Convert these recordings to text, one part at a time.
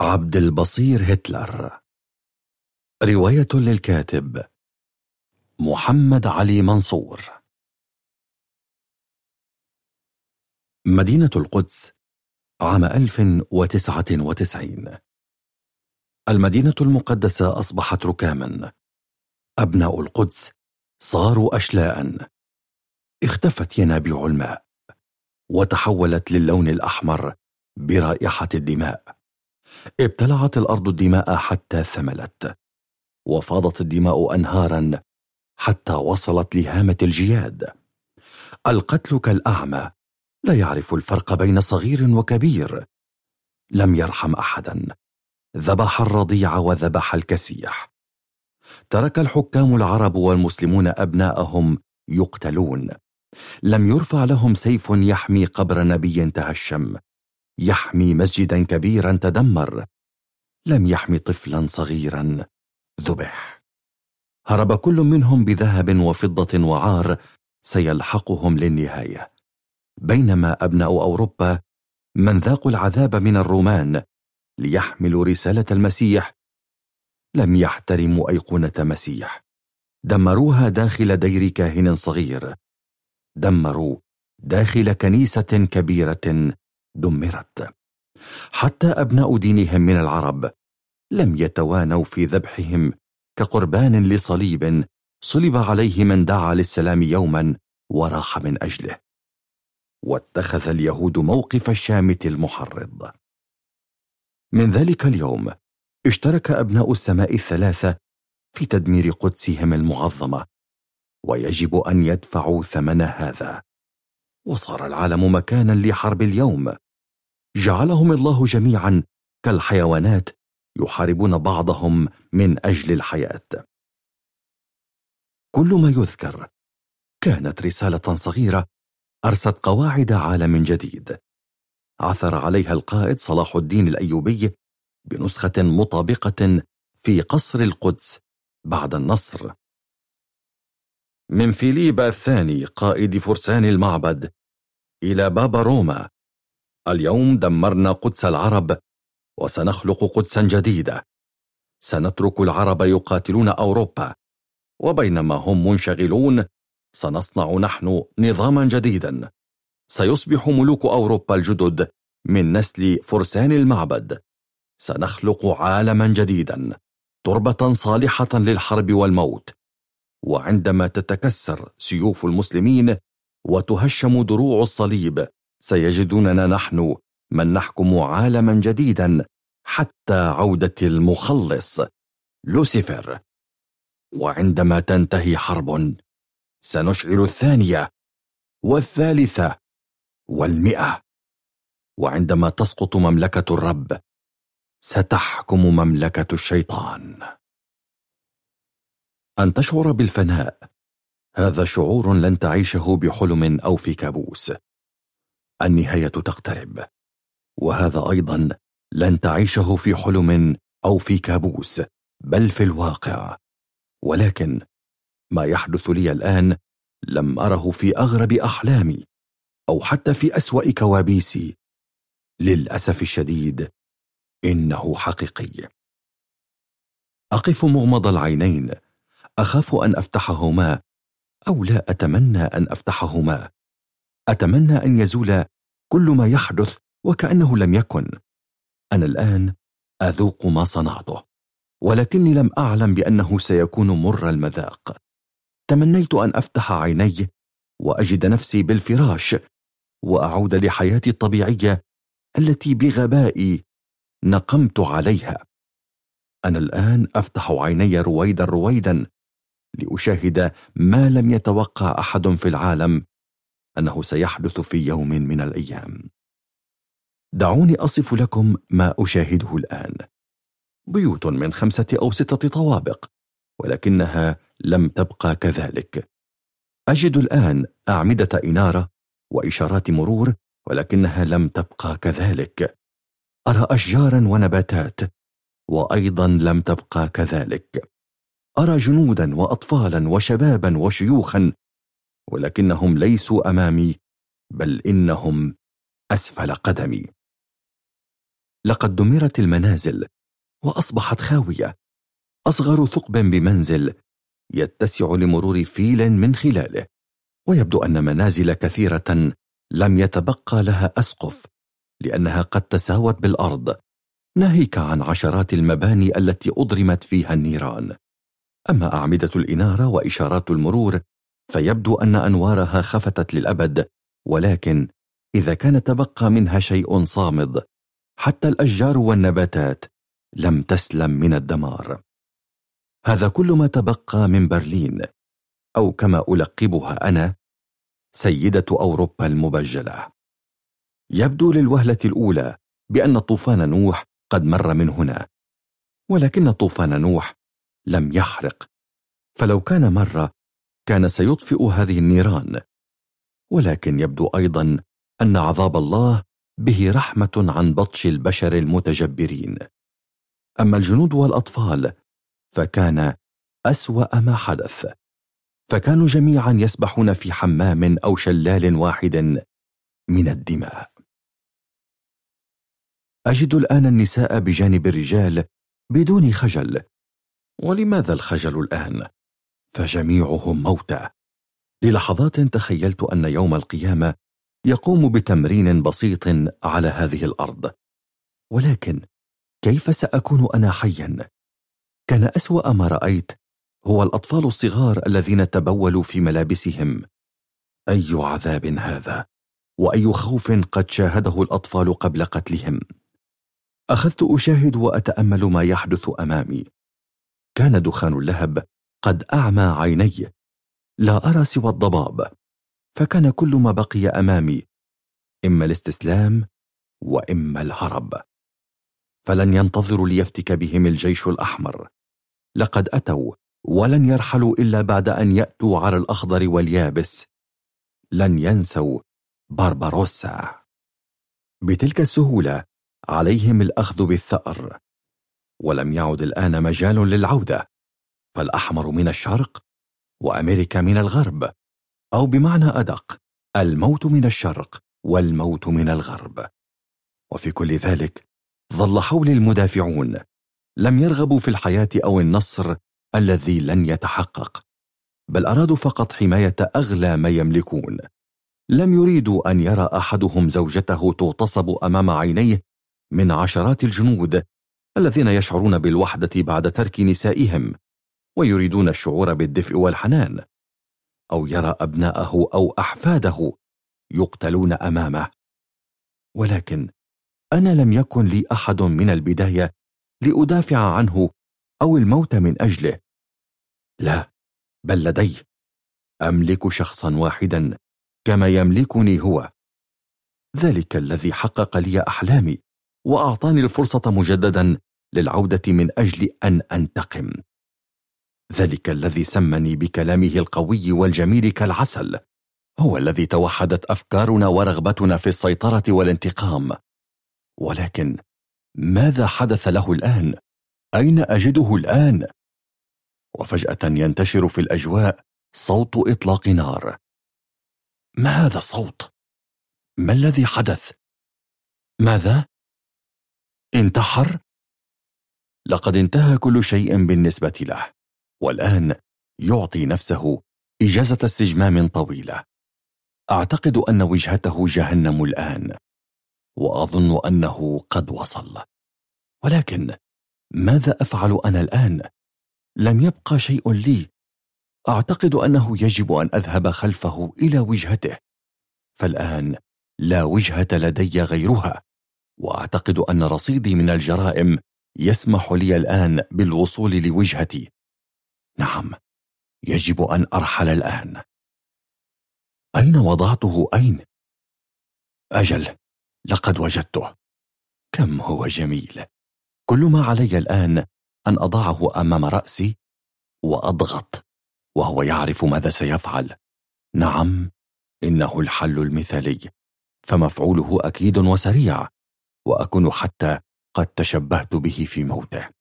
عبد البصير هتلر. رواية للكاتب محمد علي منصور. مدينة القدس عام 1099 المدينة المقدسة أصبحت ركاما. أبناء القدس صاروا أشلاء. اختفت ينابيع الماء وتحولت للون الأحمر برائحة الدماء. ابتلعت الأرض الدماء حتى ثملت وفاضت الدماء أنهارا حتى وصلت لهامة الجياد. القتل كالأعمى لا يعرف الفرق بين صغير وكبير. لم يرحم أحدا ذبح الرضيع وذبح الكسيح. ترك الحكام العرب والمسلمون أبناءهم يقتلون. لم يرفع لهم سيف يحمي قبر نبي تهشم يحمي مسجدا كبيرا تدمر. لم يحمي طفلا صغيرا. ذبح. هرب كل منهم بذهب وفضة وعار. سيلحقهم للنهاية. بينما أبناء أوروبا من ذاقوا العذاب من الرومان ليحملوا رسالة المسيح. لم يحترموا أيقونة مسيح. دمروها داخل دير كاهن صغير. دمروا داخل كنيسة كبيرة دمرت. حتى أبناء دينهم من العرب لم يتوانوا في ذبحهم كقربان لصليب صلب عليه من دعا للسلام يوما وراح من أجله. واتخذ اليهود موقف الشامت المحرض. من ذلك اليوم اشترك أبناء السماء الثلاثة في تدمير قدسهم المعظمة ويجب أن يدفعوا ثمن هذا. وصار العالم مكانا لحرب اليوم. جعلهم الله جميعا كالحيوانات يحاربون بعضهم من أجل الحياة. كل ما يذكر كانت رسالة صغيرة أرست قواعد عالم جديد. عثر عليها القائد صلاح الدين الأيوبي بنسخة مطابقة في قصر القدس بعد النصر. من فيليبا الثاني قائد فرسان المعبد إلى بابا روما اليوم دمرنا قدس العرب وسنخلق قدسا جديدة سنترك العرب يقاتلون أوروبا وبينما هم منشغلون سنصنع نحن نظاما جديدا. سيصبح ملوك أوروبا الجدد من نسل فرسان المعبد. سنخلق عالما جديدا تربة صالحة للحرب والموت. وعندما تتكسر سيوف المسلمين وتهشم دروع الصليب سيجدوننا نحن من نحكم عالما جديدا حتى عودة المخلص لوسيفر. وعندما تنتهي حرب سنشعل الثانية والثالثة والمئة. وعندما تسقط مملكة الرب ستحكم مملكة الشيطان. أن تشعر بالفناء هذا شعور لن تعيشه بحلم أو في كابوس. النهاية تقترب. وهذا أيضا لن تعيشه في حلم أو في كابوس بل في الواقع. ولكن ما يحدث لي الآن لم أره في أغرب أحلامي أو حتى في أسوأ كوابيسي. للأسف الشديد إنه حقيقي. أقف مغمض العينين أخاف أن أفتحهما أو لا أتمنى أن أفتحهما. أتمنى أن يزول كل ما يحدث وكأنه لم يكن. أنا الآن أذوق ما صنعته ولكني لم أعلم بأنه سيكون مر المذاق. تمنيت أن أفتح عيني وأجد نفسي بالفراش وأعود لحياتي الطبيعية التي بغبائي نقمت عليها. أنا الآن أفتح عيني رويدا رويدا لأشاهد ما لم يتوقع أحد في العالم أنه سيحدث في يوم من الأيام. دعوني أصف لكم ما أشاهده الآن. بيوت من خمسة أو ستة طوابق ولكنها لم تبقى كذلك. أجد الآن أعمدة إنارة وإشارات مرور ولكنها لم تبقى كذلك. أرى أشجارا ونباتات وأيضا لم تبقى كذلك. أرى جنودا وأطفالا وشبابا وشيوخا ولكنهم ليسوا أمامي بل إنهم أسفل قدمي. لقد دمرت المنازل وأصبحت خاوية أصغر ثقب بمنزل يتسع لمرور فيل من خلاله ويبدو أن منازل كثيرة لم يتبقى لها أسقف لأنها قد تساوت بالأرض ناهيك عن عشرات المباني التي أضرمت فيها النيران. أما أعمدة الإنارة وإشارات المرور فيبدو أن أنوارها خفتت للأبد ولكن إذا كان تبقى منها شيء صامد حتى الأشجار والنباتات لم تسلم من الدمار. هذا كل ما تبقى من برلين أو كما ألقبها أنا سيدة أوروبا المبجلة. يبدو للوهلة الأولى بأن طوفان نوح قد مر من هنا ولكن طوفان نوح لم يحرق. فلو كان مر كان سيطفئ هذه النيران. ولكن يبدو أيضا أن عذاب الله به رحمة عن بطش البشر المتجبرين. أما الجنود والأطفال فكان أسوأ ما حدث. فكانوا جميعا يسبحون في حمام أو شلال واحد من الدماء. أجد الآن النساء بجانب الرجال بدون خجل. ولماذا الخجل الآن؟ فجميعهم موتى. للحظات تخيلت أن يوم القيامة يقوم بتمرين بسيط على هذه الأرض. ولكن كيف سأكون أنا حيا؟ كان أسوأ ما رأيت هو الأطفال الصغار الذين تبولوا في ملابسهم. أي عذاب هذا؟ وأي خوف قد شاهده الأطفال قبل قتلهم؟ أخذت أشاهد وأتأمل ما يحدث أمامي. كان دخان اللهب قد أعمى عيني. لا أرى سوى الضباب. فكان كل ما بقي أمامي إما الاستسلام وإما الهرب. فلن ينتظروا ليفتك بهم الجيش الأحمر. لقد أتوا ولن يرحلوا إلا بعد أن يأتوا على الأخضر واليابس. لن ينسوا بارباروسا. بتلك السهولة عليهم الأخذ بالثأر. ولم يعد الآن مجال للعودة. فالأحمر من الشرق وأمريكا من الغرب أو بمعنى أدق الموت من الشرق والموت من الغرب. وفي كل ذلك ظل حولي المدافعون لم يرغبوا في الحياة أو النصر الذي لن يتحقق بل أرادوا فقط حماية أغلى ما يملكون. لم يريدوا أن يرى أحدهم زوجته تغتصب أمام عينيه من عشرات الجنود الذين يشعرون بالوحدة بعد ترك نسائهم. ويريدون الشعور بالدفء والحنان أو يرى أبناءه أو أحفاده يقتلون أمامه. ولكن أنا لم يكن لي أحد من البداية لأدافع عنه أو الموت من أجله. لا بل لدي. أملك شخصا واحدا كما يملكني هو. ذلك الذي حقق لي أحلامي وأعطاني الفرصة مجددا للعودة من أجل أن أنتقم. ذلك الذي سمني بكلامه القوي والجميل كالعسل هو الذي توحدت أفكارنا ورغبتنا في السيطرة والانتقام ولكن ماذا حدث له الآن؟ أين أجده الآن؟ وفجأة ينتشر في الأجواء صوت إطلاق نار ما هذا الصوت؟ ما الذي حدث؟ ماذا؟ انتحر؟ لقد انتهى كل شيء بالنسبة له والآن يعطي نفسه إجازة استجمام طويلة. أعتقد أن وجهته جهنم الآن وأظن أنه قد وصل. ولكن ماذا أفعل أنا الآن؟ لم يبقى شيء لي. أعتقد أنه يجب أن أذهب خلفه إلى وجهته. فالآن لا وجهة لدي غيرها وأعتقد أن رصيدي من الجرائم يسمح لي الآن بالوصول لوجهتي. نعم يجب أن أرحل الآن. أين وضعته أين؟ أجل لقد وجدته. كم هو جميل. كل ما علي الآن أن أضعه أمام رأسي وأضغط وهو يعرف ماذا سيفعل. نعم إنه الحل المثالي فمفعوله أكيد وسريع وأكون حتى قد تشبهت به في موته.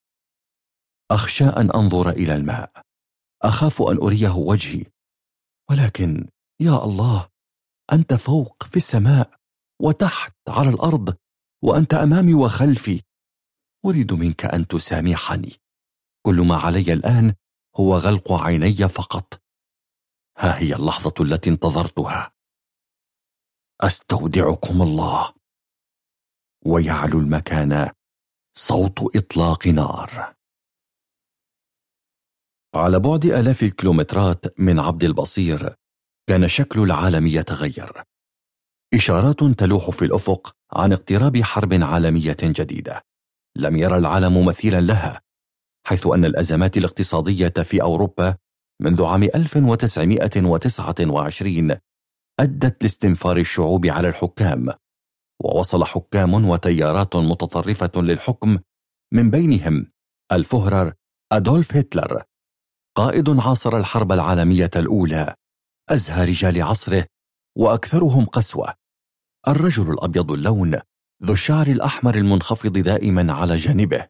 أخشى أن أنظر إلى الماء. أخاف أن أريه وجهي. ولكن يا الله أنت فوق في السماء وتحت على الأرض وأنت أمامي وخلفي. أريد منك أن تسامحني. كل ما علي الآن هو غلق عيني فقط. ها هي اللحظة التي انتظرتها. أستودعكم الله. ويعلو المكان صوت إطلاق نار. على بعد آلاف الكيلومترات من عبد البصير كان شكل العالم يتغير. إشارات تلوح في الأفق عن اقتراب حرب عالمية جديدة. لم يرى العالم مثيلا لها حيث أن الأزمات الاقتصادية في أوروبا منذ عام 1929 أدت لاستنفار الشعوب على الحكام ووصل حكام وتيارات متطرفة للحكم من بينهم الفهرر أدولف هتلر. قائد عاصر الحرب العالمية الأولى. أزهى رجال عصره وأكثرهم قسوة. الرجل الأبيض اللون ذو الشعر الأحمر المنخفض دائما على جانبه.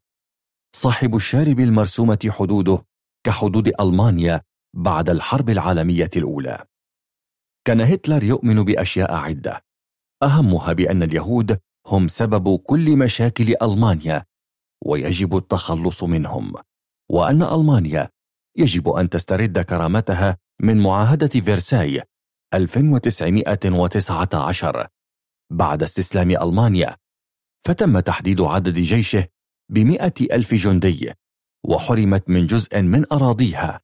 صاحب الشارب المرسومة حدوده كحدود ألمانيا بعد الحرب العالمية الأولى. كان هتلر يؤمن بأشياء عدة. أهمها بأن اليهود هم سبب كل مشاكل ألمانيا ويجب التخلص منهم. وأن ألمانيا يجب أن تسترد كرامتها من معاهدة فيرساي 1919 بعد استسلام ألمانيا فتم تحديد عدد جيشه بمئة ألف جندي وحرمت من جزء من أراضيها.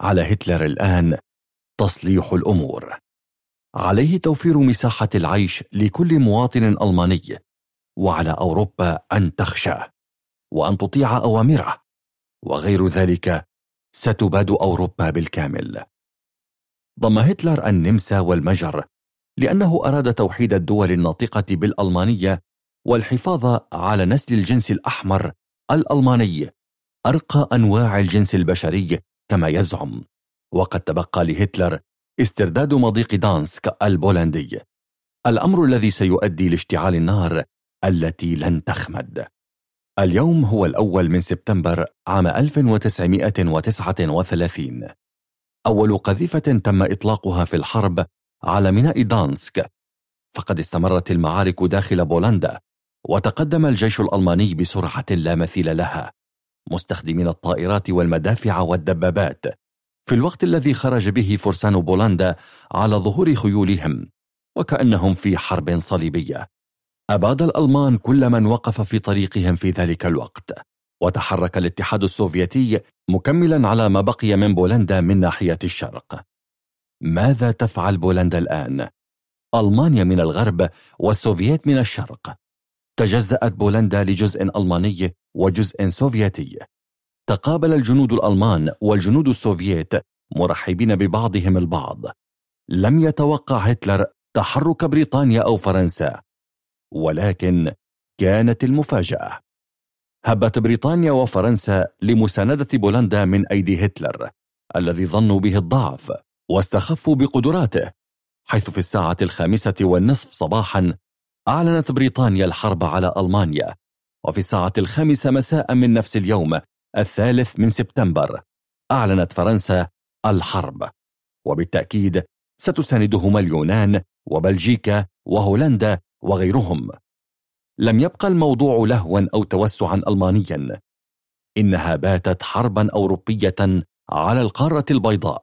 على هتلر الآن تصليح الأمور. عليه توفير مساحة العيش لكل مواطن ألماني وعلى أوروبا أن تخشى وأن تطيع أوامره. وغير ذلك ستباد أوروبا بالكامل. ضم هتلر النمسا والمجر لأنه أراد توحيد الدول الناطقة بالألمانية والحفاظ على نسل الجنس الأحمر الألماني أرقى أنواع الجنس البشري كما يزعم. وقد تبقى لهتلر استرداد مضيق دانسك البولندي الأمر الذي سيؤدي لاشتعال النار التي لن تخمد. اليوم هو الأول من سبتمبر عام 1939 أول قذيفة تم إطلاقها في الحرب على ميناء دانسك. فقد استمرت المعارك داخل بولندا وتقدم الجيش الألماني بسرعة لا مثيل لها. مستخدمين الطائرات والمدافع والدبابات. في الوقت الذي خرج به فرسان بولندا على ظهور خيولهم وكأنهم في حرب صليبية. أباد الألمان كل من وقف في طريقهم في ذلك الوقت وتحرك الاتحاد السوفيتي مكملا على ما بقي من بولندا من ناحية الشرق. ماذا تفعل بولندا الآن؟ ألمانيا من الغرب والسوفييت من الشرق. تجزأت بولندا لجزء ألماني وجزء سوفيتي. تقابل الجنود الألمان والجنود السوفييت مرحبين ببعضهم البعض. لم يتوقع هتلر تحرك بريطانيا أو فرنسا. ولكن كانت المفاجأة. هبت بريطانيا وفرنسا لمساندة بولندا من أيدي هتلر الذي ظنوا به الضعف واستخفوا بقدراته حيث في الساعة الخامسة والنصف صباحا أعلنت بريطانيا الحرب على ألمانيا وفي الساعة الخامسة مساء من نفس اليوم الثالث من سبتمبر أعلنت فرنسا الحرب. وبالتأكيد ستساندهما اليونان وبلجيكا وهولندا وغيرهم. لم يبقى الموضوع لهوا أو توسعا ألمانيا. إنها باتت حربا أوروبية على القارة البيضاء.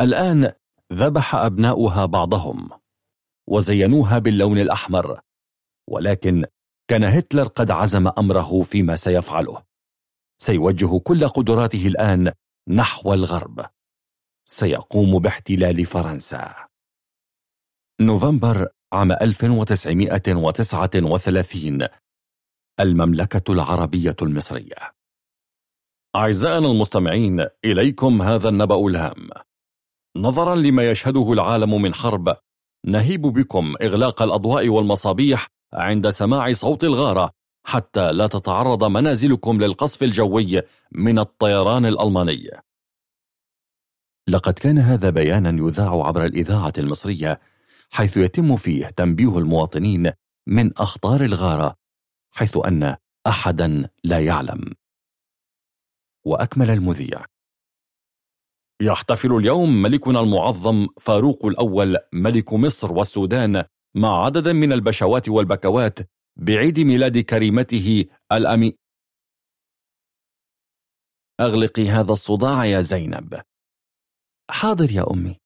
الآن ذبح أبناؤها بعضهم. وزينوها باللون الأحمر. ولكن كان هتلر قد عزم أمره فيما سيفعله. سيوجه كل قدراته الآن نحو الغرب. سيقوم باحتلال فرنسا. نوفمبر عام 1939 المملكة العربية المصرية. أعزائنا المستمعين إليكم هذا النبأ الهام. نظرا لما يشهده العالم من حرب نهيب بكم إغلاق الأضواء والمصابيح عند سماع صوت الغارة حتى لا تتعرض منازلكم للقصف الجوي من الطيران الألماني. لقد كان هذا بيانا يذاع عبر الإذاعة المصرية حيث يتم فيه تنبيه المواطنين من أخطار الغارة حيث أن أحدا لا يعلم. وأكمل المذيع. يحتفل اليوم ملكنا المعظم فاروق الأول ملك مصر والسودان مع عدد من البشوات والبكوات بعيد ميلاد كريمته الأمي. أغلقي هذا الصداع يا زينب. حاضر يا أمي.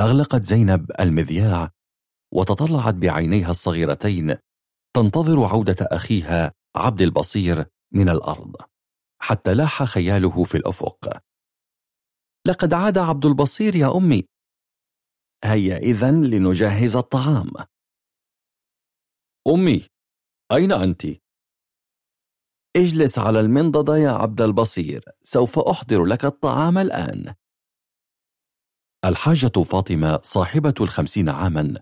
أغلقت زينب المذياع وتطلعت بعينيها الصغيرتين تنتظر عودة أخيها عبد البصير من الأرض حتى لاح خياله في الأفق. لقد عاد عبد البصير يا أمي. هيا إذن لنجهز الطعام. أمي أين أنت؟ اجلس على المنضدة يا عبد البصير سوف أحضر لك الطعام الآن. الحاجة فاطمة صاحبة الخمسين عاما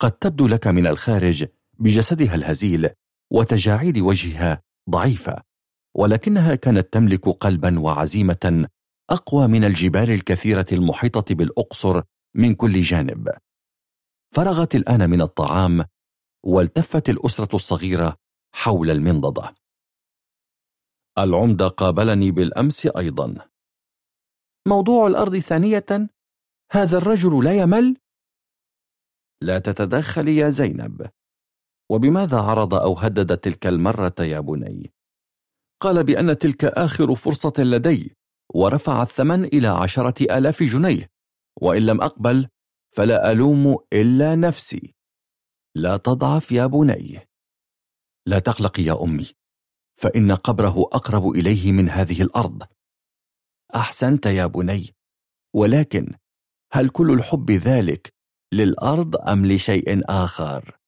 قد تبدو لك من الخارج بجسدها الهزيل وتجاعيد وجهها ضعيفة ولكنها كانت تملك قلبا وعزيمة أقوى من الجبال الكثيرة المحيطة بالأقصر من كل جانب. فرغت الآن من الطعام والتفت الأسرة الصغيرة حول المنضدة. العمدة قابلني بالأمس أيضا. موضوع الأرض ثانية هذا الرجل لا يمل؟ لا تتدخلي يا زينب. وبماذا عرض أو هدد تلك المرة يا بني؟ قال بأن تلك آخر فرصة لدي ورفع الثمن إلى عشرة آلاف جنيه. وإن لم أقبل فلا ألوم إلا نفسي. لا تضعف يا بني. لا تقلقي يا أمي فإن قبره أقرب إليه من هذه الأرض. أحسنت يا بني ولكن هل كل الحب ذلك للأرض أم لشيء آخر؟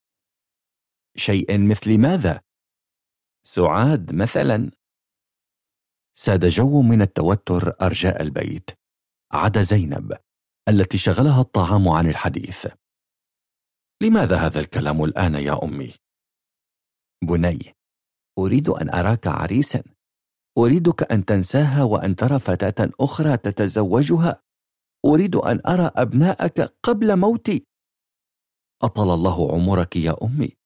شيء مثل ماذا؟ سعاد مثلا ساد جو من التوتر أرجاء البيت عدا زينب التي شغلها الطعام عن الحديث لماذا هذا الكلام الآن يا أمي؟ بني أريد أن أراك عريسا أريدك أن تنساها وأن ترى فتاة أخرى تتزوجها أريد أن أرى أبناءك قبل موتي أطل الله عمرك يا أمي.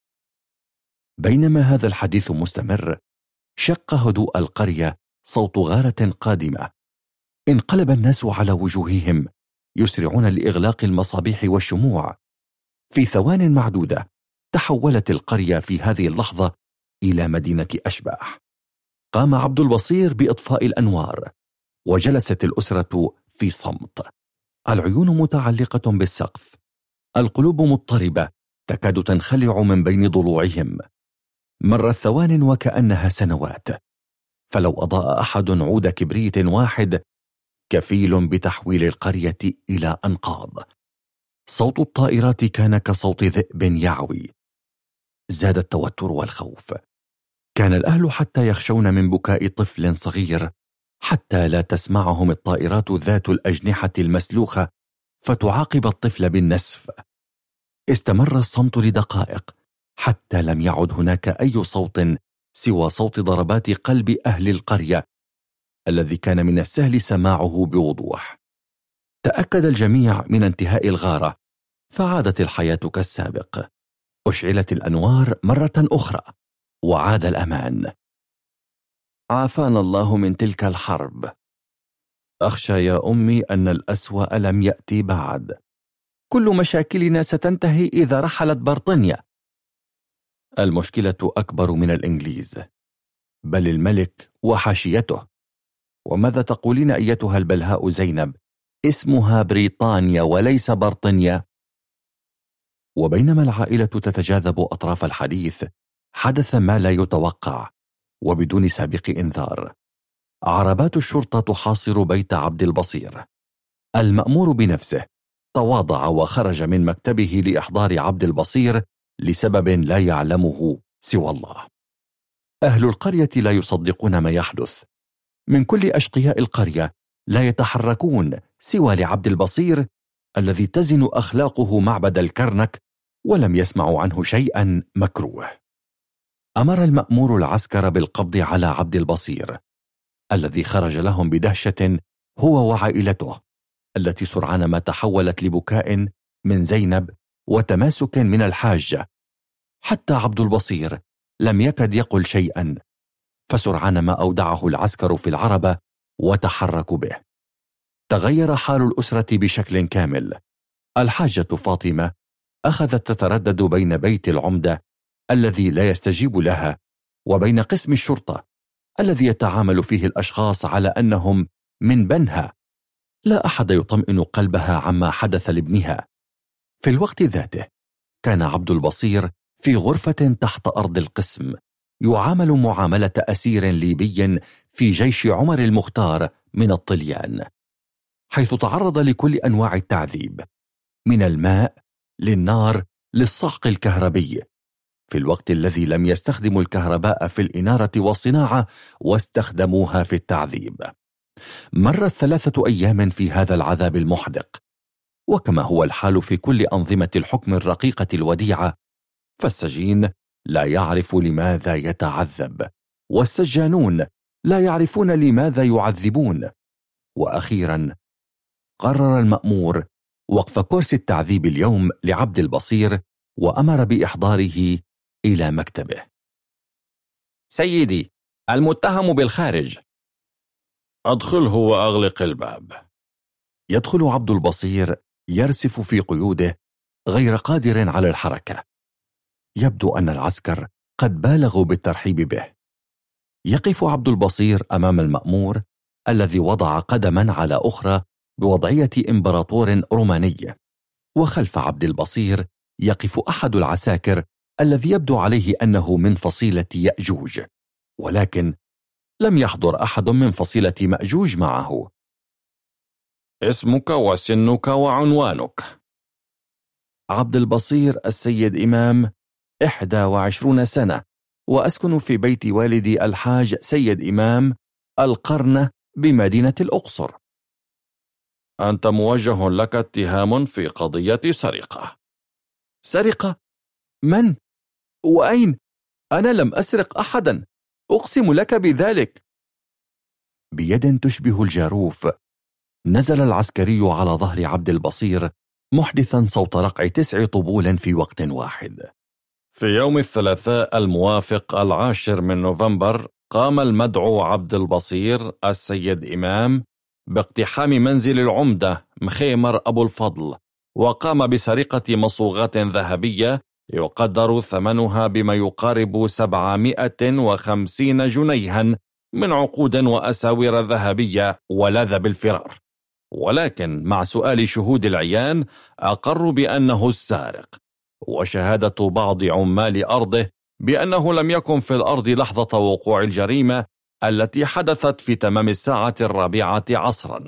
بينما هذا الحديث مستمر شق هدوء القرية صوت غارة قادمة. انقلب الناس على وجوههم يسرعون لإغلاق المصابيح والشموع. في ثوان معدودة تحولت القرية في هذه اللحظة إلى مدينة أشباح. قام عبد البصير بإطفاء الأنوار وجلست الأسرة في صمت. العيون متعلقة بالسقف. القلوب مضطربة تكاد تنخلع من بين ضلوعهم. مرت ثوان وكأنها سنوات. فلو أضاء أحد عود كبريت واحد كفيل بتحويل القرية إلى أنقاض. صوت الطائرات كان كصوت ذئب يعوي. زاد التوتر والخوف. كان الأهل حتى يخشون من بكاء طفل صغير حتى لا تسمعهم الطائرات ذات الأجنحة المسلوخة فتعاقب الطفل بالنسف. استمر الصمت لدقائق حتى لم يعد هناك أي صوت سوى صوت ضربات قلب أهل القرية الذي كان من السهل سماعه بوضوح. تأكد الجميع من انتهاء الغارة فعادت الحياة كالسابق. أشعلت الأنوار مرة أخرى وعاد الأمان. عافانا الله من تلك الحرب. أخشى يا أمي أن الأسوأ لم يأتي بعد. كل مشاكلنا ستنتهي إذا رحلت برطانيا المشكلة أكبر من الإنجليز. بل الملك وحاشيته. وماذا تقولين أيتها البلهاء زينب؟ اسمها بريطانيا وليس برطانيا وبينما العائلة تتجاذب أطراف الحديث حدث ما لا يتوقع. وبدون سابق إنذار. عربات الشرطة تحاصر بيت عبد البصير. المأمور بنفسه تواضع وخرج من مكتبه لإحضار عبد البصير لسبب لا يعلمه سوى الله. أهل القرية لا يصدقون ما يحدث. من كل أشقياء القرية لا يتحركون سوى لعبد البصير الذي تزن أخلاقه معبد الكرنك ولم يسمعوا عنه شيئا مكروه. أمر المأمور العسكر بالقبض على عبد البصير الذي خرج لهم بدهشة هو وعائلته التي سرعان ما تحولت لبكاء من زينب وتماسك من الحاجة حتى عبد البصير لم يكد يقل شيئا فسرعان ما أودعه العسكر في العربة وتحركوا به. تغير حال الأسرة بشكل كامل. الحاجة فاطمة أخذت تتردد بين بيت العمدة الذي لا يستجيب لها وبين قسم الشرطة الذي يتعامل فيه الأشخاص على أنهم من بنها. لا أحد يطمئن قلبها عما حدث لابنها. في الوقت ذاته كان عبد البصير في غرفة تحت أرض القسم يعامل معاملة أسير ليبي في جيش عمر المختار من الطليان حيث تعرض لكل أنواع التعذيب من الماء للنار للصعق الكهربي. في الوقت الذي لم يستخدموا الكهرباء في الإنارة والصناعة واستخدموها في التعذيب. مرت ثلاثة أيام في هذا العذاب المحدق. وكما هو الحال في كل أنظمة الحكم الرقيقة الوديعة فالسجين لا يعرف لماذا يتعذب والسجانون لا يعرفون لماذا يعذبون. وأخيرا قرر المأمور وقف كورس التعذيب اليوم لعبد البصير وأمر بإحضاره إلى مكتبه. سيدي المتهم بالخارج. أدخله وأغلق الباب. يدخل عبد البصير يرسف في قيوده غير قادر على الحركة. يبدو أن العسكر قد بالغوا بالترحيب به. يقف عبد البصير أمام المأمور الذي وضع قدما على أخرى بوضعية إمبراطور روماني. وخلف عبد البصير يقف أحد العساكر الذي يبدو عليه أنه من فصيلة يأجوج ولكن لم يحضر أحد من فصيلة مأجوج معه اسمك وسنك وعنوانك عبد البصير السيد إمام إحدى وعشرون سنة وأسكن في بيت والدي الحاج سيد إمام القرنة بمدينة الأقصر أنت موجه لك اتهام في قضية سرقة سرقة؟ من؟ وأين؟ أنا لم أسرق أحدا. أقسم لك بذلك. بيد تشبه الجاروف. نزل العسكري على ظهر عبد البصير محدثا صوت رقع تسع طبول في وقت واحد. في يوم الثلاثاء الموافق العاشر من نوفمبر قام المدعو عبد البصير السيد إمام باقتحام منزل العمدة مخيمر أبو الفضل وقام بسرقة مصوغات ذهبية يقدر ثمنها بما يقارب 750 جنيها من عقود وأساور ذهبية ولذ بالفرار. ولكن مع سؤال شهود العيان أقروا بأنه السارق. وشهادة بعض عمال أرضه بأنه لم يكن في الأرض لحظة وقوع الجريمة التي حدثت في تمام الساعة الرابعة عصرا.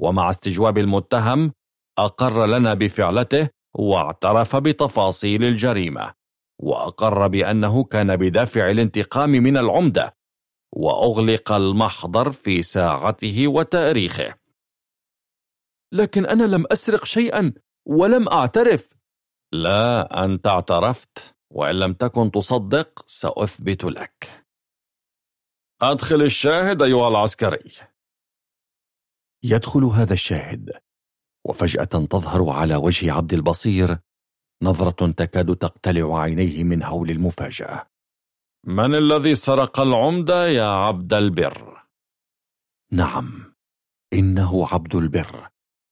ومع استجواب المتهم أقر لنا بفعلته واعترف بتفاصيل الجريمة وأقر بأنه كان بدافع الانتقام من العمدة وأغلق المحضر في ساعته وتاريخه. لكن أنا لم أسرق شيئا ولم أعترف. لا أنت اعترفت وإن لم تكن تصدق سأثبت لك. أدخل الشاهد أيها العسكري. يدخل هذا الشاهد. وفجأة تظهر على وجه عبد البصير نظرة تكاد تقتلع عينيه من هول المفاجأة من الذي سرق العمدة يا عبد البر؟ نعم إنه عبد البر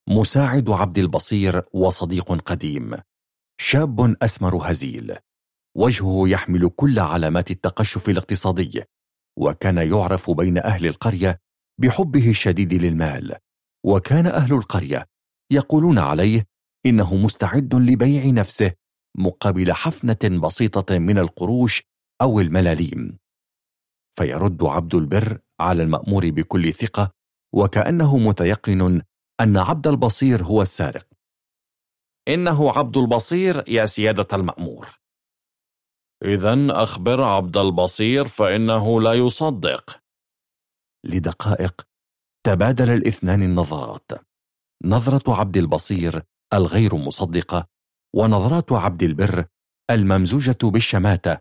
مساعد عبد البصير وصديق قديم شاب أسمر هزيل وجهه يحمل كل علامات التقشف الاقتصادي وكان يعرف بين أهل القرية بحبه الشديد للمال وكان أهل القرية يقولون عليه إنه مستعد لبيع نفسه مقابل حفنة بسيطة من القروش أو الملاليم. فيرد عبد البر على المأمور بكل ثقة وكأنه متيقن أن عبد البصير هو السارق. إنه عبد البصير يا سيادة المأمور. إذا أخبر عبد البصير فإنه لا يصدق. لدقائق تبادل الاثنان النظرات. نظرة عبد البصير الغير مصدقة ونظرات عبد البر الممزوجة بالشماتة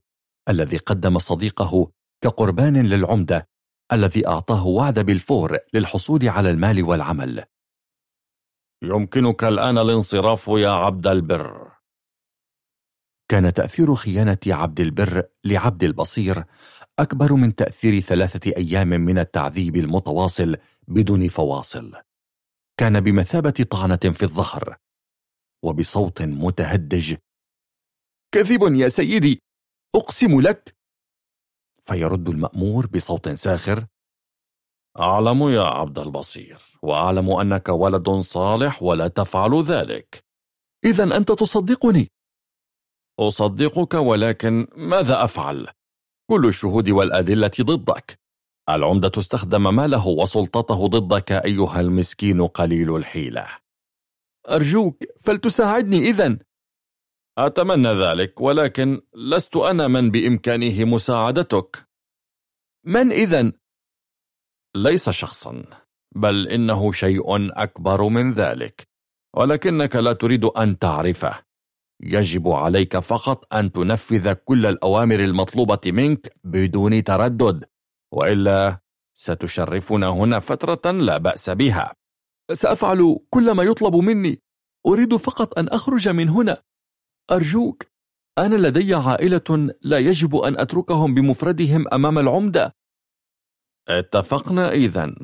الذي قدم صديقه كقربان للعمدة الذي أعطاه وعد بالفور للحصول على المال والعمل. يمكنك الآن الانصراف يا عبد البر. كان تأثير خيانة عبد البر لعبد البصير أكبر من تأثير ثلاثة أيام من التعذيب المتواصل بدون فواصل. كان بمثابة طعنة في الظهر وبصوت متهدج. كذب يا سيدي أقسم لك. فيرد المأمور بصوت ساخر. أعلم يا عبد البصير وأعلم أنك ولد صالح ولا تفعل ذلك. إذا أنت تصدقني. أصدقك ولكن ماذا أفعل؟ كل الشهود والأدلة ضدك. العمدة استخدم ماله وسلطته ضدك أيها المسكين قليل الحيلة. أرجوك فلتساعدني إذا. أتمنى ذلك ولكن لست أنا من بإمكانه مساعدتك. من إذا؟ ليس شخصا بل إنه شيء أكبر من ذلك ولكنك لا تريد أن تعرفه. يجب عليك فقط أن تنفذ كل الأوامر المطلوبة منك بدون تردد. وإلا ستشرفنا هنا فترة لا بأس بها. سأفعل كل ما يطلب مني. أريد فقط أن أخرج من هنا. أرجوك أنا لدي عائلة لا يجب أن أتركهم بمفردهم أمام العمدة. اتفقنا إذا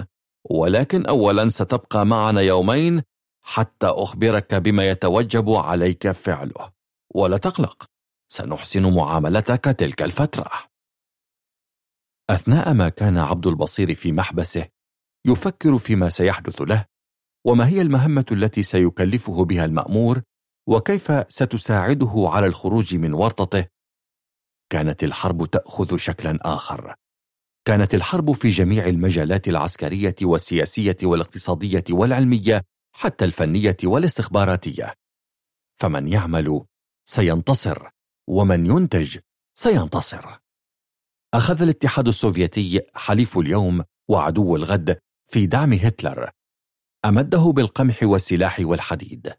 ولكن أولا ستبقى معنا يومين حتى أخبرك بما يتوجب عليك فعله. ولا تقلق سنحسن معاملتك تلك الفترة. أثناء ما كان عبد البصير في محبسه يفكر فيما سيحدث له وما هي المهمة التي سيكلفه بها المأمور وكيف ستساعده على الخروج من ورطته؟ كانت الحرب تأخذ شكلا آخر. كانت الحرب في جميع المجالات العسكرية والسياسية والاقتصادية والعلمية حتى الفنية والاستخباراتية. فمن يعمل سينتصر ومن ينتج سينتصر. أخذ الاتحاد السوفيتي حليف اليوم وعدو الغد في دعم هتلر. أمده بالقمح والسلاح والحديد.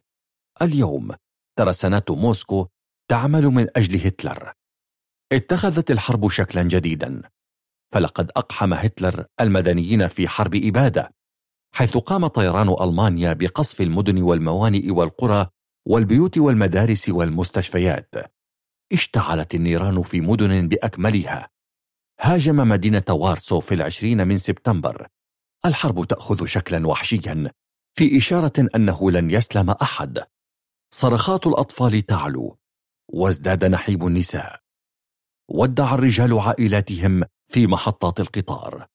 اليوم ترسانات موسكو تعمل من أجل هتلر. اتخذت الحرب شكلا جديدا. فلقد أقحم هتلر المدنيين في حرب إبادة حيث قام طيران ألمانيا بقصف المدن والموانئ والقرى والبيوت والمدارس والمستشفيات. اشتعلت النيران في مدن بأكملها. هاجم مدينة وارسو في العشرين من سبتمبر. الحرب تأخذ شكلا وحشيا في إشارة أنه لن يسلم أحد. صرخات الأطفال تعلو وازداد نحيب النساء. ودع الرجال عائلاتهم في محطات القطار.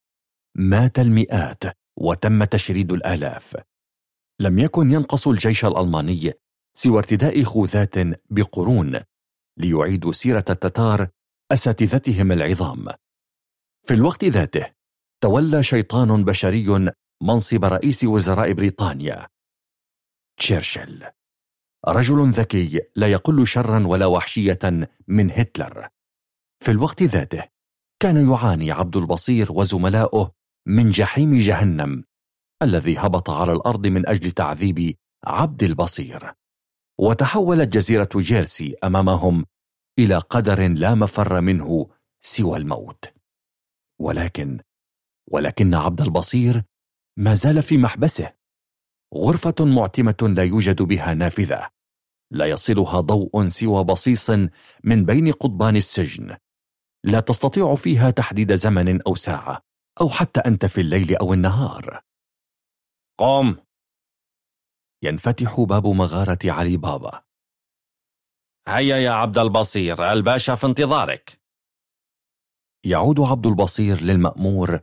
مات المئات وتم تشريد الآلاف. لم يكن ينقص الجيش الألماني سوى ارتداء خوذات بقرون ليعيدوا سيرة التتار أساتذتهم العظام. في الوقت ذاته تولى شيطان بشري منصب رئيس وزراء بريطانيا. تشرشل رجل ذكي لا يقل شرا ولا وحشية من هتلر. في الوقت ذاته كان يعاني عبد البصير وزملاؤه من جحيم جهنم الذي هبط على الأرض من أجل تعذيب عبد البصير. وتحولت جزيرة جيرسي أمامهم إلى قدر لا مفر منه سوى الموت. ولكن ولكن عبد البصير ما زال في محبسه. غرفة معتمة لا يوجد بها نافذة. لا يصلها ضوء سوى بصيص من بين قضبان السجن. لا تستطيع فيها تحديد زمن أو ساعة أو حتى أنت في الليل أو النهار. قم! ينفتح باب مغارة علي بابا. هيا يا عبد البصير الباشا في انتظارك. يعود عبد البصير للمأمور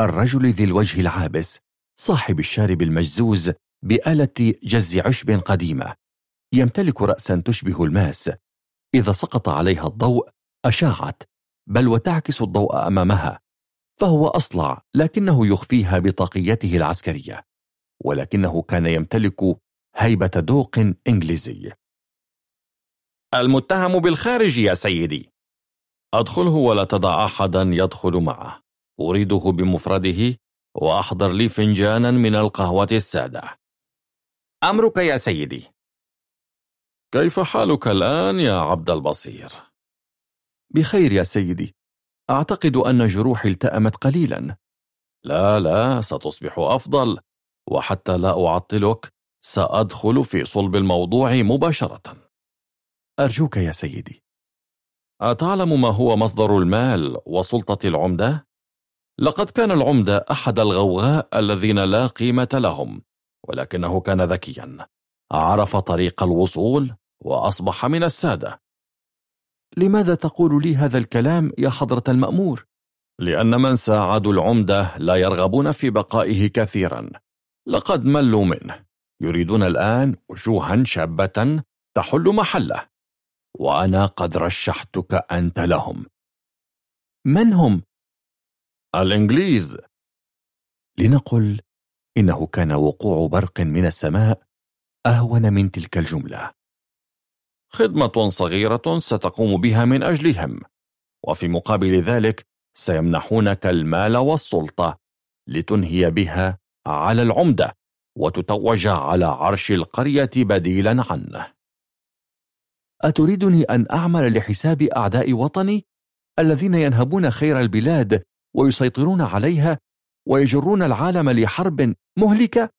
الرجل ذي الوجه العابس صاحب الشارب المجزوز بآلة جز عشب قديمة يمتلك رأسا تشبه الماس. إذا سقط عليها الضوء أشاعت بل وتعكس الضوء أمامها فهو أصلع لكنه يخفيها بطاقيته العسكرية ولكنه كان يمتلك هيبة دوق إنجليزي. المتهم بالخارج يا سيدي. أدخله ولا تضع أحدا يدخل معه. أريده بمفرده وأحضر لي فنجانا من القهوة السادة. أمرك يا سيدي. كيف حالك الآن يا عبد البصير؟ بخير يا سيدي. أعتقد أن جروحي التأمت قليلا. لا لا ستصبح أفضل وحتى لا أعطلك سأدخل في صلب الموضوع مباشرة. أرجوك يا سيدي. أتعلم ما هو مصدر المال وسلطة العمدة؟ لقد كان العمدة أحد الغوغاء الذين لا قيمة لهم ولكنه كان ذكيا عرف طريق الوصول وأصبح من السادة لماذا تقول لي هذا الكلام يا حضرة المأمور؟ لأن من ساعدوا العمدة لا يرغبون في بقائه كثيرا لقد ملوا منه يريدون الآن وجوها شابة تحل محله وأنا قد رشحتك أنت لهم. من هم؟ الإنجليز. لنقل إنه كان وقوع برق من السماء أهون من تلك الجملة. خدمة صغيرة ستقوم بها من أجلهم وفي مقابل ذلك سيمنحونك المال والسلطة لتنهي بها على العمدة وتتوج على عرش القرية بديلا عنه. أتريدني أن أعمل لحساب أعداء وطني الذين ينهبون خير البلاد ويسيطرون عليها ويجرون العالم لحرب مهلكة؟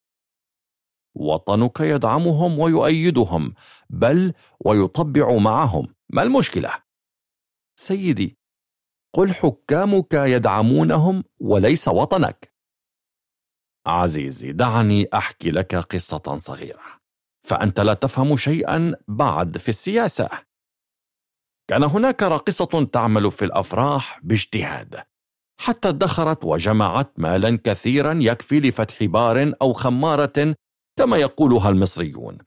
وطنك يدعمهم ويؤيدهم بل ويطبع معهم ما المشكلة؟ سيدي قل حكامك يدعمونهم وليس وطنك عزيزي دعني أحكي لك قصة صغيرة فأنت لا تفهم شيئا بعد في السياسة. كان هناك راقصة تعمل في الأفراح باجتهاد. حتى ادخرت وجمعت مالا كثيرا يكفي لفتح بار أو خمارة كما يقولها المصريون.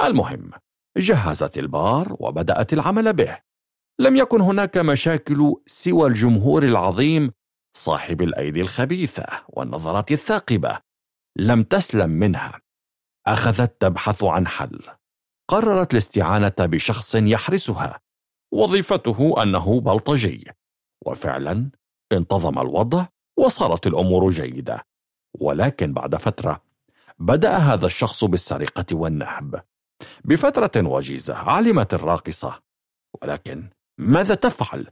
المهم جهزت البار وبدأت العمل به. لم يكن هناك مشاكل سوى الجمهور العظيم صاحب الأيدي الخبيثة والنظرات الثاقبة. لم تسلم منها. أخذت تبحث عن حل. قررت الاستعانة بشخص يحرسها. وظيفته أنه بلطجي. وفعلا انتظم الوضع وصارت الأمور جيدة. ولكن بعد فترة بدأ هذا الشخص بالسرقة والنهب. بفترة وجيزة علمت الراقصة. ولكن ماذا تفعل؟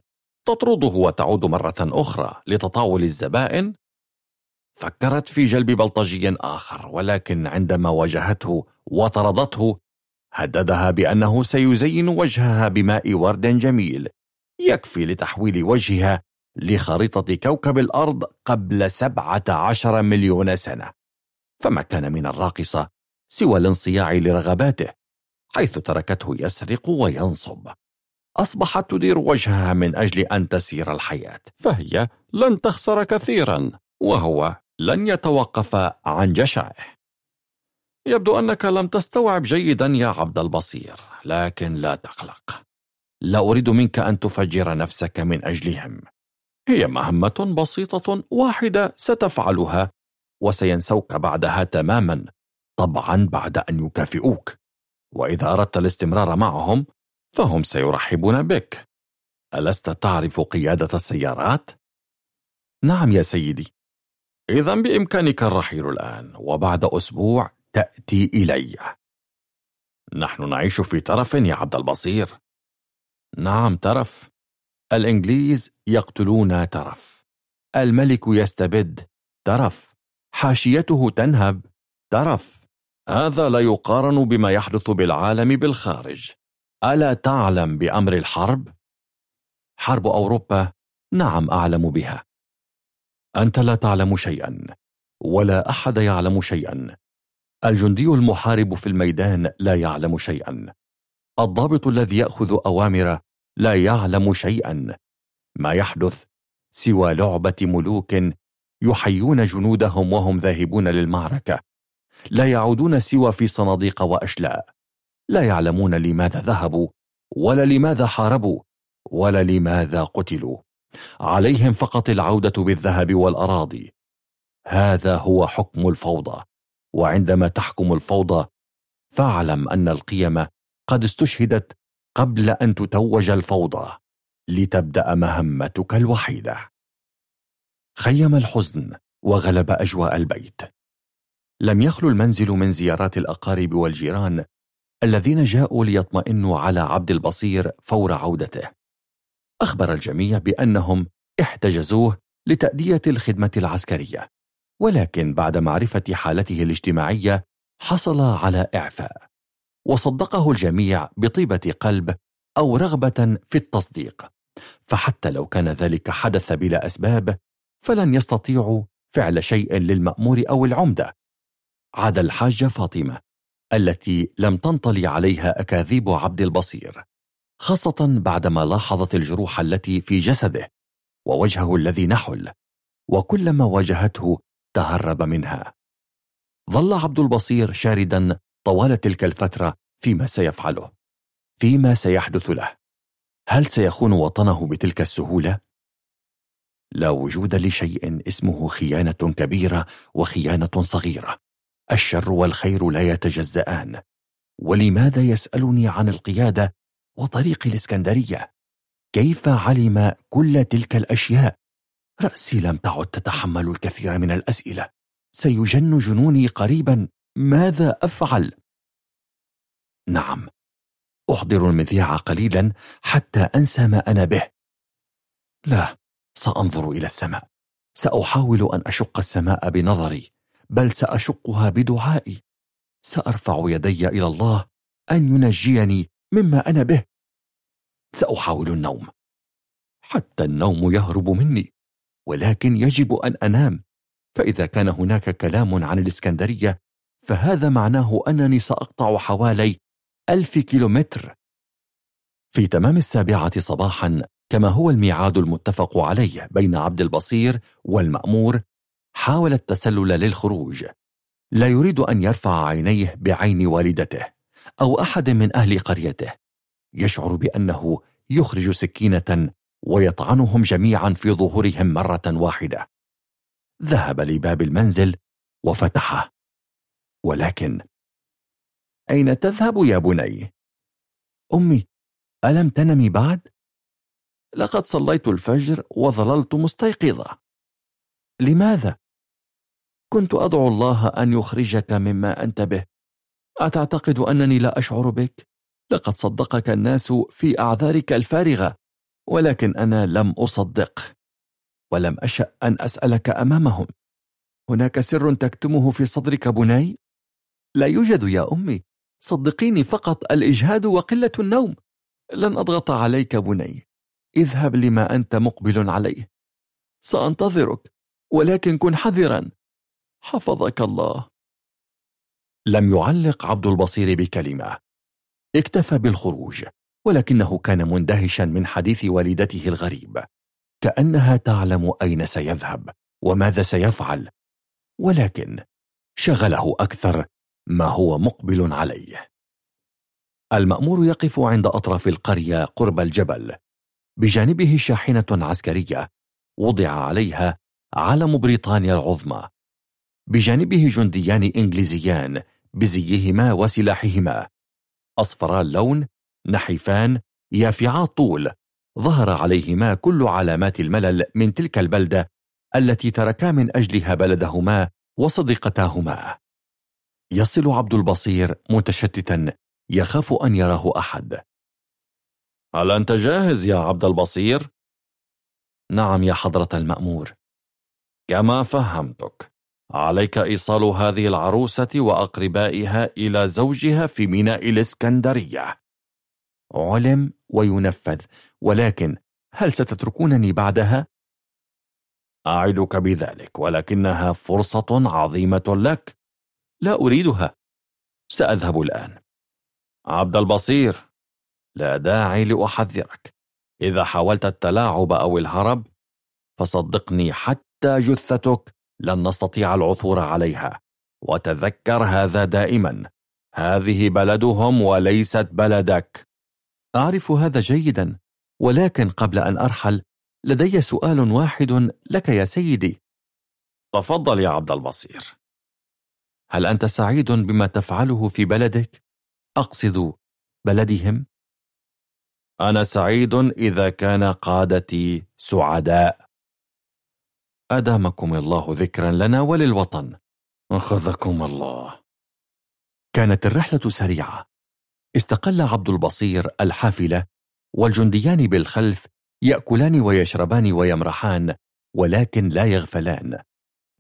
تطرده وتعود مرة أخرى لتطاول الزبائن؟ فكرت في جلب بلطجي آخر ولكن عندما واجهته وطردته هددها بأنه سيزين وجهها بماء ورد جميل يكفي لتحويل وجهها لخريطة كوكب الأرض قبل سبعة عشر مليون سنة. فما كان من الراقصة سوى الانصياع لرغباته حيث تركته يسرق وينصب. أصبحت تدير وجهها من أجل أن تسير الحياة فهي لن تخسر كثيرا وهو لن يتوقف عن جشعه. يبدو أنك لم تستوعب جيدا يا عبد البصير لكن لا تقلق. لا أريد منك أن تفجر نفسك من أجلهم. هي مهمة بسيطة واحدة ستفعلها وسينسوك بعدها تماما طبعا بعد أن يكافئوك. وإذا أردت الاستمرار معهم فهم سيرحبون بك. ألست تعرف قيادة السيارات؟ نعم يا سيدي. إذا بإمكانك الرحيل الآن وبعد أسبوع تأتي إلي. نحن نعيش في ترف يا عبد البصير. نعم ترف الإنجليز يقتلون ترف الملك يستبد ترف حاشيته تنهب ترف هذا لا يقارن بما يحدث بالعالم بالخارج. ألا تعلم بأمر الحرب؟ حرب أوروبا نعم أعلم بها. أنت لا تعلم شيئا ولا أحد يعلم شيئا. الجندي المحارب في الميدان لا يعلم شيئا. الضابط الذي يأخذ أوامر لا يعلم شيئا. ما يحدث سوى لعبة ملوك يحيون جنودهم وهم ذاهبون للمعركة. لا يعودون سوى في صناديق وأشلاء. لا يعلمون لماذا ذهبوا ولا لماذا حاربوا ولا لماذا قتلوا. عليهم فقط العودة بالذهب والأراضي. هذا هو حكم الفوضى وعندما تحكم الفوضى فاعلم أن القيم قد استشهدت قبل أن تتوج الفوضى لتبدأ مهمتك الوحيدة. خيم الحزن وغلب أجواء البيت. لم يخلو المنزل من زيارات الأقارب والجيران الذين جاءوا ليطمئنوا على عبد البصير فور عودته. أخبر الجميع بأنهم احتجزوه لتأدية الخدمة العسكرية ولكن بعد معرفة حالته الاجتماعية حصل على إعفاء. وصدقه الجميع بطيبة قلب أو رغبة في التصديق فحتى لو كان ذلك حدث بلا أسباب فلن يستطيعوا فعل شيء للمأمور أو العمدة. عاد الحاجة فاطمة التي لم تنطلي عليها أكاذيب عبد البصير. خاصة بعدما لاحظت الجروح التي في جسده ووجهه الذي نحل وكلما واجهته تهرب منها. ظل عبد البصير شاردا طوال تلك الفترة فيما سيفعله فيما سيحدث له. هل سيخون وطنه بتلك السهولة؟ لا وجود لشيء اسمه خيانة كبيرة وخيانة صغيرة. الشر والخير لا يتجزآن ولماذا يسألني عن القيادة وطريق الإسكندرية؟ كيف علم كل تلك الأشياء؟ رأسي لم تعد تتحمل الكثير من الأسئلة سيجن جنوني قريبا ماذا أفعل؟ نعم أحضر المذياع قليلا حتى أنسى ما أنا به لا سأنظر إلى السماء سأحاول أن أشق السماء بنظري بل سأشقها بدعائي سأرفع يدي إلى الله أن ينجيني مما أنا به. سأحاول النوم. حتى النوم يهرب مني ولكن يجب أن أنام. فإذا كان هناك كلام عن الإسكندرية فهذا معناه أنني سأقطع حوالي ألف كيلومتر. في تمام السابعة صباحا كما هو الميعاد المتفق عليه بين عبد البصير والمأمور حاول التسلل للخروج. لا يريد أن يرفع عينيه بعين والدته. أو أحد من أهل قريته يشعر بأنه يخرج سكينة ويطعنهم جميعا في ظهورهم مرة واحدة ذهب لباب المنزل وفتحه ولكن أين تذهب يا بني؟ أمي ألم تنمي بعد؟ لقد صليت الفجر وظللت مستيقظة لماذا؟ كنت أدعو الله أن يخرجك مما أنت به أتعتقد أنني لا أشعر بك؟ لقد صدقك الناس في أعذارك الفارغة ولكن أنا لم أصدق ولم أشأ أن أسألك أمامهم. هناك سر تكتمه في صدرك بني؟ لا يوجد يا أمي. صدقيني فقط الإجهاد وقلة النوم. لن أضغط عليك بني. اذهب لما أنت مقبل عليه. سأنتظرك ولكن كن حذرا. حفظك الله. لم يعلق عبد البصير بكلمة. اكتفى بالخروج ولكنه كان مندهشا من حديث والدته الغريب. كأنها تعلم أين سيذهب وماذا سيفعل. ولكن شغله أكثر ما هو مقبل عليه. المأمور يقف عند أطراف القرية قرب الجبل. بجانبه شاحنة عسكرية وضع عليها علم بريطانيا العظمى. بجانبه جنديان إنجليزيان بزيهما وسلاحهما. أصفرا اللون نحيفان يافعا طول. ظهر عليهما كل علامات الملل من تلك البلدة التي تركا من أجلها بلدهما وصديقتاهما. يصل عبد البصير متشتتا يخاف أن يراه أحد. هل أنت جاهز يا عبد البصير؟ نعم يا حضرة المأمور. كما فهمتك. عليك إيصال هذه العروسة وأقربائها إلى زوجها في ميناء الإسكندرية. علم وينفذ ولكن هل ستتركونني بعدها؟ أعدك بذلك ولكنها فرصة عظيمة لك. لا أريدها. سأذهب الآن. عبد البصير لا داعي لأحذرك. إذا حاولت التلاعب أو الهرب فصدقني حتى جثتك. لن نستطيع العثور عليها. وتذكر هذا دائما. هذه بلدهم وليست بلدك. أعرف هذا جيدا. ولكن قبل أن أرحل لدي سؤال واحد لك يا سيدي. تفضل يا عبد البصير. هل أنت سعيد بما تفعله في بلدك؟ أقصد بلدهم؟ أنا سعيد إذا كان قادتي سعداء. أدامكم الله ذكرا لنا وللوطن. أخذكم الله. كانت الرحلة سريعة. استقل عبد البصير الحافلة والجنديان بالخلف يأكلان ويشربان ويمرحان ولكن لا يغفلان.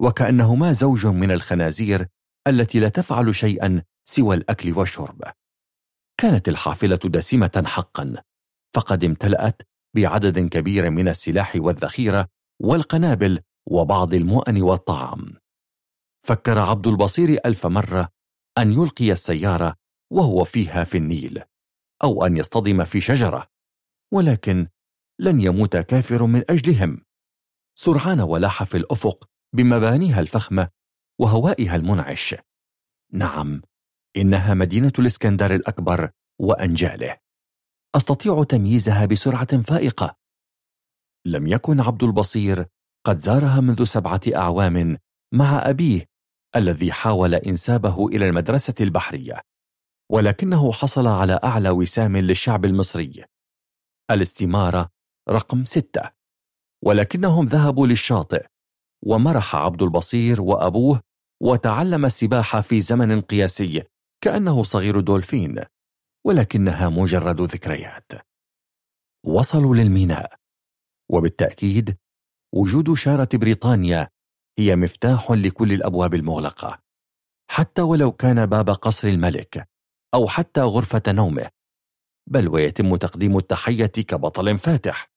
وكأنهما زوج من الخنازير التي لا تفعل شيئا سوى الأكل والشرب. كانت الحافلة دسمة حقا فقد امتلأت بعدد كبير من السلاح والذخيرة والقنابل وبعض المؤن والطعام. فكر عبد البصير ألف مرة أن يلقي السيارة وهو فيها في النيل أو أن يصطدم في شجرة ولكن لن يموت كافر من أجلهم. سرعان ولاح في الأفق بمبانيها الفخمة وهوائها المنعش. نعم إنها مدينة الإسكندر الأكبر وأنجاله. أستطيع تمييزها بسرعة فائقة. لم يكن عبد البصير قد زارها منذ سبعة أعوام مع أبيه الذي حاول إنسابه إلى المدرسة البحرية ولكنه حصل على أعلى وسام للشعب المصري. الاستمارة رقم ستة. ولكنهم ذهبوا للشاطئ ومرح عبد البصير وأبوه وتعلم السباحة في زمن قياسي كأنه صغير دولفين ولكنها مجرد ذكريات. وصلوا للميناء وبالتأكيد وجود شارة بريطانيا هي مفتاح لكل الأبواب المغلقة. حتى ولو كان باب قصر الملك أو حتى غرفة نومه. بل ويتم تقديم التحية كبطل فاتح.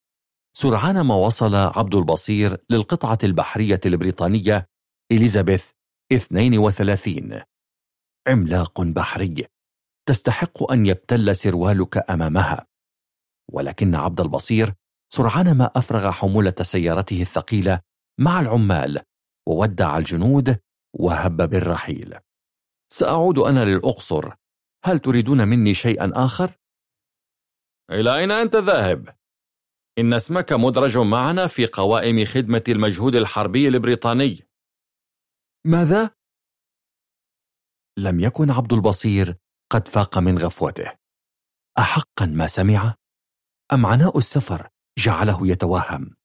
سرعان ما وصل عبد البصير للقطعة البحرية البريطانية إليزابيث 32 عملاق بحري تستحق أن يبتل سروالك أمامها. ولكن عبد البصير سرعان ما أفرغ حمولة سيارته الثقيلة مع العمال وودع الجنود وهب بالرحيل سأعود أنا للأقصر هل تريدون مني شيئا آخر؟ إلى أين أنت ذاهب؟ إن اسمك مدرج معنا في قوائم خدمة المجهود الحربي البريطاني ماذا؟ لم يكن عبد البصير قد فاق من غفوته أحقا ما سمع؟ أم عناء السفر جعله يتوهم؟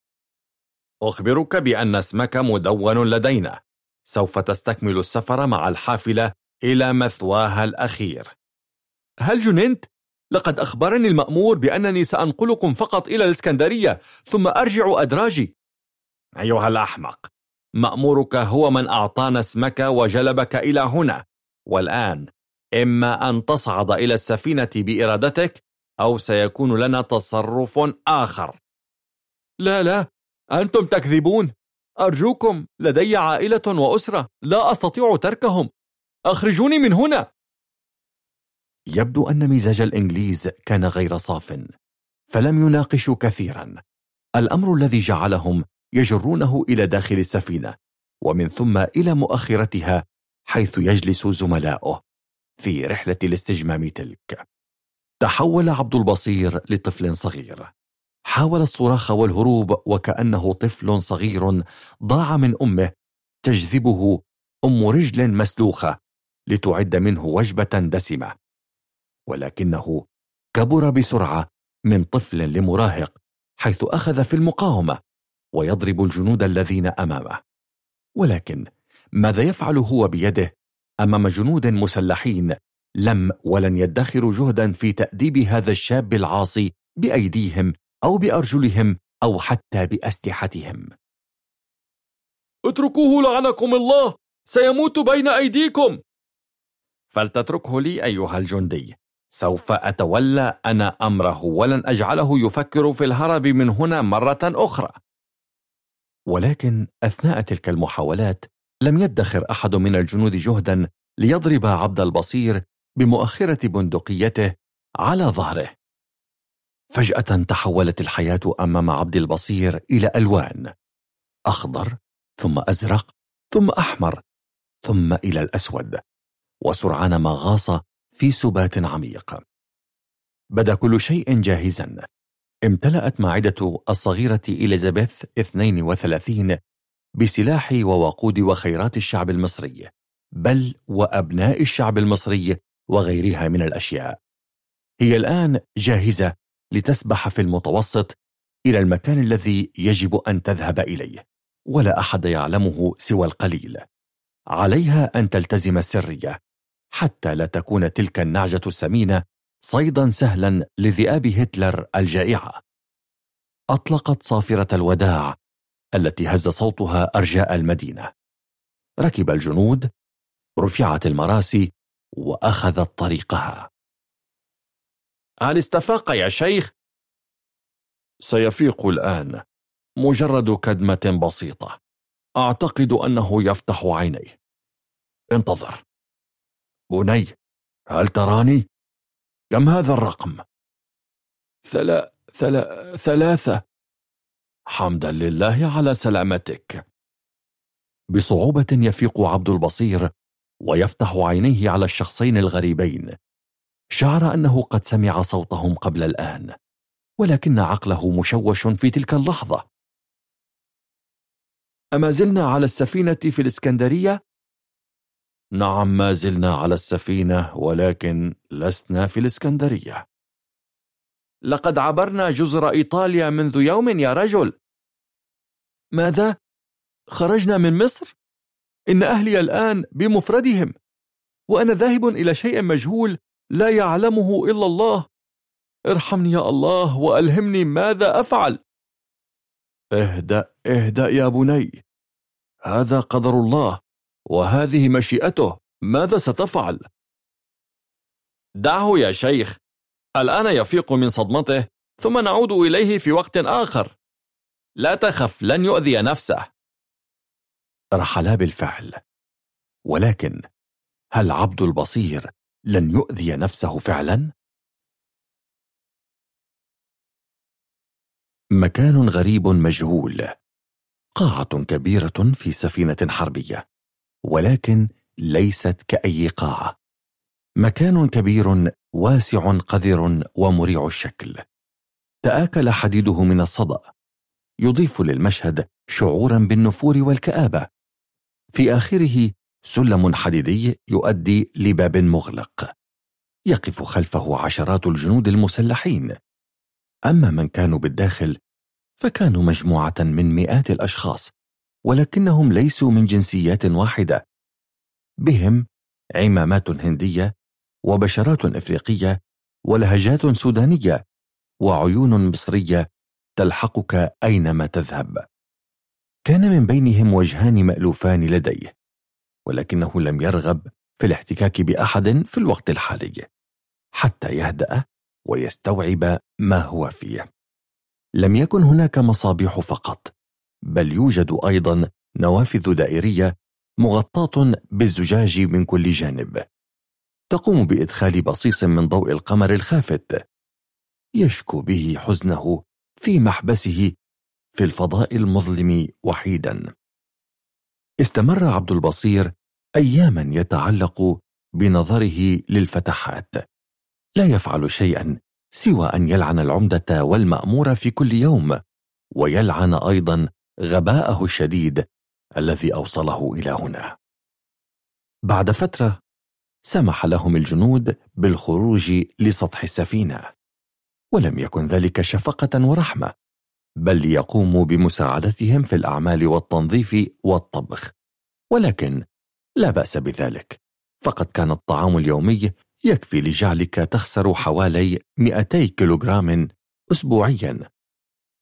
أخبرك بأن اسمك مدون لدينا سوف تستكمل السفر مع الحافلة إلى مثواها الأخير هل جننت؟ لقد أخبرني المأمور بأنني سأنقلكم فقط إلى الإسكندرية ثم أرجع أدراجي أيها الأحمق مأمورك هو من أعطانا اسمك وجلبك إلى هنا والآن إما أن تصعد إلى السفينة بإرادتك أو سيكون لنا تصرف آخر. لا لا أنتم تكذبون. أرجوكم لدي عائلة وأسرة لا أستطيع تركهم. أخرجوني من هنا. يبدو أن مزاج الإنجليز كان غير صاف فلم يناقشوا كثيرا. الأمر الذي جعلهم يجرونه إلى داخل السفينة ومن ثم إلى مؤخرتها حيث يجلس زملاؤه في رحلة الاستجمام تلك. تحول عبد البصير لطفل صغير. حاول الصراخ والهروب وكأنه طفل صغير ضاع من أمه تجذبه أم رجل مسلوخة لتعد منه وجبة دسمة. ولكنه كبر بسرعة من طفل لمراهق حيث أخذ في المقاومة ويضرب الجنود الذين أمامه. ولكن ماذا يفعل هو بيده أمام جنود مسلحين لم ولن يدخروا جهدا في تأديب هذا الشاب العاصي بأيديهم أو بأرجلهم أو حتى بأسلحتهم. اتركوه لعنكم الله! سيموت بين أيديكم! فلتتركه لي أيها الجندي. سوف أتولى أنا أمره ولن أجعله يفكر في الهرب من هنا مرة أخرى. ولكن أثناء تلك المحاولات لم يدخر أحد من الجنود جهدا ليضرب عبد البصير بمؤخرة بندقيته على ظهره. فجأة تحولت الحياة أمام عبد البصير إلى ألوان. أخضر ثم أزرق ثم أحمر ثم إلى الأسود. وسرعان ما غاص في سبات عميق. بدا كل شيء جاهزا. امتلأت معدة الصغيرة إليزابيث 32 بسلاح ووقود وخيرات الشعب المصري. بل وأبناء الشعب المصري وغيرها من الأشياء. هي الآن جاهزة لتسبح في المتوسط إلى المكان الذي يجب أن تذهب إليه ولا أحد يعلمه سوى القليل. عليها أن تلتزم السرية حتى لا تكون تلك النعجة السمينة صيدا سهلا لذئاب هتلر الجائعة. أطلقت صافرة الوداع التي هز صوتها أرجاء المدينة. ركب الجنود رفعت المراسي وأخذت طريقها هل استفاق يا شيخ؟ سيفيق الآن مجرد كدمة بسيطة أعتقد أنه يفتح عينيه انتظر بني هل تراني؟ كم هذا الرقم؟ ثلا... ثل... ثلاثة حمدا لله على سلامتك بصعوبة يفيق عبد البصير ويفتح عينيه على الشخصين الغريبين شعر أنه قد سمع صوتهم قبل الآن ولكن عقله مشوش في تلك اللحظة أما زلنا على السفينة في الإسكندرية؟ نعم ما زلنا على السفينة ولكن لسنا في الإسكندرية لقد عبرنا جزر إيطاليا منذ يوم يا رجل ماذا؟ خرجنا من مصر؟ إن أهلي الآن بمفردهم وأنا ذاهب إلى شيء مجهول لا يعلمه إلا الله. ارحمني يا الله وألهمني ماذا أفعل. اهدأ اهدأ يا بني. هذا قدر الله وهذه مشيئته. ماذا ستفعل؟ دعه يا شيخ. الآن يفيق من صدمته ثم نعود إليه في وقت آخر. لا تخف لن يؤذي نفسه. رحلا بالفعل. ولكن هل عبد البصير لن يؤذي نفسه فعلا؟ مكان غريب مجهول. قاعة كبيرة في سفينة حربية ولكن ليست كأي قاعة. مكان كبير واسع قذر ومريع الشكل. تآكل حديده من الصدأ. يضيف للمشهد شعورا بالنفور والكآبة. في آخره سلم حديدي يؤدي لباب مغلق يقف خلفه عشرات الجنود المسلحين. أما من كانوا بالداخل فكانوا مجموعة من مئات الأشخاص ولكنهم ليسوا من جنسيات واحدة. بهم عمامات هندية وبشرات إفريقية ولهجات سودانية وعيون مصرية تلحقك أينما تذهب. كان من بينهم وجهان مألوفان لديه ولكنه لم يرغب في الاحتكاك بأحد في الوقت الحالي حتى يهدأ ويستوعب ما هو فيه. لم يكن هناك مصابيح فقط بل يوجد أيضا نوافذ دائرية مغطاة بالزجاج من كل جانب. تقوم بإدخال بصيص من ضوء القمر الخافت يشكو به حزنه في محبسه في الفضاء المظلم وحيدا. استمر عبد البصير أياما يتعلق بنظره للفتحات. لا يفعل شيئا سوى أن يلعن العمدة والمأمور في كل يوم ويلعن أيضا غباءه الشديد الذي أوصله إلى هنا. بعد فترة سمح لهم الجنود بالخروج لسطح السفينة ولم يكن ذلك شفقة ورحمة. بل يقوم بمساعدتهم في الأعمال والتنظيف والطبخ. ولكن لا بأس بذلك. فقد كان الطعام اليومي يكفي لجعلك تخسر حوالي 200 كيلوغرام أسبوعيا.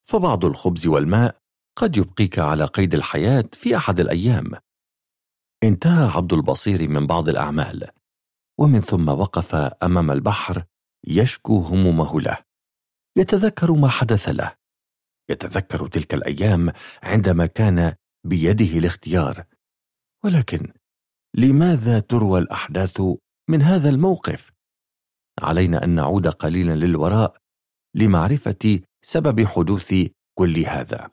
فبعض الخبز والماء قد يبقيك على قيد الحياة في أحد الأيام. انتهى عبد البصير من بعض الأعمال ومن ثم وقف أمام البحر يشكو همومه له. يتذكر ما حدث له. يتذكر تلك الأيام عندما كان بيده الاختيار. ولكن لماذا تروى الأحداث من هذا الموقف؟ علينا أن نعود قليلا للوراء لمعرفة سبب حدوث كل هذا.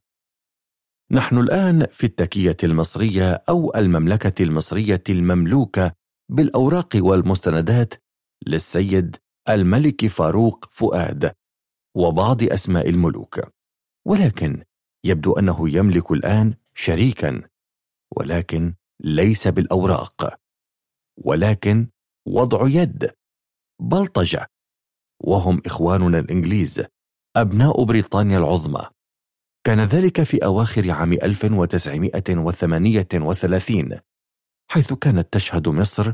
نحن الآن في التكية المصرية أو المملكة المصرية المملوكة بالأوراق والمستندات للسيد الملك فاروق فؤاد وبعض أسماء الملوك. ولكن يبدو أنه يملك الآن شريكا ولكن ليس بالأوراق. ولكن وضع يد. بلطجة. وهم إخواننا الإنجليز أبناء بريطانيا العظمى. كان ذلك في أواخر عام 1938 حيث كانت تشهد مصر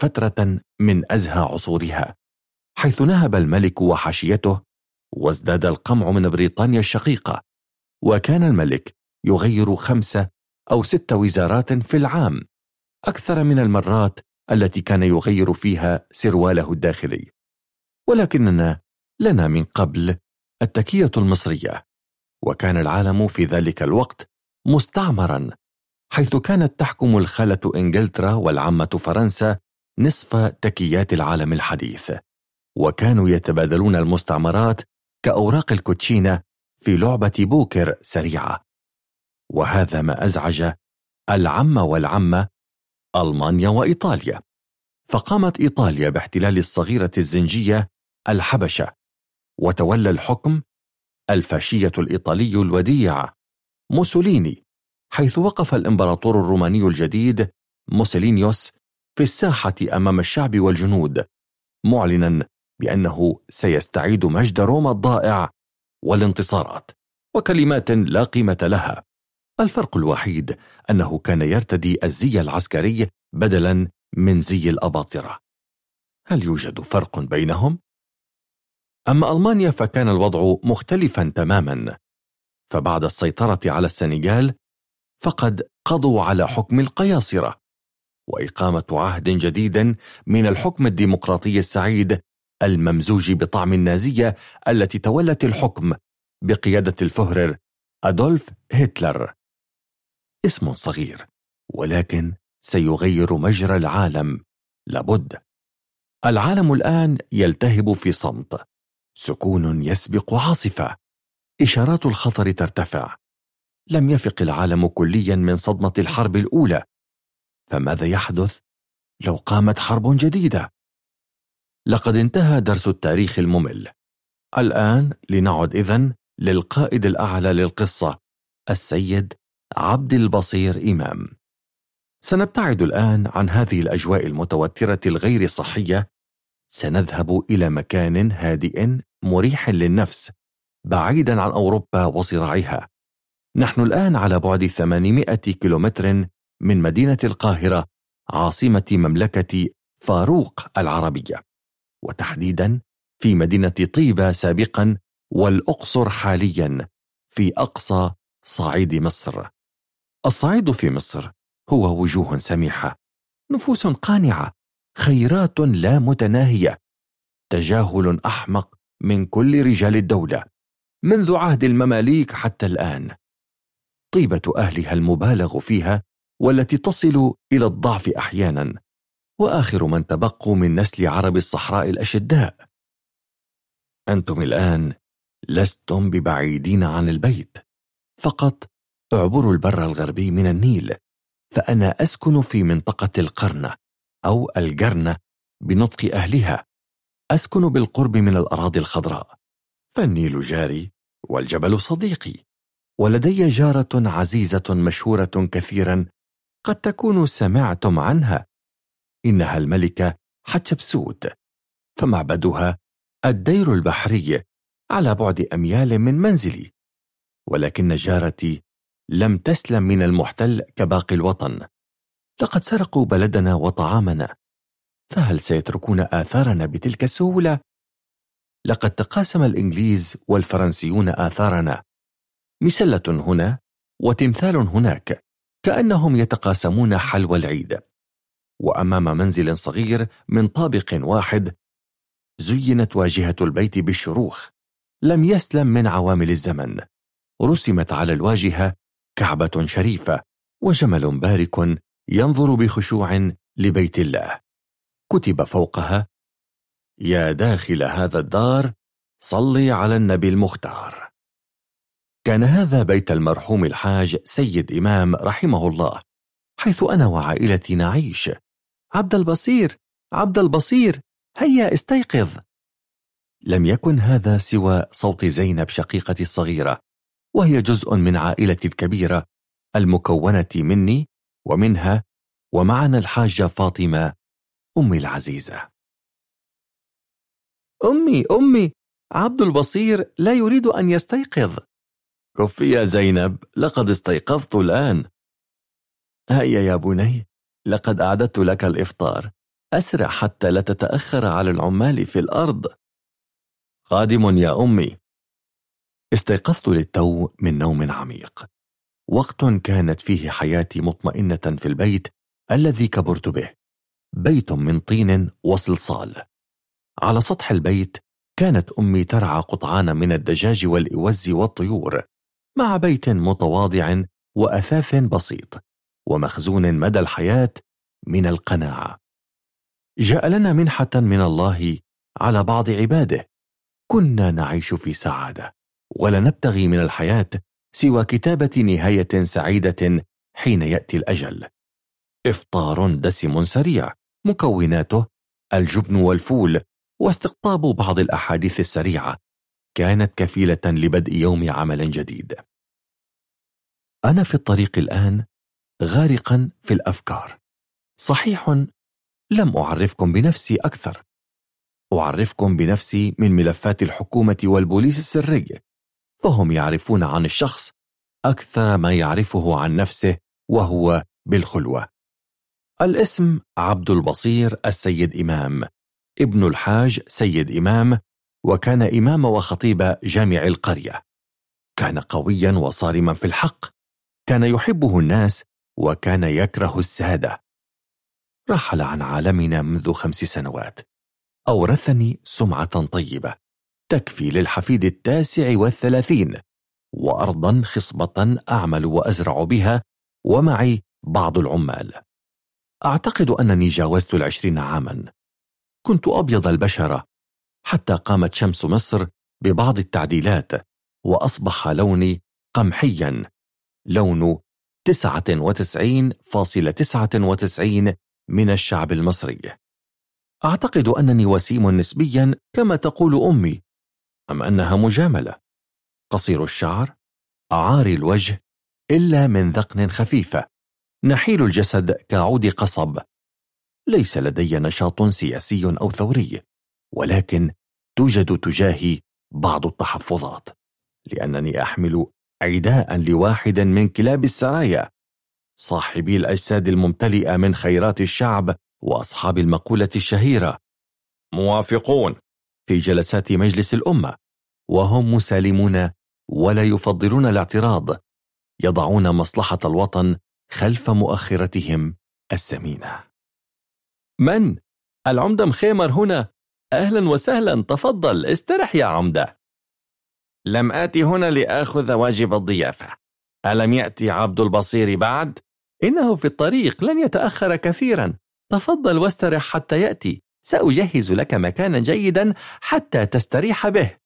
فترة من أزهى عصورها حيث نهب الملك وحاشيته وازداد القمع من بريطانيا الشقيقة وكان الملك يغير خمسة أو ست وزارات في العام أكثر من المرات التي كان يغير فيها سرواله الداخلي. ولكننا لنا من قبل التكية المصرية وكان العالم في ذلك الوقت مستعمرا حيث كانت تحكم الخالة إنجلترا والعمة فرنسا نصف تكيات العالم الحديث وكانوا يتبادلون المستعمرات كأوراق الكوتشينة في لعبة بوكر سريعة. وهذا ما أزعج العم والعمة ألمانيا وإيطاليا. فقامت إيطاليا باحتلال الصغيرة الزنجية الحبشة وتولى الحكم الفاشية الإيطالي الوديع موسوليني حيث وقف الإمبراطور الروماني الجديد موسولينيوس في الساحة أمام الشعب والجنود معلنا بأنه سيستعيد مجد روما الضائع والانتصارات وكلمات لا قيمة لها الفرق الوحيد أنه كان يرتدي الزي العسكري بدلا من زي الأباطرة هل يوجد فرق بينهم؟ أما ألمانيا فكان الوضع مختلفا تماما فبعد السيطرة على السنغال فقد قضوا على حكم القياصرة وإقامة عهد جديد من الحكم الديمقراطي السعيد الممزوج بطعم النازية التي تولت الحكم بقيادة الفهرر أدولف هتلر. اسم صغير ولكن سيغير مجرى العالم. لابد. العالم الآن يلتهب في صمت. سكون يسبق عاصفة. إشارات الخطر ترتفع. لم يفق العالم كليا من صدمة الحرب الأولى. فماذا يحدث لو قامت حرب جديدة؟ لقد انتهى درس التاريخ الممل. الآن لنعد إذن للقائد الأعلى للقصة السيد عبد البصير إمام. سنبتعد الآن عن هذه الأجواء المتوترة الغير صحية. سنذهب إلى مكان هادئ مريح للنفس بعيدا عن أوروبا وصراعها. نحن الآن على بعد 800 كيلومتر من مدينة القاهرة عاصمة مملكة فاروق العربية. وتحديدا في مدينة طيبة سابقا والأقصر حاليا في أقصى صعيد مصر. الصعيد في مصر هو وجوه سميحة نفوس قانعة خيرات لا متناهية تجاهل أحمق من كل رجال الدولة منذ عهد المماليك حتى الآن. طيبة أهلها المبالغ فيها والتي تصل إلى الضعف أحيانا. وآخر من تبقوا من نسل عرب الصحراء الأشداء. أنتم الآن لستم ببعيدين عن البيت. فقط اعبروا البر الغربي من النيل فأنا أسكن في منطقة القرنة أو الجرنة بنطق أهلها. أسكن بالقرب من الأراضي الخضراء. فالنيل جاري والجبل صديقي. ولدي جارة عزيزة مشهورة كثيرا قد تكونوا سمعتم عنها. إنها الملكة حتشبسوت فمعبدها الدير البحري على بعد أميال من منزلي. ولكن جارتي لم تسلم من المحتل كباقي الوطن. لقد سرقوا بلدنا وطعامنا فهل سيتركون آثارنا بتلك السهولة؟ لقد تقاسم الإنجليز والفرنسيون آثارنا. مسلة هنا وتمثال هناك كأنهم يتقاسمون حلوى العيد. وأمام منزل صغير من طابق واحد زينت واجهة البيت بالشروخ. لم يسلم من عوامل الزمن. رسمت على الواجهة كعبة شريفة وجمل بارك ينظر بخشوع لبيت الله. كتب فوقها يا داخل هذا الدار صلي على النبي المختار. كان هذا بيت المرحوم الحاج سيد إمام رحمه الله حيث أنا وعائلتي نعيش. عبد البصير عبد البصير هيا استيقظ. لم يكن هذا سوى صوت زينب شقيقتي الصغيرة وهي جزء من عائلتي الكبيرة المكونة مني ومنها ومعنا الحاجة فاطمة أمي العزيزة. أمي أمي عبد البصير لا يريد أن يستيقظ. كفي يا زينب لقد استيقظت الآن. هيا يا بني لقد أعددت لك الإفطار. أسرع حتى لا تتأخر على العمال في الأرض. قادم يا أمي. استيقظت للتو من نوم عميق. وقت كانت فيه حياتي مطمئنة في البيت الذي كبرت به. بيت من طين وصلصال. على سطح البيت كانت أمي ترعى قطعان من الدجاج والإوز والطيور مع بيت متواضع وأثاث بسيط. ومخزون مدى الحياة من القناعة. جاء لنا منحة من الله على بعض عباده. كنا نعيش في سعادة ولا نبتغي من الحياة سوى كتابة نهاية سعيدة حين يأتي الأجل. إفطار دسم سريع مكوناته الجبن والفول واستقطاب بعض الأحاديث السريعة. كانت كفيلة لبدء يوم عمل جديد. أنا في الطريق الآن غارقا في الأفكار. صحيح لم أعرفكم بنفسي أكثر. أعرفكم بنفسي من ملفات الحكومة والبوليس السري فهم يعرفون عن الشخص أكثر ما يعرفه عن نفسه وهو بالخلوة. الاسم عبد البصير السيد إمام ابن الحاج سيد إمام وكان إمام وخطيب جامع القرية. كان قويا وصارما في الحق. كان يحبه الناس وكان يكره السادة. رحل عن عالمنا منذ خمس سنوات. أورثني سمعة طيبة تكفي للحفيد التاسع والثلاثين وأرضا خصبة أعمل وأزرع بها ومعي بعض العمال. أعتقد أنني جاوزت العشرين عاما. كنت أبيض البشرة حتى قامت شمس مصر ببعض التعديلات وأصبح لوني قمحيا لون 99.99 من الشعب المصري. أعتقد أنني وسيم نسبيا كما تقول أمي. أم أنها مجاملة. قصير الشعر عاري الوجه إلا من ذقن خفيفة. نحيل الجسد كعود قصب. ليس لدي نشاط سياسي أو ثوري ولكن توجد تجاهي بعض التحفظات لأنني أحمل عداء لواحد من كلاب السرايا صاحبي الأجساد الممتلئة من خيرات الشعب وأصحاب المقولة الشهيرة. موافقون في جلسات مجلس الأمة وهم مسالمون ولا يفضلون الاعتراض يضعون مصلحة الوطن خلف مؤخرتهم السمينة. من؟ العمدة مخيمر هنا. أهلا وسهلا تفضل استرح يا عمدة. لم آتي هنا لآخذ واجب الضيافة. ألم يأتي عبد البصير بعد؟ إنه في الطريق لن يتأخر كثيرا. تفضل واسترح حتى يأتي. سأجهز لك مكانا جيدا حتى تستريح به.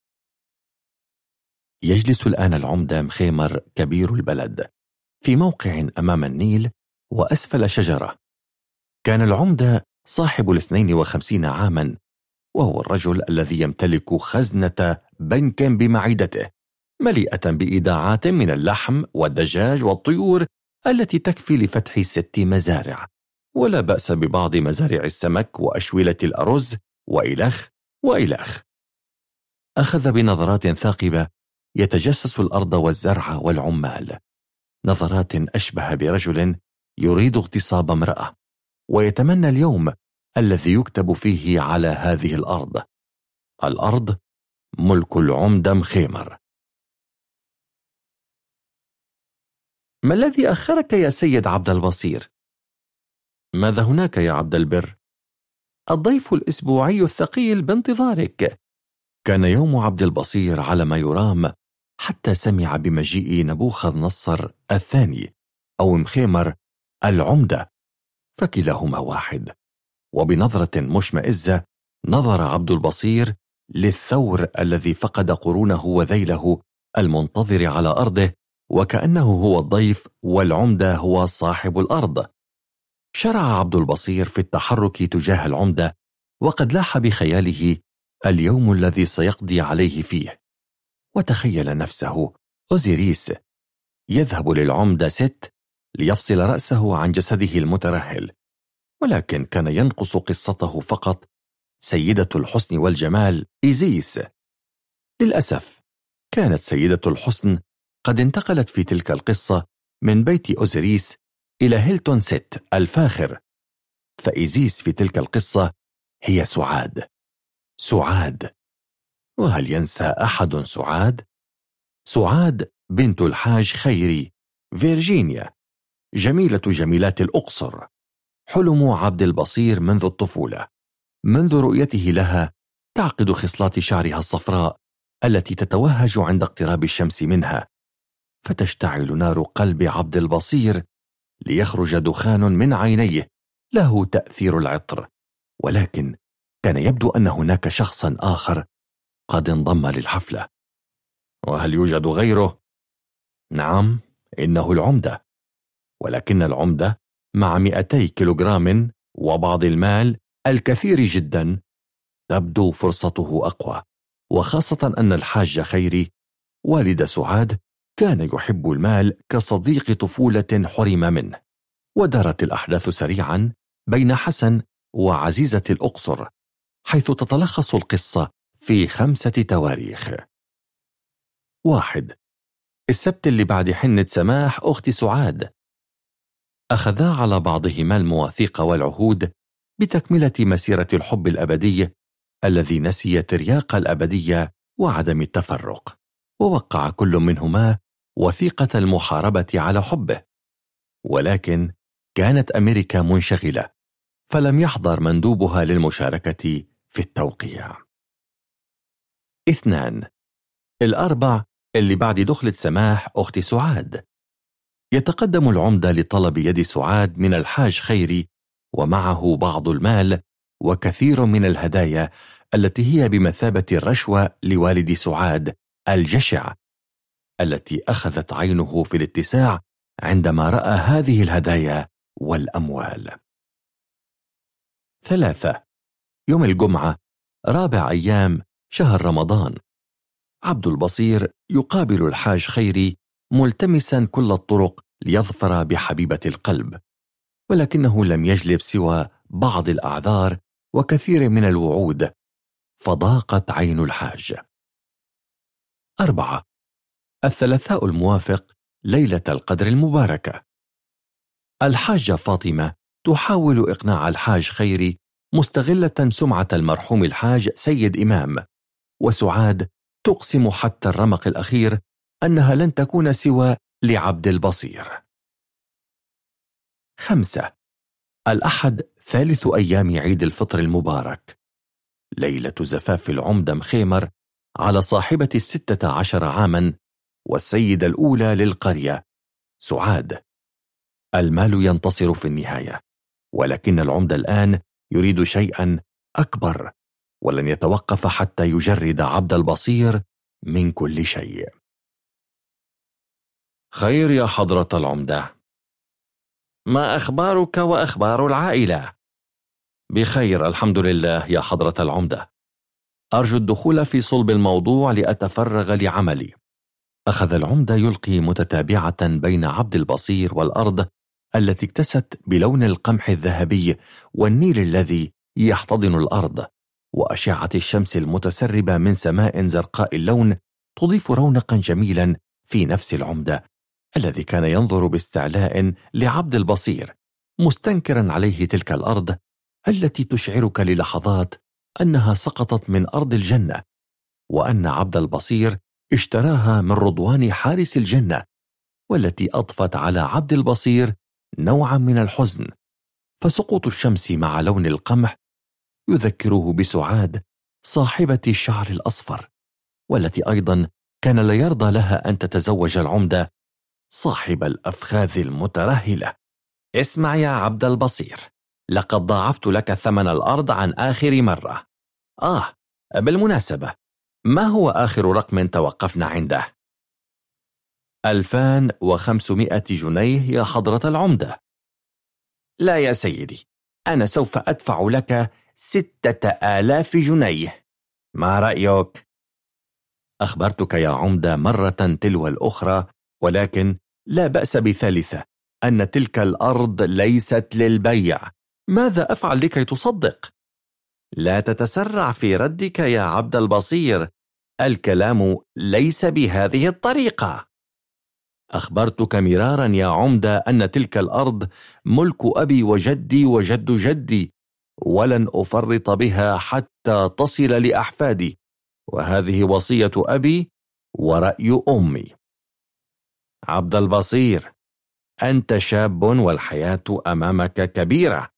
يجلس الآن العمدة مخيمر كبير البلد. في موقع أمام النيل وأسفل شجرة. كان العمدة صاحب الاثنين وخمسين عاما وهو الرجل الذي يمتلك خزنة بنك بمعدته مليئة بإيداعات من اللحم والدجاج والطيور التي تكفي لفتح ست مزارع. ولا بأس ببعض مزارع السمك وأشولة الأرز وإلخ وإلخ أخذ بنظرات ثاقبة يتجسس الأرض والزرع والعمال. نظرات أشبه برجل يريد اغتصاب امرأة ويتمنى اليوم الذي يكتب فيه على هذه الأرض. الأرض ملك العمدة مخيمر ما الذي أخرك يا سيد عبد البصير؟ ماذا هناك يا عبد البر؟ الضيف الأسبوعي الثقيل بانتظارك كان يوم عبد البصير على ما يرام حتى سمع بمجيء نبوخذ نصر الثاني أو مخيمر العمدة فكلاهما واحد وبنظرة مشمئزة نظر عبد البصير للثور الذي فقد قرونه وذيله المنتظر على أرضه وكأنه هو الضيف والعمدة هو صاحب الأرض. شرع عبد البصير في التحرك تجاه العمدة وقد لاح بخياله اليوم الذي سيقضي عليه فيه. وتخيل نفسه أوزيريس يذهب للعمدة ست ليفصل رأسه عن جسده المترهل ولكن كان ينقص قصته فقط سيدة الحسن والجمال إيزيس. للأسف كانت سيدة الحسن قد انتقلت في تلك القصة من بيت أوزيريس إلى هيلتون ست الفاخر. فإيزيس في تلك القصة هي سعاد. سعاد. وهل ينسى أحد سعاد؟ سعاد بنت الحاج خيري فيرجينيا جميلة جميلات الأقصر. حلم عبد البصير منذ الطفولة. منذ رؤيته لها تعقد خصلات شعرها الصفراء التي تتوهج عند اقتراب الشمس منها. فتشتعل نار قلب عبد البصير ليخرج دخان من عينيه له تأثير العطر. ولكن كان يبدو أن هناك شخصا آخر قد انضم للحفلة. وهل يوجد غيره؟ نعم إنه العمدة. ولكن العمدة مع 200 كيلوغرام وبعض المال الكثير جدا تبدو فرصته أقوى وخاصة أن الحاج خيري والد سعاد كان يحب المال كصديق طفولة حرم منه ودارت الأحداث سريعا بين حسن وعزيزة الأقصر حيث تتلخص القصة في خمسة تواريخ. واحد. السبت اللي بعد حنة سماح أخت سعاد. أخذا على بعضهما المواثيق والعهود بتكملة مسيرة الحب الأبدي الذي نسي ترياق الأبدية وعدم التفرق ووقع كل منهما وثيقة المحاربة على حبه. ولكن كانت أمريكا منشغلة فلم يحضر مندوبها للمشاركة في التوقيع. اثنان الأربع اللي بعد دخلة سماح أخت سعاد. يتقدم العمدة لطلب يد سعاد من الحاج خيري ومعه بعض المال وكثير من الهدايا التي هي بمثابة الرشوة لوالد سعاد الجشع التي أخذت عينه في الاتساع عندما رأى هذه الهدايا والأموال. ثلاثة يوم الجمعة رابع أيام شهر رمضان عبد البصير يقابل الحاج خيري ملتمسا كل الطرق ليظفر بحبيبة القلب. ولكنه لم يجلب سوى بعض الأعذار وكثير من الوعود فضاقت عين الحاج. أربعة. الثلاثاء الموافق ليلة القدر المباركة. الحاجة فاطمة تحاول إقناع الحاج خيري مستغلة سمعة المرحوم الحاج سيد إمام وسعاد تقسم حتى الرمق الأخير أنها لن تكون سوى لعبد البصير. خمسة. الأحد ثالث أيام عيد الفطر المبارك. ليلة زفاف العمدة مخيمر على صاحبة الستة عشر عاما والسيدة الأولى للقرية سعاد. المال ينتصر في النهاية ولكن العمدة الآن يريد شيئا أكبر ولن يتوقف حتى يجرد عبد البصير من كل شيء. خير يا حضرة العمدة. ما أخبارك وأخبار العائلة؟ بخير الحمد لله يا حضرة العمدة. أرجو الدخول في صلب الموضوع لأتفرغ لعملي. أخذ العمدة يلقي متتابعة بين عبد البصير والأرض التي اكتست بلون القمح الذهبي والنيل الذي يحتضن الأرض وأشعة الشمس المتسربة من سماء زرقاء اللون تضيف رونقا جميلا في نفس العمدة. الذي كان ينظر باستعلاء لعبد البصير مستنكرا عليه تلك الأرض التي تشعرك للحظات أنها سقطت من أرض الجنة وأن عبد البصير اشتراها من رضوان حارس الجنة والتي أضفت على عبد البصير نوعا من الحزن. فسقوط الشمس مع لون القمح يذكره بسعاد صاحبة الشعر الأصفر والتي أيضا كان لا يرضى لها أن تتزوج العمدة صاحب الأفخاذ المترهلة اسمع يا عبد البصير لقد ضاعفت لك ثمن الأرض عن آخر مرة آه بالمناسبة ما هو آخر رقم توقفنا عنده؟ 2500 جنيه يا حضرة العمدة لا يا سيدي أنا سوف أدفع لك ستة آلاف جنيه ما رأيك؟ أخبرتك يا عمدة مرة تلو الأخرى ولكن لا بأس بثالثة أن تلك الأرض ليست للبيع. ماذا أفعل لكي تصدق؟ لا تتسرع في ردك يا عبد البصير. الكلام ليس بهذه الطريقة. أخبرتك مرارا يا عمدة أن تلك الأرض ملك أبي وجدي وجد جدي ولن أفرط بها حتى تصل لأحفادي وهذه وصية أبي ورأي أمي. عبد البصير أنت شاب والحياة أمامك كبيرة.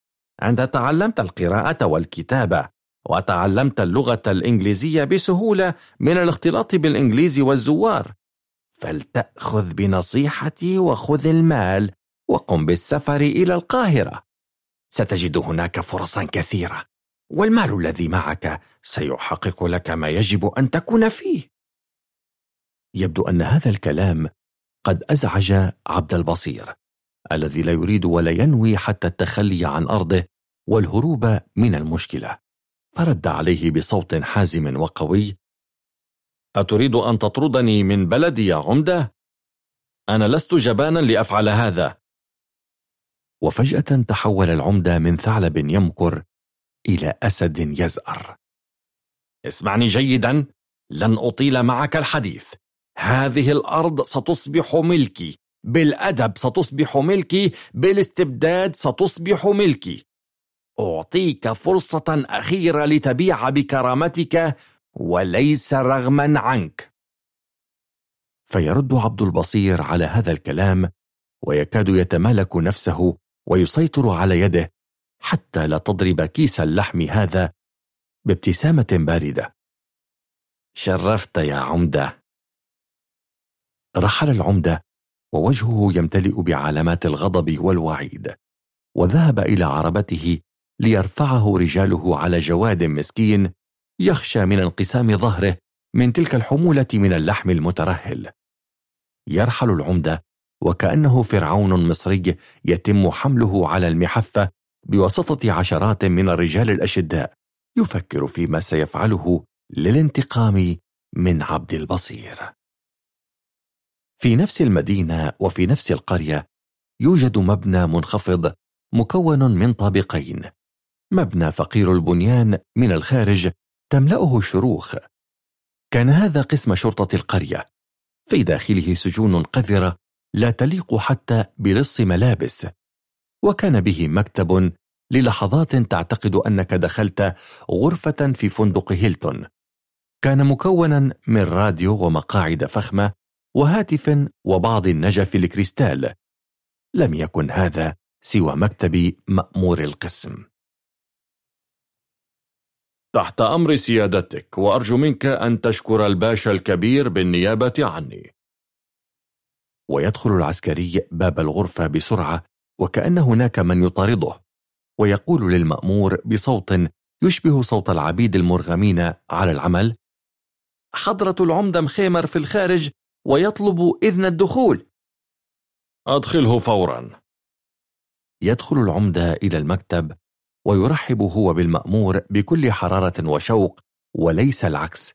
أنت تعلمت القراءة والكتابة وتعلمت اللغة الإنجليزية بسهولة من الاختلاط بالإنجليز والزوار. فلتأخذ بنصيحتي وخذ المال وقم بالسفر إلى القاهرة. ستجد هناك فرصا كثيرة والمال الذي معك سيحقق لك ما يجب أن تكون فيه. يبدو أن هذا الكلام قد أزعج عبد البصير الذي لا يريد ولا ينوي حتى التخلي عن أرضه والهروب من المشكلة. فرد عليه بصوت حازم وقوي أتريد أن تطردني من بلدي يا عمدة؟ أنا لست جبانا لأفعل هذا. وفجأة تحول العمدة من ثعلب يمكر إلى أسد يزأر. اسمعني جيدا لن أطيل معك الحديث. هذه الأرض ستصبح ملكي. بالأدب ستصبح ملكي بالاستبداد ستصبح ملكي. أعطيك فرصة أخيرة لتبيع بكرامتك وليس رغما عنك. فيرد عبد البصير على هذا الكلام ويكاد يتمالك نفسه ويسيطر على يده حتى لا تضرب كيس اللحم هذا بابتسامة باردة. شرفت يا عمدة. رحل العمدة ووجهه يمتلئ بعلامات الغضب والوعيد وذهب إلى عربته ليرفعه رجاله على جواد مسكين يخشى من انقسام ظهره من تلك الحمولة من اللحم المترهل. يرحل العمدة وكأنه فرعون مصري يتم حمله على المحفة بواسطة عشرات من الرجال الأشداء يفكر فيما سيفعله للانتقام من عبد البصير. في نفس المدينة وفي نفس القرية يوجد مبنى منخفض مكون من طابقين. مبنى فقير البنيان من الخارج تملأه الشروخ كان هذا قسم شرطة القرية. في داخله سجون قذرة لا تليق حتى بلص ملابس. وكان به مكتب للحظات تعتقد أنك دخلت غرفة في فندق هيلتون. كان مكونا من راديو ومقاعد فخمة وهاتف وبعض النجف الكريستال لم يكن هذا سوى مكتب مأمور القسم. تحت أمر سيادتك وأرجو منك أن تشكر الباشا الكبير بالنيابة عني. ويدخل العسكري باب الغرفة بسرعة وكأن هناك من يطارده ويقول للمأمور بصوت يشبه صوت العبيد المرغمين على العمل حضرة العمدة مخيمر في الخارج ويطلب إذن الدخول. أدخله فورا. يدخل العمدة إلى المكتب ويرحب هو بالمأمور بكل حرارة وشوق وليس العكس.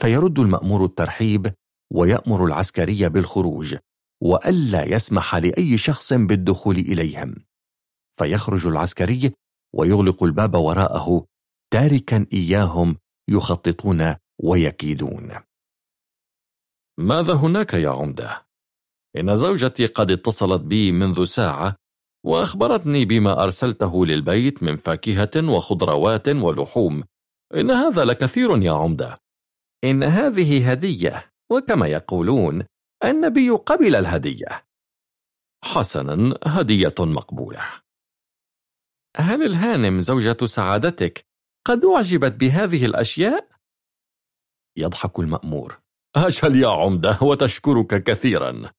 فيرد المأمور الترحيب ويأمر العسكري بالخروج وألا يسمح لأي شخص بالدخول إليهم. فيخرج العسكري ويغلق الباب وراءه تاركا إياهم يخططون ويكيدون. ماذا هناك يا عمدة؟ إن زوجتي قد اتصلت بي منذ ساعة وأخبرتني بما أرسلته للبيت من فاكهة وخضروات ولحوم. إن هذا لكثير يا عمدة. إن هذه هدية وكما يقولون النبي قبل الهدية. حسنا هدية مقبولة. هل الهانم زوجة سعادتك قد أعجبت بهذه الأشياء؟ يضحك المأمور. أجل يا عمدة وتشكرك كثيرا.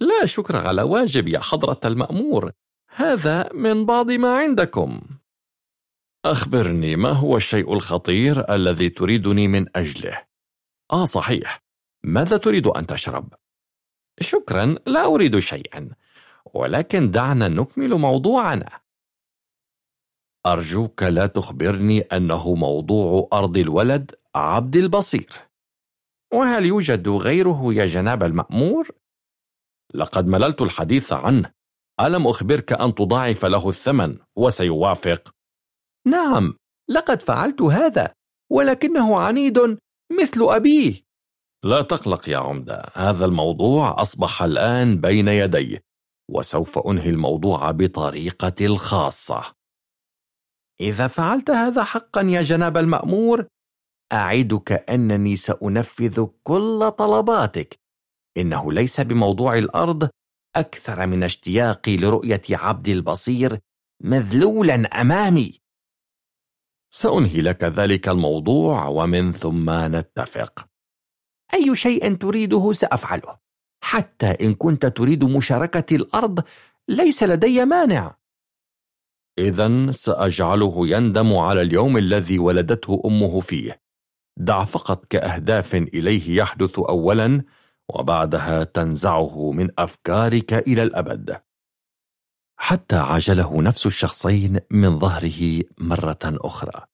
لا شكر على واجب يا حضرة المأمور. هذا من بعض ما عندكم. أخبرني ما هو الشيء الخطير الذي تريدني من أجله؟ آه صحيح. ماذا تريد أن تشرب؟ شكرا لا أريد شيئا. ولكن دعنا نكمل موضوعنا. أرجوك لا تخبرني أنه موضوع أرض الولد عبد البصير. وهل يوجد غيره يا جناب المأمور؟ لقد مللت الحديث عنه ألم أخبرك أن تضاعف له الثمن وسيوافق؟ نعم لقد فعلت هذا ولكنه عنيد مثل أبيه لا تقلق يا عمدة هذا الموضوع أصبح الآن بين يدي وسوف أنهي الموضوع بطريقتي الخاصة إذا فعلت هذا حقا يا جناب المأمور أعدك أنني سأنفذ كل طلباتك. إنه ليس بموضوع الأرض أكثر من اشتياقي لرؤية عبد البصير مذلولا أمامي. سأنهي لك ذلك الموضوع ومن ثم نتفق. أي شيء تريده سأفعله. حتى إن كنت تريد مشاركة الأرض ليس لدي مانع. إذا سأجعله يندم على اليوم الذي ولدته أمه فيه. دع فقط كأهداف إليه يحدث أولا وبعدها تنزعه من أفكارك إلى الأبد. حتى عجله نفس الشخصين من ظهره مرة أخرى.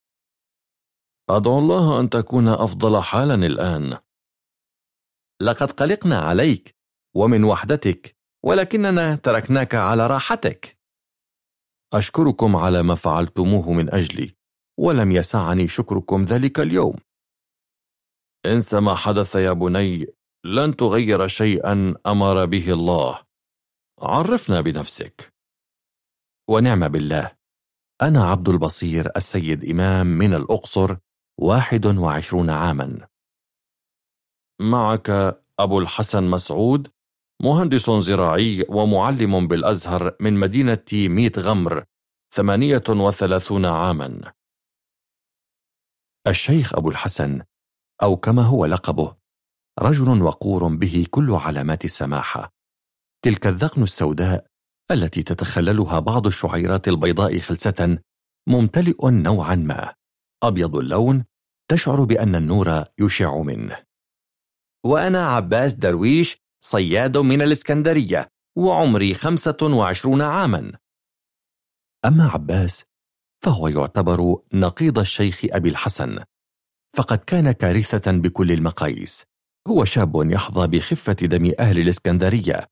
أدعو الله أن تكون أفضل حالا الآن. لقد قلقنا عليك ومن وحدتك ولكننا تركناك على راحتك. أشكركم على ما فعلتموه من أجلي ولم يسعني شكركم ذلك اليوم. انس ما حدث يا بني لن تغير شيئا أمر به الله. عرفنا بنفسك. ونعم بالله. أنا عبد البصير السيد إمام من الأقصر واحد وعشرون عاما. معك أبو الحسن مسعود مهندس زراعي ومعلم بالأزهر من مدينة ميت غمر ثمانية وثلاثون عاما. الشيخ أبو الحسن أو كما هو لقبه. رجل وقور به كل علامات السماحة. تلك الذقن السوداء التي تتخللها بعض الشعيرات البيضاء خلسة ممتلئ نوعا ما. أبيض اللون تشعر بأن النور يشع منه. وأنا عباس درويش صياد من الإسكندرية وعمري خمسة وعشرون عاما. أما عباس فهو يعتبر نقيض الشيخ أبي الحسن. فقد كان كارثة بكل المقاييس. هو شاب يحظى بخفة دم أهل الإسكندرية.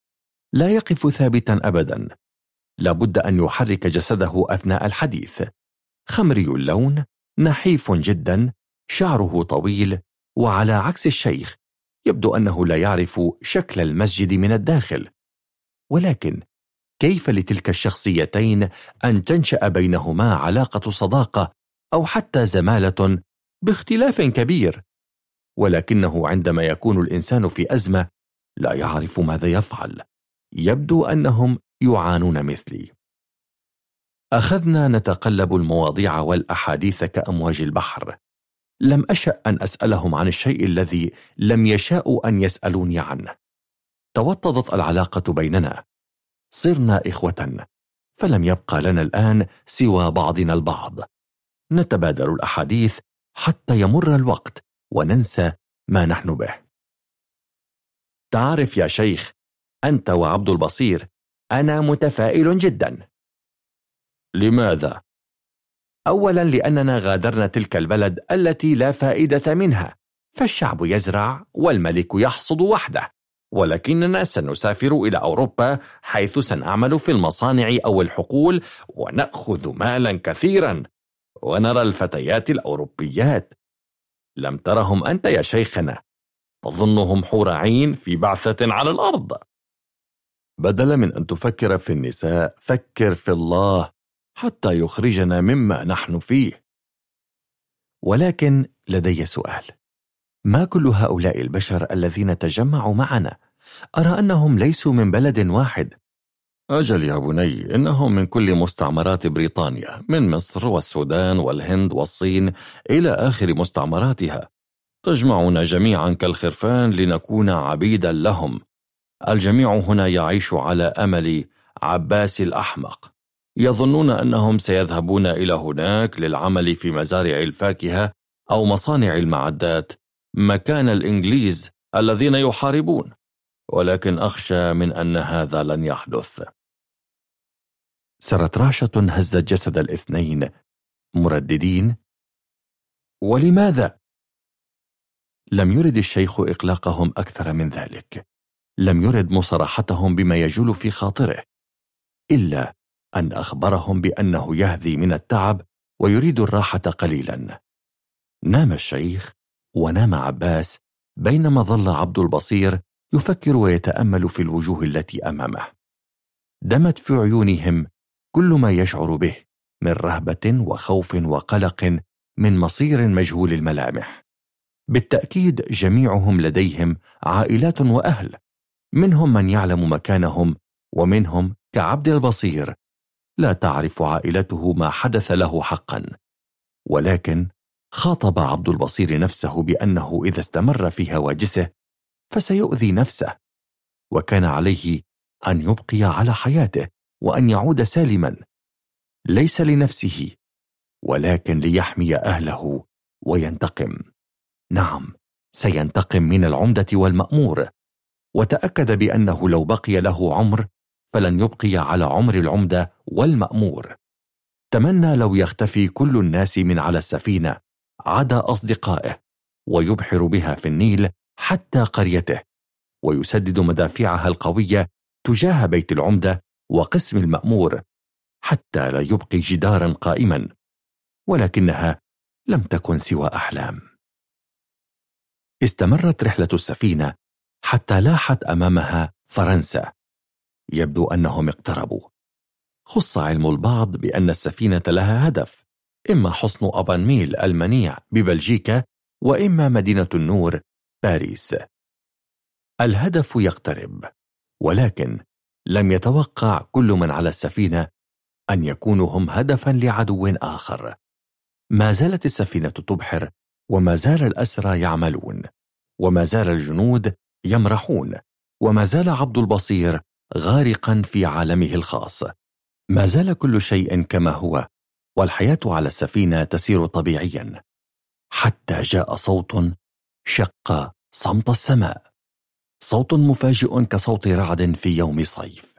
لا يقف ثابتا أبدا. لابد أن يحرك جسده أثناء الحديث. خمري اللون نحيف جدا شعره طويل وعلى عكس الشيخ يبدو أنه لا يعرف شكل المسجد من الداخل. ولكن كيف لتلك الشخصيتين أن تنشأ بينهما علاقة صداقة أو حتى زمالة باختلاف كبير. ولكنه عندما يكون الإنسان في أزمة لا يعرف ماذا يفعل. يبدو أنهم يعانون مثلي. أخذنا نتقلب المواضيع والأحاديث كأمواج البحر. لم أشأ أن أسألهم عن الشيء الذي لم يشاءوا أن يسألوني عنه. توطدت العلاقة بيننا. صرنا إخوة. فلم يبقى لنا الآن سوى بعضنا البعض. نتبادل الأحاديث حتى يمر الوقت وننسى ما نحن به. تعرف يا شيخ أنت وعبد البصير أنا متفائل جدا. لماذا؟ أولا لأننا غادرنا تلك البلد التي لا فائدة منها فالشعب يزرع والملك يحصد وحده ولكننا سنسافر إلى أوروبا حيث سنعمل في المصانع أو الحقول ونأخذ مالا كثيرا. ونرى الفتيات الأوروبيات. لم ترهم أنت يا شيخنا. تظنهم حور عين في بعثة على الأرض. بدلا من أن تفكر في النساء فكر في الله حتى يخرجنا مما نحن فيه. ولكن لدي سؤال. ما كل هؤلاء البشر الذين تجمعوا معنا؟ أرى أنهم ليسوا من بلد واحد. أجل يا بني إنهم من كل مستعمرات بريطانيا من مصر والسودان والهند والصين إلى آخر مستعمراتها. تجمعنا جميعا كالخرفان لنكون عبيدا لهم. الجميع هنا يعيش على أمل عباس الأحمق. يظنون أنهم سيذهبون إلى هناك للعمل في مزارع الفاكهة أو مصانع المعدات مكان الإنجليز الذين يحاربون. ولكن أخشى من أن هذا لن يحدث. سرت رعشة هزت جسد الاثنين. مرددين. ولماذا؟ لم يرد الشيخ إقلاقهم أكثر من ذلك. لم يرد مصارحتهم بما يجول في خاطره. إلا أن أخبرهم بأنه يهذي من التعب ويريد الراحة قليلا. نام الشيخ ونام عباس بينما ظل عبد البصير يفكر ويتأمل في الوجوه التي أمامه. دمت في عيونهم كل ما يشعر به من رهبة وخوف وقلق من مصير مجهول الملامح. بالتأكيد جميعهم لديهم عائلات وأهل منهم من يعلم مكانهم ومنهم كعبد البصير. لا تعرف عائلته ما حدث له حقا. ولكن خاطب عبد البصير نفسه بأنه إذا استمر في هواجسه فسيؤذي نفسه وكان عليه أن يبقي على حياته. وأن يعود سالما ليس لنفسه ولكن ليحمي أهله وينتقم. نعم سينتقم من العمدة والمأمور. وتأكد بأنه لو بقي له عمر فلن يبقي على عمر العمدة والمأمور. تمنى لو يختفي كل الناس من على السفينة عدا أصدقائه ويبحر بها في النيل حتى قريته ويسدد مدافعها القوية تجاه بيت العمدة وقسم المأمور حتى لا يبقي جدارا قائما ولكنها لم تكن سوى أحلام. استمرت رحلة السفينة حتى لاحت أمامها فرنسا. يبدو أنهم اقتربوا. خص علم البعض بأن السفينة لها هدف إما حصن أبانميل المنيع ببلجيكا وإما مدينة النور باريس. الهدف يقترب ولكن لم يتوقع كل من على السفينة أن يكونوا هم هدفا لعدو آخر. ما زالت السفينة تبحر وما زال الأسرى يعملون وما زال الجنود يمرحون وما زال عبد البصير غارقا في عالمه الخاص. ما زال كل شيء كما هو والحياة على السفينة تسير طبيعيا. حتى جاء صوت شق صمت السماء. صوت مفاجئ كصوت رعد في يوم صيف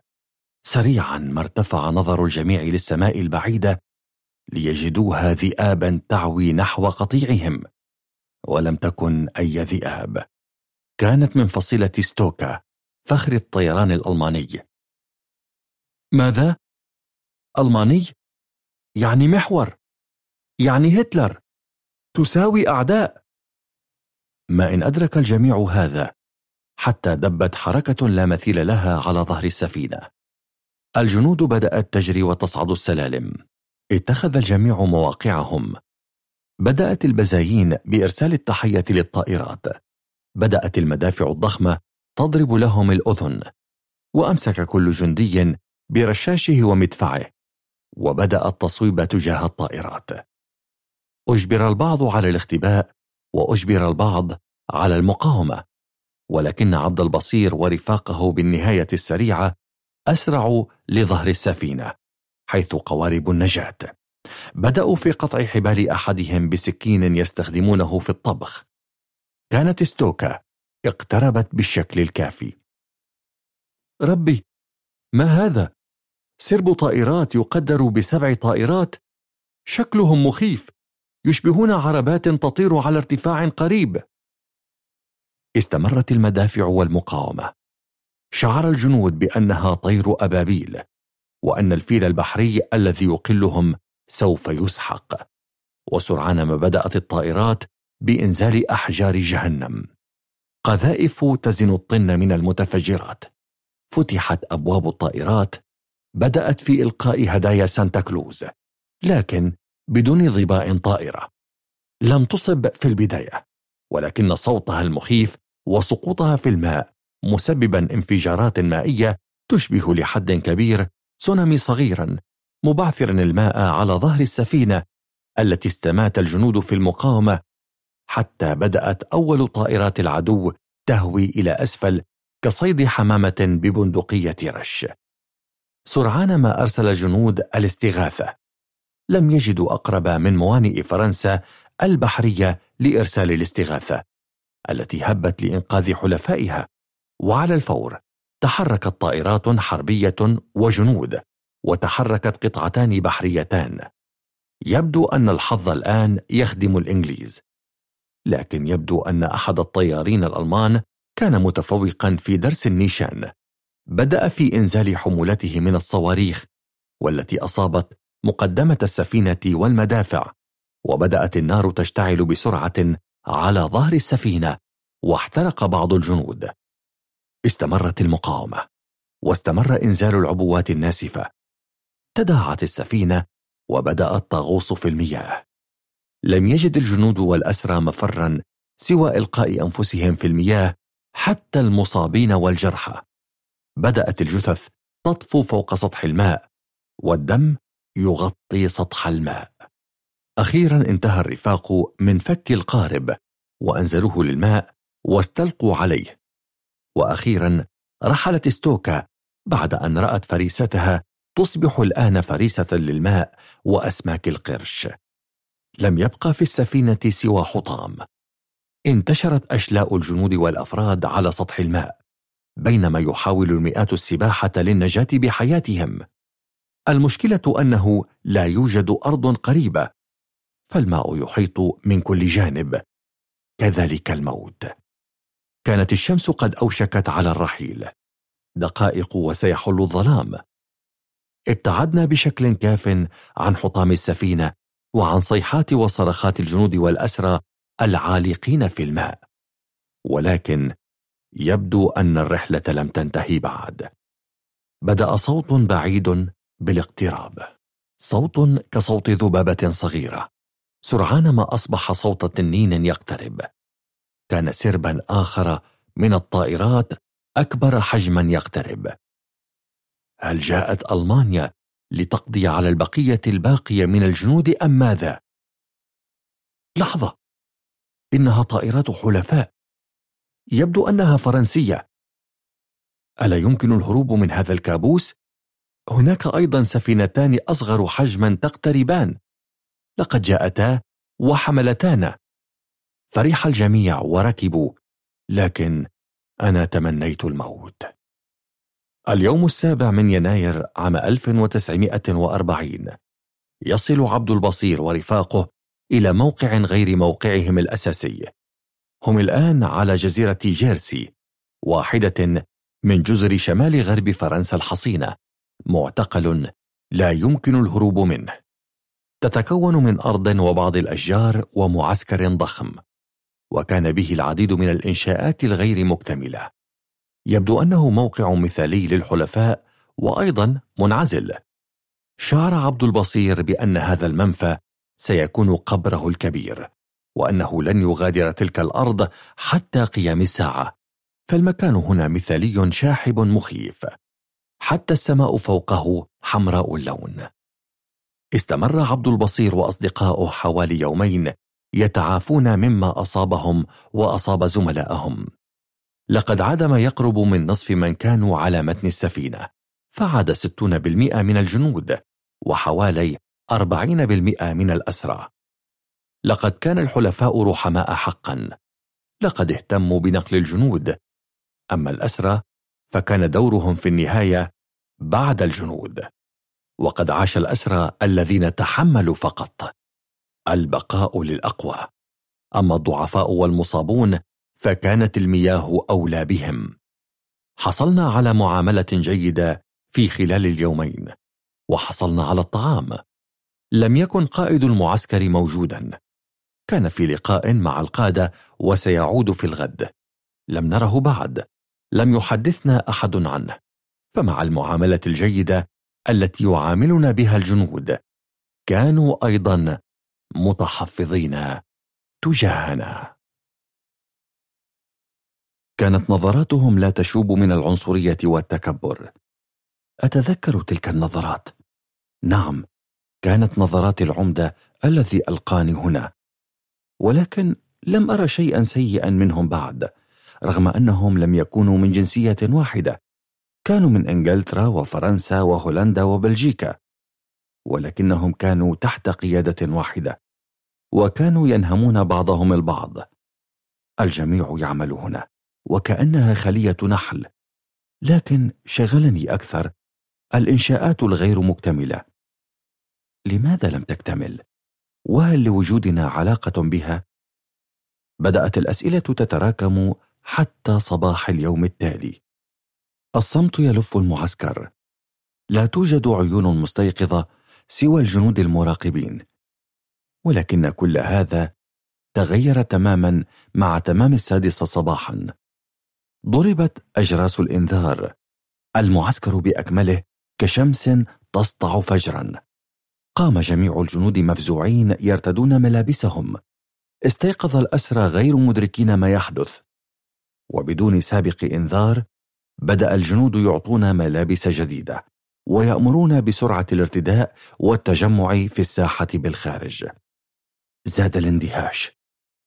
سريعا ما ارتفع نظر الجميع للسماء البعيدة ليجدوها ذئابا تعوي نحو قطيعهم ولم تكن أي ذئاب كانت من فصيلة ستوكا فخر الطيران الألماني ماذا؟ ألماني؟ يعني محور يعني هتلر تساوي أعداء ما إن أدرك الجميع هذا حتى دبت حركة لا مثيل لها على ظهر السفينة. الجنود بدأت تجري وتصعد السلالم. اتخذ الجميع مواقعهم. بدأت البزايين بإرسال التحية للطائرات. بدأت المدافع الضخمة تضرب لهم الأذن. وأمسك كل جندي برشاشه ومدفعه. وبدأ التصويب تجاه الطائرات. أجبر البعض على الاختباء وأجبر البعض على المقاومة. ولكن عبد البصير ورفاقه بالنهاية السريعة أسرعوا لظهر السفينة حيث قوارب النجاة. بدأوا في قطع حبال أحدهم بسكين يستخدمونه في الطبخ. كانت ستوكا اقتربت بالشكل الكافي. ربي ما هذا؟ سرب طائرات يقدر بسبع طائرات؟ شكلهم مخيف. يشبهون عربات تطير على ارتفاع قريب. استمرت المدافع والمقاومة. شعر الجنود بأنها طير أبابيل وأن الفيل البحري الذي يقلهم سوف يسحق. وسرعان ما بدأت الطائرات بإنزال أحجار جهنم. قذائف تزن الطن من المتفجرات. فتحت أبواب الطائرات بدأت في إلقاء هدايا سانتا كلوز لكن بدون ظباء طائرة. لم تصب في البداية ولكن صوتها المخيف وسقوطها في الماء مسببا انفجارات مائية تشبه لحد كبير تسونامي صغيرا مبعثرا الماء على ظهر السفينة التي استمات الجنود في المقاومة حتى بدأت أول طائرات العدو تهوي إلى أسفل كصيد حمامة ببندقية رش. سرعان ما أرسل الجنود الاستغاثة. لم يجدوا أقرب من موانئ فرنسا البحرية لإرسال الاستغاثة. التي هبت لإنقاذ حلفائها. وعلى الفور تحركت طائرات حربية وجنود وتحركت قطعتان بحريتان. يبدو أن الحظ الآن يخدم الإنجليز. لكن يبدو أن أحد الطيارين الألمان كان متفوقا في درس النيشان. بدأ في إنزال حمولته من الصواريخ والتي أصابت مقدمة السفينة والمدافع وبدأت النار تشتعل بسرعة على ظهر السفينة واحترق بعض الجنود. استمرت المقاومة واستمر إنزال العبوات الناسفة. تداعت السفينة وبدأت تغوص في المياه. لم يجد الجنود والأسرى مفرا سوى إلقاء أنفسهم في المياه حتى المصابين والجرحى. بدأت الجثث تطفو فوق سطح الماء والدم يغطي سطح الماء. أخيرا انتهى الرفاق من فك القارب وأنزلوه للماء واستلقوا عليه. وأخيرا رحلت ستوكا بعد أن رأت فريستها تصبح الآن فريسة للماء وأسماك القرش. لم يبقى في السفينة سوى حطام. انتشرت أشلاء الجنود والأفراد على سطح الماء بينما يحاول المئات السباحة للنجاة بحياتهم. المشكلة أنه لا يوجد أرض قريبة فالماء يحيط من كل جانب. كذلك الموت. كانت الشمس قد أوشكت على الرحيل. دقائق وسيحل الظلام. ابتعدنا بشكل كاف عن حطام السفينة وعن صيحات وصرخات الجنود والأسرى العالقين في الماء. ولكن يبدو أن الرحلة لم تنتهي بعد. بدأ صوت بعيد بالاقتراب. صوت كصوت ذبابة صغيرة. سرعان ما أصبح صوت تنين يقترب. كان سربا آخر من الطائرات أكبر حجما يقترب. هل جاءت ألمانيا لتقضي على البقية الباقية من الجنود أم ماذا؟ لحظة. إنها طائرات حلفاء. يبدو أنها فرنسية. ألا يمكن الهروب من هذا الكابوس؟ هناك أيضا سفينتان أصغر حجما تقتربان. لقد جاءتا وحملتانا. فرح الجميع وركبوا لكن أنا تمنيت الموت. اليوم السابع من يناير عام 1940 يصل عبد البصير ورفاقه إلى موقع غير موقعهم الأساسي. هم الآن على جزيرة جيرسي واحدة من جزر شمال غرب فرنسا الحصينة معتقل لا يمكن الهروب منه. تتكون من أرض وبعض الأشجار ومعسكر ضخم وكان به العديد من الإنشاءات الغير مكتملة. يبدو أنه موقع مثالي للحلفاء وأيضا منعزل. شعر عبد البصير بأن هذا المنفى سيكون قبره الكبير وأنه لن يغادر تلك الأرض حتى قيام الساعة. فالمكان هنا مثالي شاحب مخيف. حتى السماء فوقه حمراء اللون. استمر عبد البصير وأصدقاؤه حوالي يومين يتعافون مما أصابهم وأصاب زملائهم لقد عاد ما يقرب من نصف من كانوا على متن السفينة فعاد 60% من الجنود وحوالي 40% من الأسرى. لقد كان الحلفاء رحماء حقا. لقد اهتموا بنقل الجنود. أما الأسرى فكان دورهم في النهاية بعد الجنود. وقد عاش الأسرى الذين تحملوا فقط. البقاء للأقوى. أما الضعفاء والمصابون فكانت المياه أولى بهم. حصلنا على معاملة جيدة في خلال اليومين وحصلنا على الطعام. لم يكن قائد المعسكر موجودا. كان في لقاء مع القادة وسيعود في الغد. لم نره بعد. لم يحدثنا أحد عنه. فمع المعاملة الجيدة التي يعاملنا بها الجنود. كانوا أيضا متحفظين تجاهنا. كانت نظراتهم لا تشوب من العنصرية والتكبر. أتذكر تلك النظرات؟ نعم كانت نظرات العمدة الذي ألقاني هنا. ولكن لم أرى شيئا سيئا منهم بعد رغم أنهم لم يكونوا من جنسية واحدة. كانوا من إنجلترا وفرنسا وهولندا وبلجيكا ولكنهم كانوا تحت قيادة واحدة وكانوا ينهمون بعضهم البعض الجميع يعمل هنا وكأنها خلية نحل لكن شغلني أكثر الإنشاءات الغير مكتملة لماذا لم تكتمل؟ وهل لوجودنا علاقة بها؟ بدأت الأسئلة تتراكم حتى صباح اليوم التالي الصمت يلف المعسكر. لا توجد عيون مستيقظة سوى الجنود المراقبين. ولكن كل هذا تغير تماما مع تمام السادسة صباحا. ضربت أجراس الإنذار. المعسكر بأكمله كشمس تسطع فجرا. قام جميع الجنود مفزوعين يرتدون ملابسهم. استيقظ الأسرى غير مدركين ما يحدث. وبدون سابق إنذار بدأ الجنود يعطون ملابس جديدة ويأمرون بسرعة الارتداء والتجمع في الساحة بالخارج. زاد الاندهاش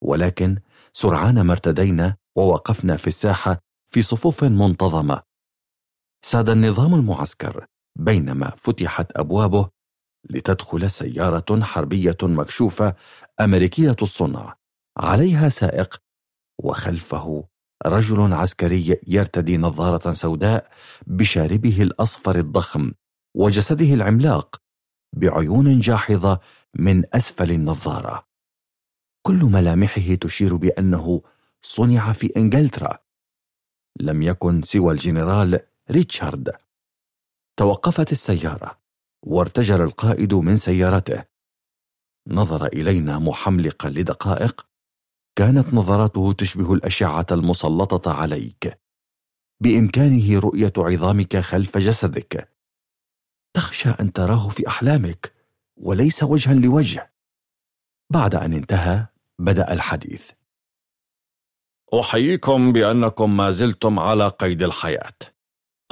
ولكن سرعان ما ارتدينا ووقفنا في الساحة في صفوف منتظمة. ساد النظام المعسكر بينما فتحت أبوابه لتدخل سيارة حربية مكشوفة أمريكية الصنع عليها سائق وخلفه رجل عسكري يرتدي نظارة سوداء بشاربه الأصفر الضخم وجسده العملاق بعيون جاحظة من أسفل النظارة. كل ملامحه تشير بأنه صنع في إنجلترا. لم يكن سوى الجنرال ريتشارد. توقفت السيارة وارتجل القائد من سيارته. نظر إلينا محملقا لدقائق كانت نظراته تشبه الأشعة المسلطة عليك. بإمكانه رؤية عظامك خلف جسدك. تخشى أن تراه في أحلامك وليس وجها لوجه. بعد أن انتهى بدأ الحديث. أحييكم بأنكم ما زلتم على قيد الحياة.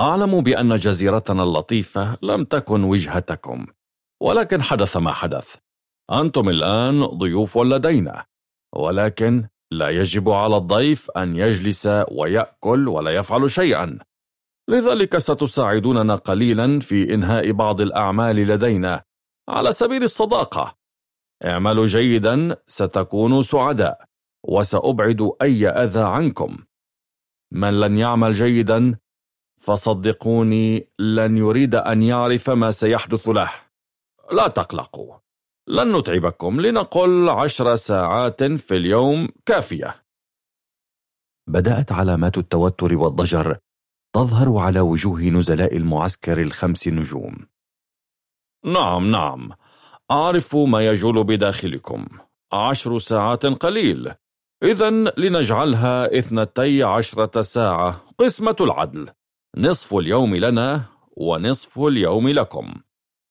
أعلم بأن جزيرتنا اللطيفة لم تكن وجهتكم ولكن حدث ما حدث. أنتم الآن ضيوف لدينا. ولكن لا يجب على الضيف أن يجلس ويأكل ولا يفعل شيئا. لذلك ستساعدوننا قليلا في إنهاء بعض الأعمال لدينا. على سبيل الصداقة اعملوا جيدا ستكونوا سعداء وسأبعد أي أذى عنكم. من لن يعمل جيدا فصدقوني لن يريد أن يعرف ما سيحدث له. لا تقلقوا. لن نتعبكم لنقل عشر ساعات في اليوم كافية. بدأت علامات التوتر والضجر تظهر على وجوه نزلاء المعسكر الخمس نجوم. نعم نعم. أعرف ما يجول بداخلكم. عشر ساعات قليل. إذا لنجعلها اثنتي عشرة ساعة قسمة العدل. نصف اليوم لنا ونصف اليوم لكم.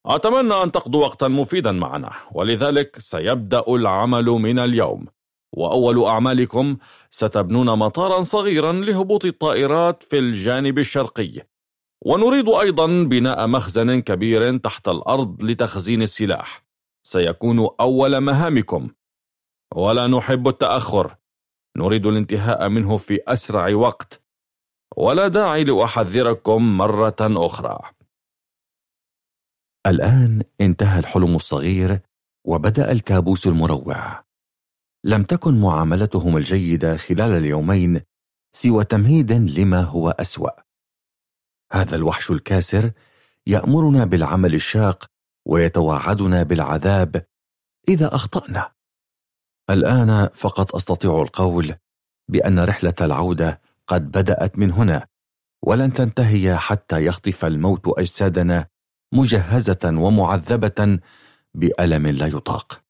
أتمنى أن تقضوا وقتا مفيدا معنا. ولذلك سيبدأ العمل من اليوم. وأول أعمالكم ستبنون مطارا صغيرا لهبوط الطائرات في الجانب الشرقي. ونريد أيضا بناء مخزن كبير تحت الأرض لتخزين السلاح. سيكون أول مهامكم. ولا نحب التأخر. نريد الانتهاء منه في أسرع وقت. ولا داعي لأحذركم مرة أخرى. الآن انتهى الحلم الصغير وبدأ الكابوس المروع. لم تكن معاملتهم الجيدة خلال اليومين سوى تمهيد لما هو أسوأ. هذا الوحش الكاسر يأمرنا بالعمل الشاق ويتوعدنا بالعذاب إذا أخطأنا. الآن فقط أستطيع القول بأن رحلة العودة قد بدأت من هنا ولن تنتهي حتى يخطف الموت أجسادنا مجهزة ومعذبة بألم لا يطاق.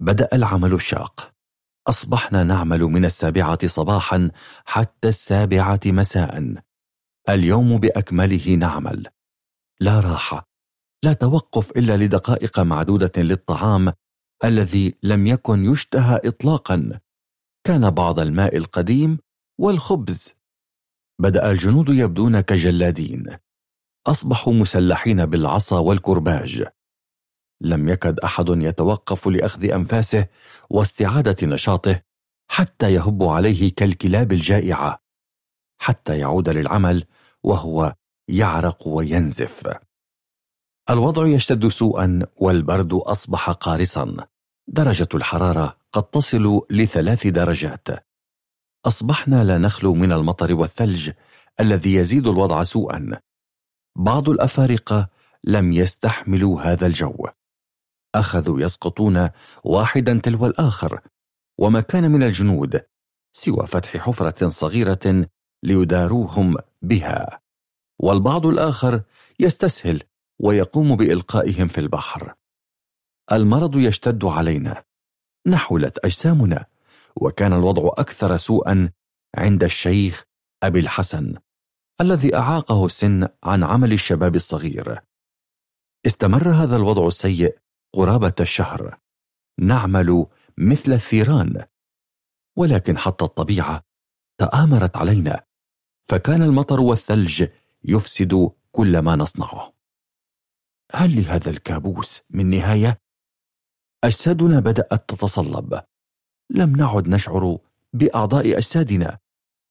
بدأ العمل الشاق. أصبحنا نعمل من السابعة صباحا حتى السابعة مساء. اليوم بأكمله نعمل. لا راحة لا توقف إلا لدقائق معدودة للطعام الذي لم يكن يشتهى إطلاقا. كان بعض الماء القديم والخبز. بدأ الجنود يبدون كجلادين. أصبحوا مسلحين بالعصا والكرباج. لم يكد أحد يتوقف لأخذ أنفاسه واستعادة نشاطه حتى يهب عليه كالكلاب الجائعة حتى يعود للعمل وهو يعرق وينزف. الوضع يشتد سوءا والبرد أصبح قارصا. درجة الحرارة قد تصل لثلاث درجات. أصبحنا لا نخلو من المطر والثلج الذي يزيد الوضع سوءا. بعض الأفارقة لم يستحملوا هذا الجو. أخذوا يسقطون واحدا تلو الآخر وما كان من الجنود سوى فتح حفرة صغيرة ليداروهم بها. والبعض الآخر يستسهل ويقوم بإلقائهم في البحر. المرض يشتد علينا نحلت أجسامنا وكان الوضع أكثر سوءا عند الشيخ أبي الحسن. الذي أعاقه السن عن عمل الشباب الصغير. استمر هذا الوضع السيء قرابة الشهر نعمل مثل الثيران. ولكن حتى الطبيعة تآمرت علينا. فكان المطر والثلج يفسد كل ما نصنعه. هل لهذا الكابوس من نهاية؟ أجسادنا بدأت تتصلب. لم نعد نشعر بأعضاء أجسادنا.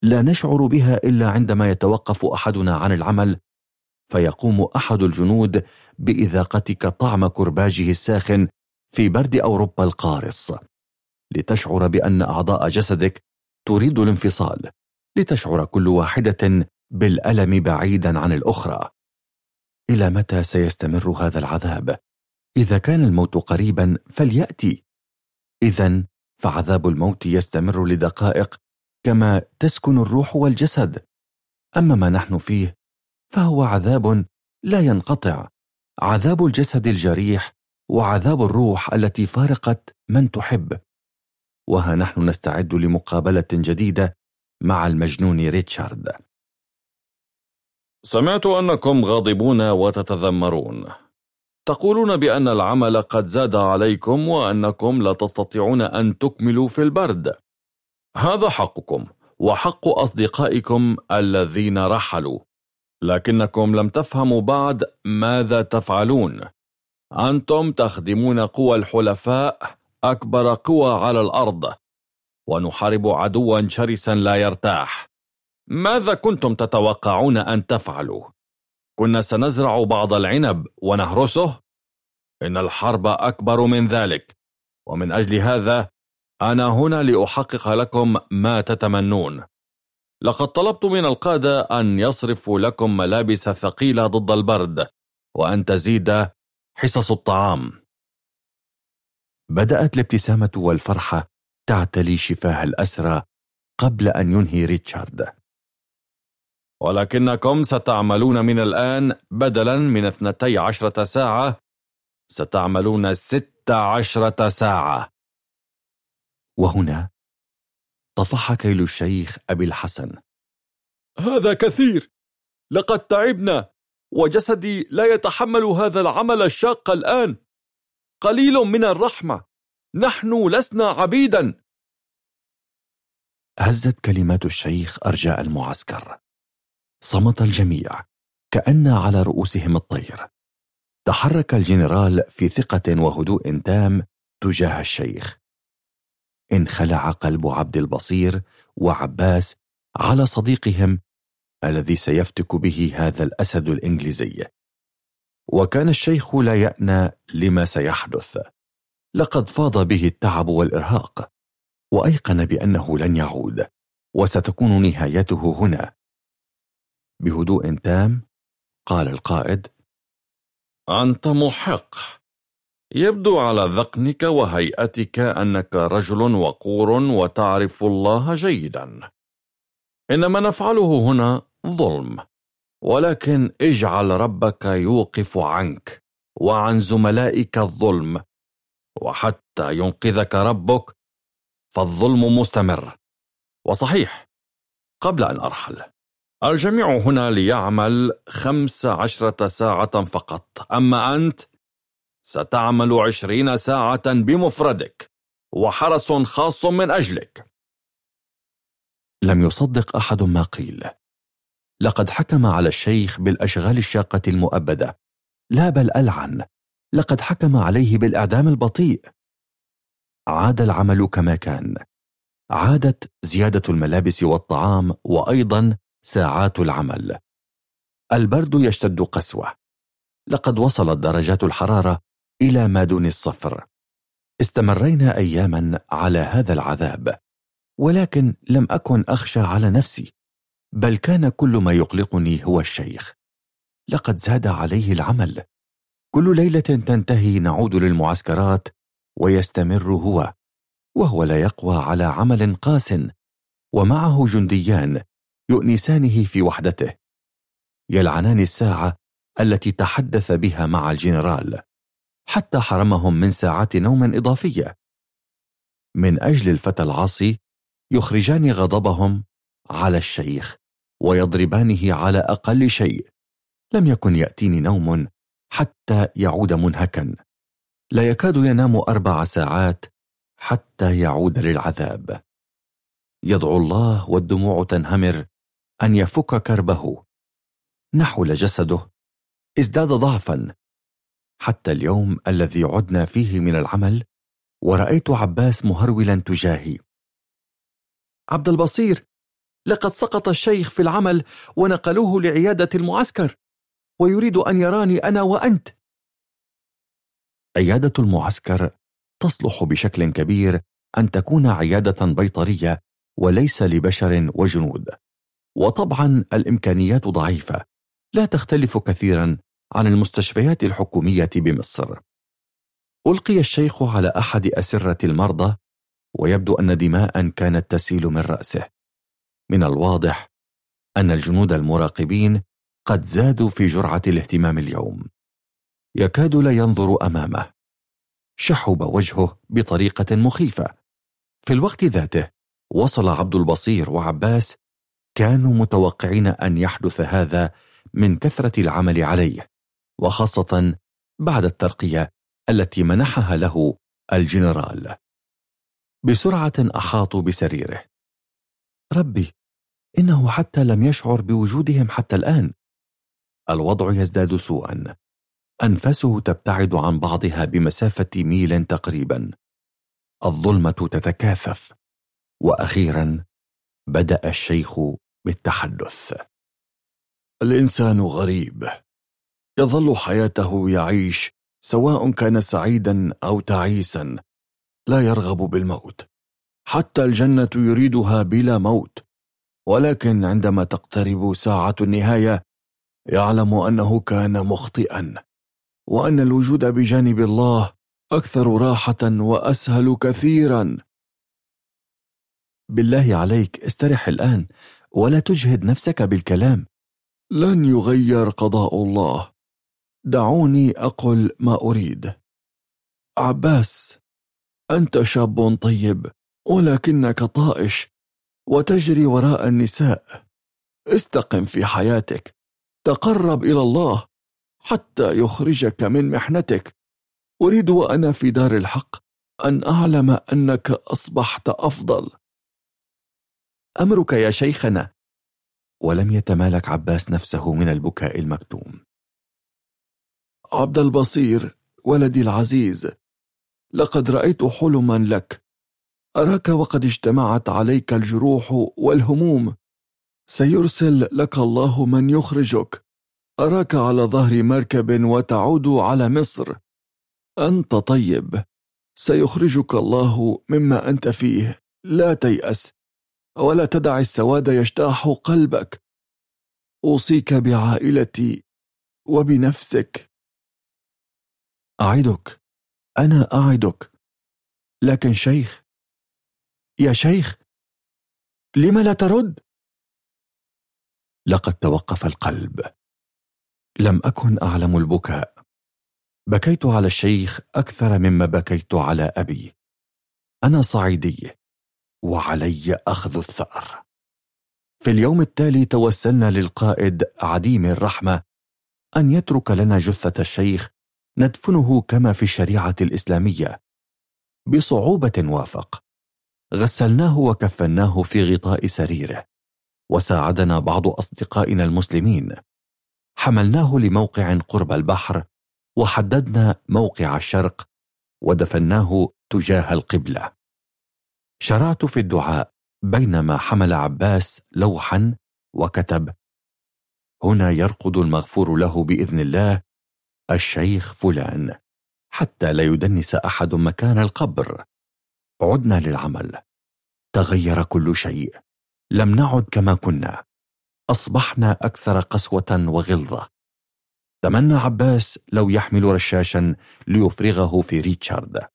لا نشعر بها إلا عندما يتوقف أحدنا عن العمل فيقوم أحد الجنود بإذاقتك طعم كرباجه الساخن في برد أوروبا القارص. لتشعر بأن أعضاء جسدك تريد الانفصال لتشعر كل واحدة بالألم بعيدا عن الأخرى. إلى متى سيستمر هذا العذاب؟ إذا كان الموت قريبا فليأتي. إذا فعذاب الموت يستمر لدقائق كما تسكن الروح والجسد. أما ما نحن فيه فهو عذاب لا ينقطع. عذاب الجسد الجريح وعذاب الروح التي فارقت من تحب. وها نحن نستعد لمقابلة جديدة مع المجنون ريتشارد. سمعت أنكم غاضبون وتتذمرون. تقولون بأن العمل قد زاد عليكم وأنكم لا تستطيعون أن تكملوا في البرد. هذا حقكم وحق أصدقائكم الذين رحلوا. لكنكم لم تفهموا بعد ماذا تفعلون. أنتم تخدمون قوى الحلفاء أكبر قوى على الأرض. ونحارب عدوا شرسا لا يرتاح. ماذا كنتم تتوقعون أن تفعلوا؟ كنا سنزرع بعض العنب ونهرسه؟ إن الحرب أكبر من ذلك. ومن أجل هذا أنا هنا لأحقق لكم ما تتمنون. لقد طلبت من القادة أن يصرفوا لكم ملابس ثقيلة ضد البرد وأن تزيد حصص الطعام. بدأت الابتسامة والفرحة تعتلي شفاه الأسرى قبل أن ينهي ريتشارد. ولكنكم ستعملون من الآن بدلا من اثنتي عشرة ساعة ستعملون ست عشرة ساعة. وهنا طفح كيل الشيخ أبي الحسن. هذا كثير! لقد تعبنا وجسدي لا يتحمل هذا العمل الشاق الآن. قليل من الرحمة نحن لسنا عبيدا. هزت كلمات الشيخ أرجاء المعسكر. صمت الجميع كأن على رؤوسهم الطير. تحرك الجنرال في ثقة وهدوء تام تجاه الشيخ. انخلع قلب عبد البصير وعباس على صديقهم الذي سيفتك به هذا الأسد الإنجليزي. وكان الشيخ لا يأنى لما سيحدث. لقد فاض به التعب والإرهاق وأيقن بأنه لن يعود وستكون نهايته هنا. بهدوء تام قال القائد أنت محق. يبدو على ذقنك وهيئتك أنك رجل وقور وتعرف الله جيدا. إن ما نفعله هنا ظلم. ولكن اجعل ربك يوقف عنك وعن زملائك الظلم. وحتى ينقذك ربك فالظلم مستمر. وصحيح قبل أن أرحل. الجميع هنا ليعمل خمس عشرة ساعة فقط. أما أنت ستعمل عشرين ساعة بمفردك وحرس خاص من أجلك. لم يصدق أحد ما قيل. لقد حكم على الشيخ بالأشغال الشاقة المؤبدة. لا بل ألعن. لقد حكم عليه بالإعدام البطيء. عاد العمل كما كان. عادت زيادة الملابس والطعام وأيضا ساعات العمل. البرد يشتد قسوة. لقد وصلت درجات الحرارة إلى ما دون الصفر. استمرينا أياما على هذا العذاب ولكن لم أكن أخشى على نفسي بل كان كل ما يقلقني هو الشيخ. لقد زاد عليه العمل. كل ليلة تنتهي نعود للمعسكرات ويستمر هو وهو لا يقوى على عمل قاس ومعه جنديان يؤنسانه في وحدته. يلعنان الساعة التي تحدث بها مع الجنرال. حتى حرمهم من ساعات نوم إضافية. من أجل الفتى العاصي يخرجان غضبهم على الشيخ ويضربانه على أقل شيء. لم يكن يأتيني نوم حتى يعود منهكا. لا يكاد ينام أربع ساعات حتى يعود للعذاب. يدعو الله والدموع تنهمر أن يفك كربه. نحول جسده. ازداد ضعفا. حتى اليوم الذي عدنا فيه من العمل ورأيت عباس مهرولا تجاهي. عبد البصير لقد سقط الشيخ في العمل ونقلوه لعيادة المعسكر ويريد أن يراني أنا وأنت. عيادة المعسكر تصلح بشكل كبير أن تكون عيادة بيطرية وليس لبشر وجنود وطبعا الإمكانيات ضعيفة لا تختلف كثيرا عن المستشفيات الحكومية بمصر. ألقي الشيخ على أحد أسرة المرضى ويبدو أن دماء كانت تسيل من رأسه. من الواضح أن الجنود المراقبين قد زادوا في جرعة الاهتمام اليوم. يكاد لا ينظر أمامه. شحب وجهه بطريقة مخيفة. في الوقت ذاته وصل عبد البصير وعباس كانوا متوقعين أن يحدث هذا من كثرة العمل عليه. وخاصة بعد الترقية التي منحها له الجنرال. بسرعة أحاطوا بسريره. ربي إنه حتى لم يشعر بوجودهم حتى الآن. الوضع يزداد سوءا. أنفاسه تبتعد عن بعضها بمسافة ميل تقريبا. الظلمة تتكاثف. وأخيرا بدأ الشيخ بالتحدث. الإنسان غريب. يظل حياته يعيش سواء كان سعيدا أو تعيسا لا يرغب بالموت. حتى الجنة يريدها بلا موت. ولكن عندما تقترب ساعة النهاية يعلم أنه كان مخطئا. وأن الوجود بجانب الله أكثر راحة وأسهل كثيرا. بالله عليك استرح الآن ولا تجهد نفسك بالكلام. لن يغير قضاء الله. دعوني أقل ما أريد. عباس أنت شاب طيب ولكنك طائش وتجري وراء النساء. استقم في حياتك تقرب إلى الله حتى يخرجك من محنتك. أريد وأنا في دار الحق أن أعلم أنك أصبحت أفضل. أمرك يا شيخنا. ولم يتمالك عباس نفسه من البكاء المكتوم. عبد البصير ولدي العزيز. لقد رأيت حلما لك. أراك وقد اجتمعت عليك الجروح والهموم. سيرسل لك الله من يخرجك. أراك على ظهر مركب وتعود على مصر. أنت طيب. سيخرجك الله مما أنت فيه. لا تيأس. ولا تدع السواد يجتاح قلبك. أوصيك بعائلتي وبنفسك. أعدك. أنا أعدك. لكن شيخ يا شيخ لم لا ترد؟ لقد توقف القلب. لم أكن أعلم البكاء. بكيت على الشيخ أكثر مما بكيت على أبي. أنا صعيدي وعلي أخذ الثأر. في اليوم التالي توسلنا للقائد عديم الرحمة أن يترك لنا جثة الشيخ ندفنه كما في الشريعة الإسلامية. بصعوبة وافق. غسلناه وكفناه في غطاء سريره. وساعدنا بعض أصدقائنا المسلمين. حملناه لموقع قرب البحر وحددنا موقع الشرق ودفناه تجاه القبلة. شرعت في الدعاء بينما حمل عباس لوحا وكتب هنا يرقد المغفور له بإذن الله الشيخ فلان حتى لا يدنس أحد مكان القبر. عدنا للعمل. تغير كل شيء. لم نعد كما كنا. أصبحنا أكثر قسوة وغلظة. تمنى عباس لو يحمل رشاشا ليفرغه في ريتشارد.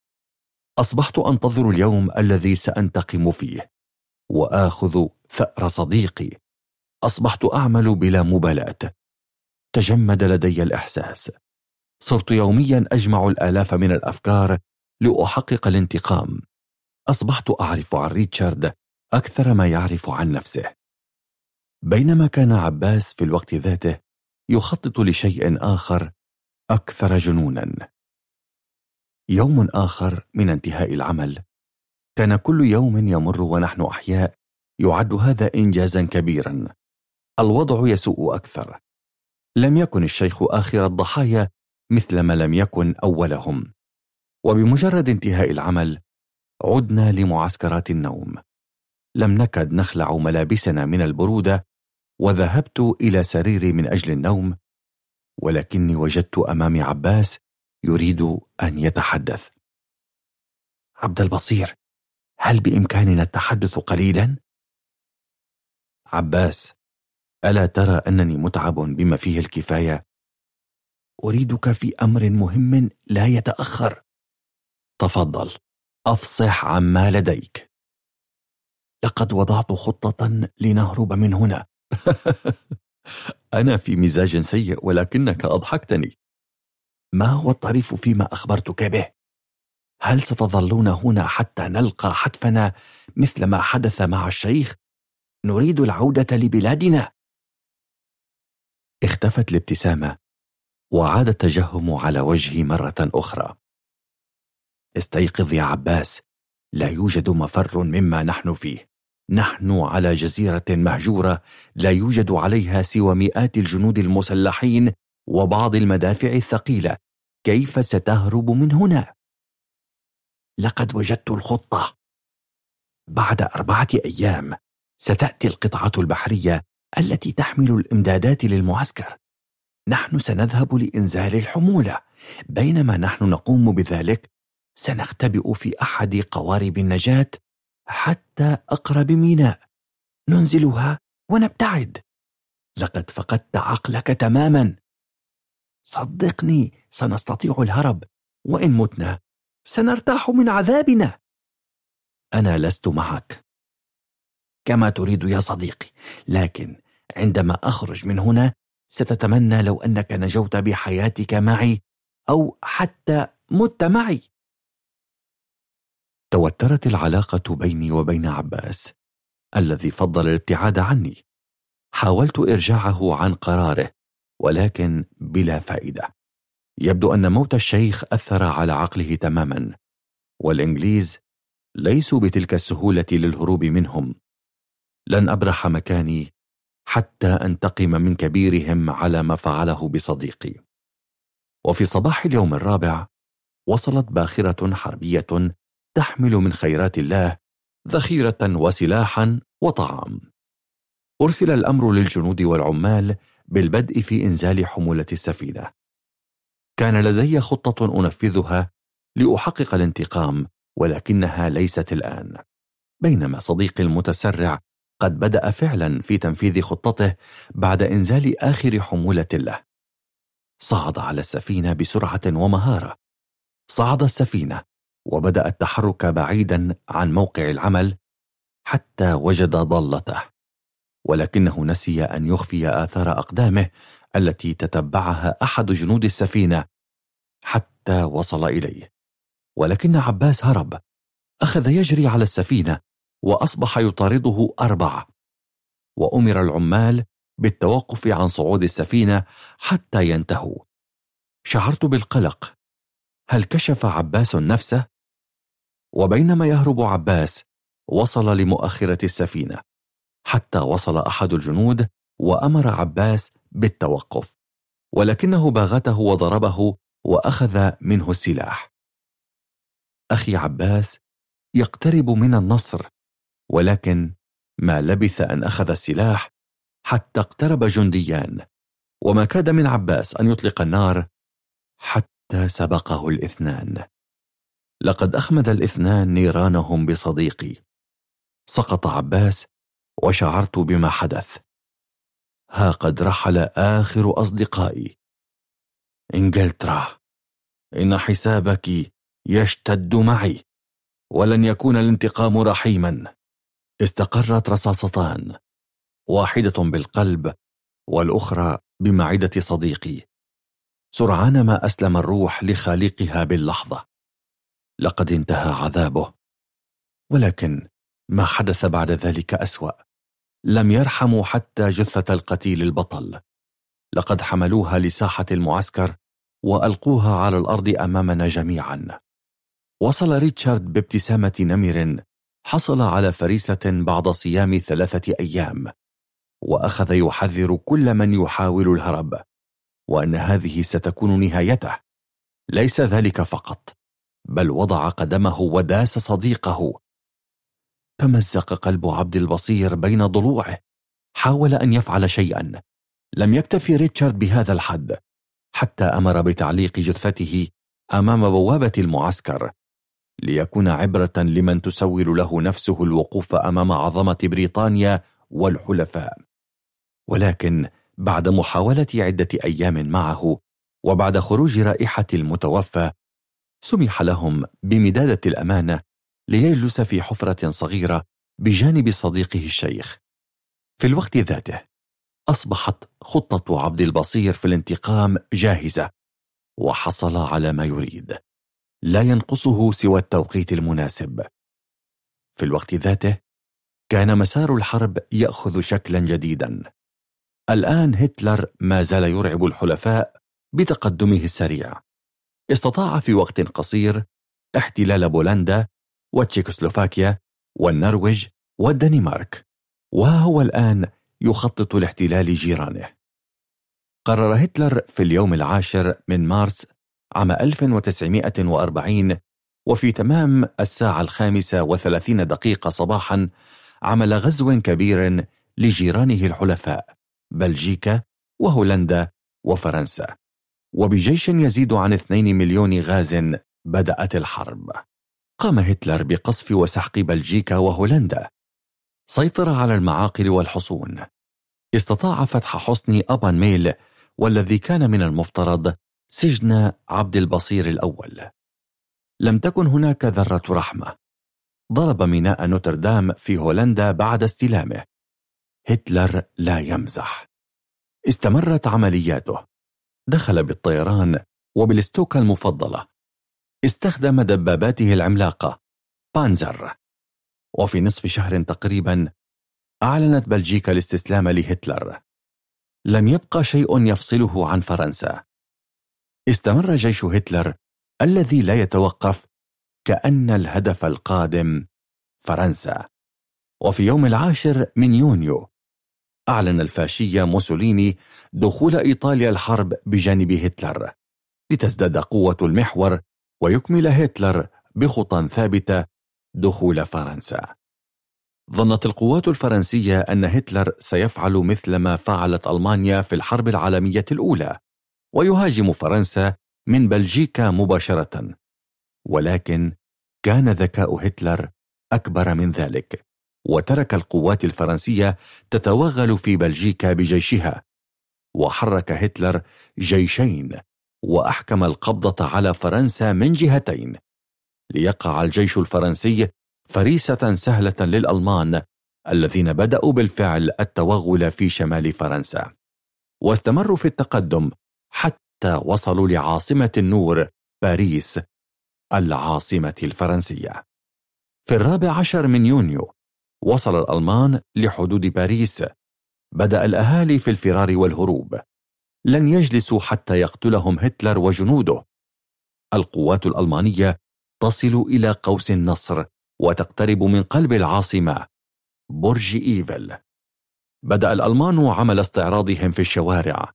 أصبحت أنتظر اليوم الذي سأنتقم فيه. وآخذ ثأر صديقي. أصبحت أعمل بلا مبالاة. تجمد لدي الإحساس. صرت يوميا أجمع الآلاف من الأفكار لأحقق الانتقام. أصبحت أعرف عن ريتشارد أكثر ما يعرف عن نفسه. بينما كان عباس في الوقت ذاته يخطط لشيء آخر أكثر جنونا. يوم آخر من انتهاء العمل كان كل يوم يمر ونحن أحياء يعد هذا إنجازا كبيرا. الوضع يسوء أكثر. لم يكن الشيخ آخر الضحايا مثل ما لم يكن أولهم وبمجرد انتهاء العمل عدنا لمعسكرات النوم لم نكد نخلع ملابسنا من البرودة وذهبت إلى سريري من أجل النوم ولكني وجدت أمامي عباس يريد أن يتحدث عبد البصير هل بإمكاننا التحدث قليلا؟ عباس ألا ترى أنني متعب بما فيه الكفاية؟ أريدك في أمر مهم لا يتأخر. تفضل أفصح عما لديك. لقد وضعت خطة لنهرب من هنا. أنا في مزاج سيء ولكنك أضحكتني. ما هو الطريف فيما أخبرتك به؟ هل ستظلون هنا حتى نلقى حتفنا مثل ما حدث مع الشيخ؟ نريد العودة لبلادنا. اختفت الابتسامة. وعاد التجهم على وجهي مرة أخرى. استيقظ يا عباس لا يوجد مفر مما نحن فيه. نحن على جزيرة مهجورة لا يوجد عليها سوى مئات الجنود المسلحين وبعض المدافع الثقيلة. كيف ستهرب من هنا؟ لقد وجدت الخطة. بعد أربعة أيام ستأتي القطعة البحرية التي تحمل الإمدادات للمعسكر. نحن سنذهب لإنزال الحمولة. بينما نحن نقوم بذلك سنختبئ في أحد قوارب النجاة حتى أقرب ميناء. ننزلها ونبتعد. لقد فقدت عقلك تماما. صدقني سنستطيع الهرب. وإن متنا سنرتاح من عذابنا. أنا لست معك. كما تريد يا صديقي لكن عندما أخرج من هنا ستتمنى لو أنك نجوت بحياتك معي أو حتى مت معي. توترت العلاقة بيني وبين عباس الذي فضل الابتعاد عني. حاولت إرجاعه عن قراره ولكن بلا فائدة. يبدو أن موت الشيخ أثر على عقله تماما والإنجليز ليسوا بتلك السهولة للهروب منهم. لن أبرح مكاني حتى أنتقم من كبيرهم على ما فعله بصديقي. وفي صباح اليوم الرابع وصلت باخرة حربية تحمل من خيرات الله ذخيرة وسلاحا وطعام. أرسل الأمر للجنود والعمال بالبدء في إنزال حمولة السفينة. كان لدي خطة أنفذها لأحقق الانتقام ولكنها ليست الآن. بينما صديقي المتسرع قد بدأ فعلا في تنفيذ خطته بعد إنزال آخر حمولة له. صعد على السفينة بسرعة ومهارة. صعد السفينة وبدأ التحرك بعيدا عن موقع العمل حتى وجد ضالته ولكنه نسي أن يخفي آثار أقدامه التي تتبعها أحد جنود السفينة حتى وصل إليه. ولكن عباس هرب. أخذ يجري على السفينة وأصبح يطارده أربعة وأمر العمال بالتوقف عن صعود السفينة حتى ينتهوا. شعرت بالقلق. هل كشف عباس نفسه؟ وبينما يهرب عباس وصل لمؤخرة السفينة. حتى وصل أحد الجنود وأمر عباس بالتوقف. ولكنه باغته وضربه وأخذ منه السلاح. أخي عباس يقترب من النصر. ولكن ما لبث أن أخذ السلاح حتى اقترب جنديان وما كاد من عباس أن يطلق النار حتى سبقه الاثنان. لقد أخمد الاثنان نيرانهم بصديقي. سقط عباس وشعرت بما حدث. ها قد رحل آخر أصدقائي. إنجلترا إن حسابك يشتد معي ولن يكون الانتقام رحيما. استقرت رصاصتان واحدة بالقلب والأخرى بمعدة صديقي. سرعان ما أسلم الروح لخالقها باللحظة. لقد انتهى عذابه. ولكن ما حدث بعد ذلك أسوأ. لم يرحموا حتى جثة القتيل البطل. لقد حملوها لساحة المعسكر وألقوها على الأرض أمامنا جميعا. وصل ريتشارد بابتسامة نمر حصل على فريسة بعد صيام ثلاثة أيام وأخذ يحذر كل من يحاول الهرب وأن هذه ستكون نهايته. ليس ذلك فقط بل وضع قدمه وداس صديقه. تمزق قلب عبد البصير بين ضلوعه. حاول أن يفعل شيئا. لم يكتفي ريتشارد بهذا الحد حتى أمر بتعليق جثته أمام بوابة المعسكر. ليكون عبرة لمن تسول له نفسه الوقوف أمام عظمة بريطانيا والحلفاء. ولكن بعد محاولة عدة أيام معه وبعد خروج رائحة المتوفى سمح لهم بمدادة الأمانة ليجلس في حفرة صغيرة بجانب صديقه الشيخ. في الوقت ذاته أصبحت خطة عبد البصير في الانتقام جاهزة وحصل على ما يريد. لا ينقصه سوى التوقيت المناسب. في الوقت ذاته كان مسار الحرب يأخذ شكلا جديدا. الآن هتلر ما زال يرعب الحلفاء بتقدمه السريع. استطاع في وقت قصير احتلال بولندا وتشيكوسلوفاكيا والنرويج والدنمارك وهو الآن يخطط لاحتلال جيرانه. قرر هتلر في اليوم العاشر من مارس عام 1940 وفي تمام الساعة الخامسة وثلاثين دقيقة صباحا عمل غزو كبير لجيرانه الحلفاء بلجيكا وهولندا وفرنسا. وبجيش يزيد عن 2 مليون غاز بدأت الحرب. قام هتلر بقصف وسحق بلجيكا وهولندا. سيطر على المعاقل والحصون. استطاع فتح حصن أبان ميل والذي كان من المفترض سجن عبد البصير الأول. لم تكن هناك ذرة رحمة. ضرب ميناء نوتردام في هولندا بعد استلامه. هتلر لا يمزح. استمرت عملياته. دخل بالطيران وبالستوكا المفضلة. استخدم دباباته العملاقة بانزر. وفي نصف شهر تقريبا أعلنت بلجيكا الاستسلام لهتلر. لم يبقى شيء يفصله عن فرنسا. استمر جيش هتلر الذي لا يتوقف كأن الهدف القادم فرنسا. وفي يوم العاشر من يونيو أعلن الفاشية موسوليني دخول إيطاليا الحرب بجانب هتلر لتزداد قوة المحور ويكمل هتلر بخطى ثابتة دخول فرنسا. ظنت القوات الفرنسية أن هتلر سيفعل مثل ما فعلت ألمانيا في الحرب العالمية الأولى ويهاجم فرنسا من بلجيكا مباشرة. ولكن كان ذكاء هتلر أكبر من ذلك وترك القوات الفرنسية تتوغل في بلجيكا بجيشها. وحرك هتلر جيشين وأحكم القبضة على فرنسا من جهتين. ليقع الجيش الفرنسي فريسة سهلة للألمان الذين بدأوا بالفعل التوغل في شمال فرنسا. واستمروا في التقدم حتى وصلوا لعاصمة النور باريس العاصمة الفرنسية. في الرابع عشر من يونيو وصل الألمان لحدود باريس. بدأ الأهالي في الفرار والهروب. لن يجلسوا حتى يقتلهم هتلر وجنوده. القوات الألمانية تصل إلى قوس النصر وتقترب من قلب العاصمة برج إيفل. بدأ الألمان عمل استعراضهم في الشوارع.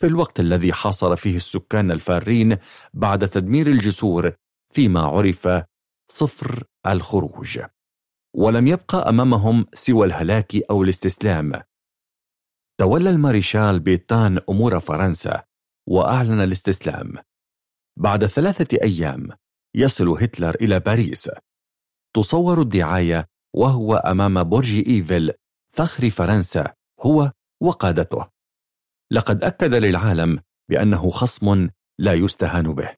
في الوقت الذي حاصر فيه السكان الفارين بعد تدمير الجسور فيما عرف سفر الخروج. ولم يبقى أمامهم سوى الهلاك أو الاستسلام. تولى الماريشال بيتان أمور فرنسا وأعلن الاستسلام. بعد ثلاثة أيام يصل هتلر إلى باريس. تصور الدعاية وهو أمام برج إيفل فخر فرنسا هو وقادته. لقد أكد للعالم بأنه خصم لا يستهان به.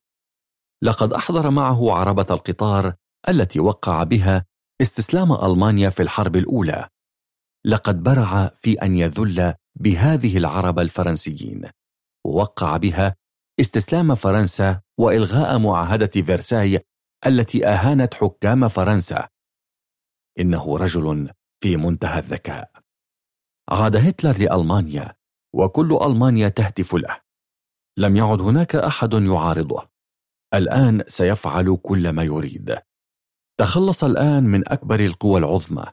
لقد أحضر معه عربة القطار التي وقع بها استسلام ألمانيا في الحرب الأولى. لقد برع في أن يذل بهذه العربة الفرنسيين. ووقع بها استسلام فرنسا وإلغاء معاهدة فرساي التي أهانت حكام فرنسا. إنه رجل في منتهى الذكاء. عاد هتلر لألمانيا وكل ألمانيا تهتف له. لم يعد هناك أحد يعارضه. الآن سيفعل كل ما يريد. تخلص الآن من أكبر القوى العظمى.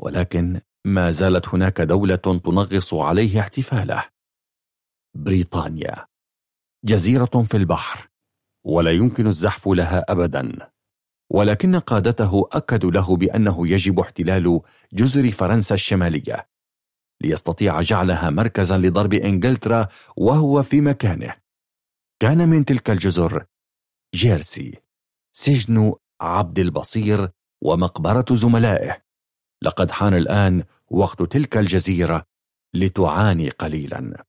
ولكن ما زالت هناك دولة تنغص عليه احتفاله. بريطانيا. جزيرة في البحر. ولا يمكن الزحف لها أبدا. ولكن قادته أكدوا له بأنه يجب احتلال جزر فرنسا الشمالية. ليستطيع جعلها مركزا لضرب إنجلترا وهو في مكانه. كان من تلك الجزر جيرسي سجن عبد البصير ومقبرة زملائه. لقد حان الآن وقت تلك الجزيرة لتعاني قليلا.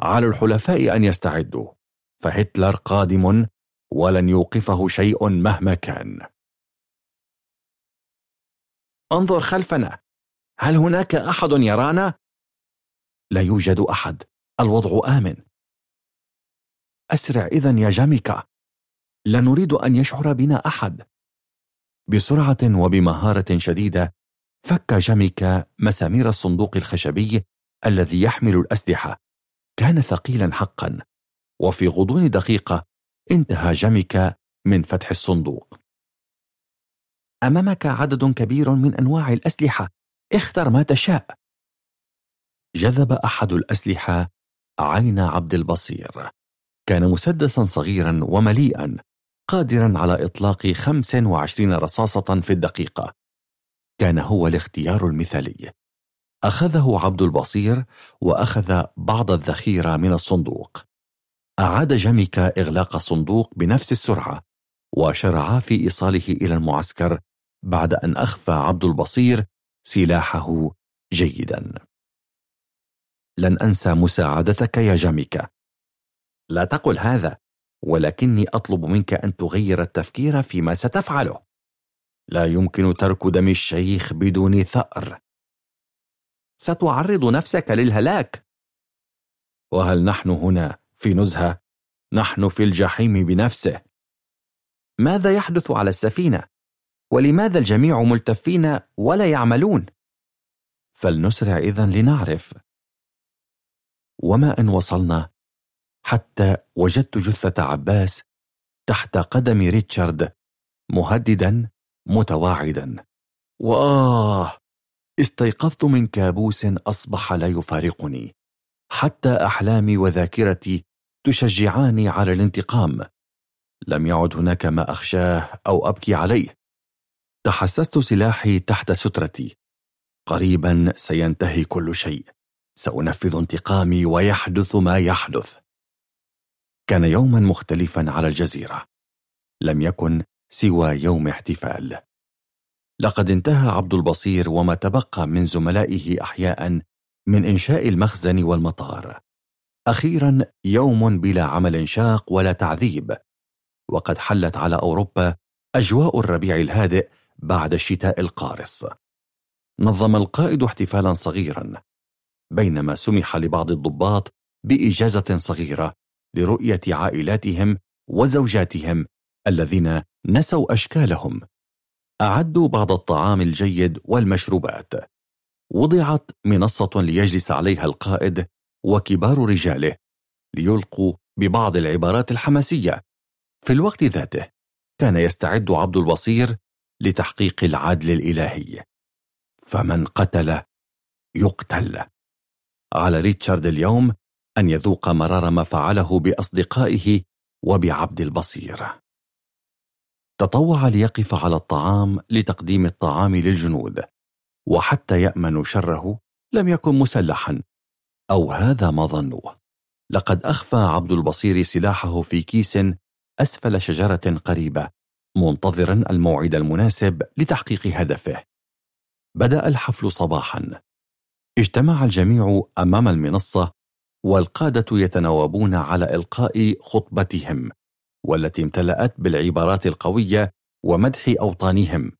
على الحلفاء أن يستعدوا فهتلر قادم ولن يوقفه شيء مهما كان. انظر خلفنا. هل هناك أحد يرانا؟ لا يوجد أحد. الوضع آمن. أسرع إذا يا جاميكا. لا نريد أن يشعر بنا أحد. بسرعة وبمهارة شديدة فك جاميكا مسامير الصندوق الخشبي الذي يحمل الأسلحة. كان ثقيلا حقا. وفي غضون دقيقة انتهى جاميكا من فتح الصندوق. أمامك عدد كبير من أنواع الأسلحة. اختر ما تشاء. جذب أحد الأسلحة عين عبد البصير. كان مسدسا صغيرا ومليئا قادرا على إطلاق 25 رصاصة في الدقيقة. كان هو الاختيار المثالي. أخذه عبد البصير وأخذ بعض الذخيرة من الصندوق. أعاد جاميكا إغلاق الصندوق بنفس السرعة وشرعا في إيصاله إلى المعسكر بعد أن أخفى عبد البصير سلاحه جيدا. لن أنسى مساعدتك يا جاميكا. لا تقل هذا ولكني أطلب منك أن تغير التفكير فيما ستفعله. لا يمكن ترك دم الشيخ بدون ثأر. ستعرض نفسك للهلاك. وهل نحن هنا في نزهة؟ نحن في الجحيم بنفسه. ماذا يحدث على السفينة؟ ولماذا الجميع ملتفين ولا يعملون؟ فلنسرع إذن لنعرف. وما أن وصلنا؟ حتى وجدت جثة عباس تحت قدم ريتشارد مهددا متواعدا. وآه استيقظت من كابوس أصبح لا يفارقني. حتى أحلامي وذاكرتي تشجعاني على الانتقام. لم يعد هناك ما أخشاه أو أبكي عليه. تحسست سلاحي تحت سترتي. قريبا سينتهي كل شيء. سأنفذ انتقامي ويحدث ما يحدث. كان يوما مختلفا على الجزيرة. لم يكن سوى يوم احتفال. لقد انتهى عبد البصير وما تبقى من زملائه أحياء من إنشاء المخزن والمطار. أخيرا يوم بلا عمل شاق ولا تعذيب. وقد حلت على أوروبا أجواء الربيع الهادئ بعد الشتاء القارص. نظم القائد احتفالا صغيرا بينما سمح لبعض الضباط بإجازة صغيرة لرؤية عائلاتهم وزوجاتهم الذين نسوا أشكالهم. أعدوا بعض الطعام الجيد والمشروبات. وضعت منصة ليجلس عليها القائد وكبار رجاله ليلقوا ببعض العبارات الحماسية. في الوقت ذاته كان يستعد عبد البصير لتحقيق العدل الإلهي. فمن قتل يقتل. على ريتشارد اليوم أن يذوق مرار ما فعله بأصدقائه وبعبد البصير. تطوع ليقف على الطعام لتقديم الطعام للجنود وحتى يأمنوا شره لم يكن مسلحا. أو هذا ما ظنوه لقد أخفى عبد البصير سلاحه في كيس أسفل شجرة قريبة. منتظرا الموعد المناسب لتحقيق هدفه. بدأ الحفل صباحا. اجتمع الجميع أمام المنصة والقادة يتناوبون على إلقاء خطبتهم والتي امتلأت بالعبارات القوية ومدح أوطانهم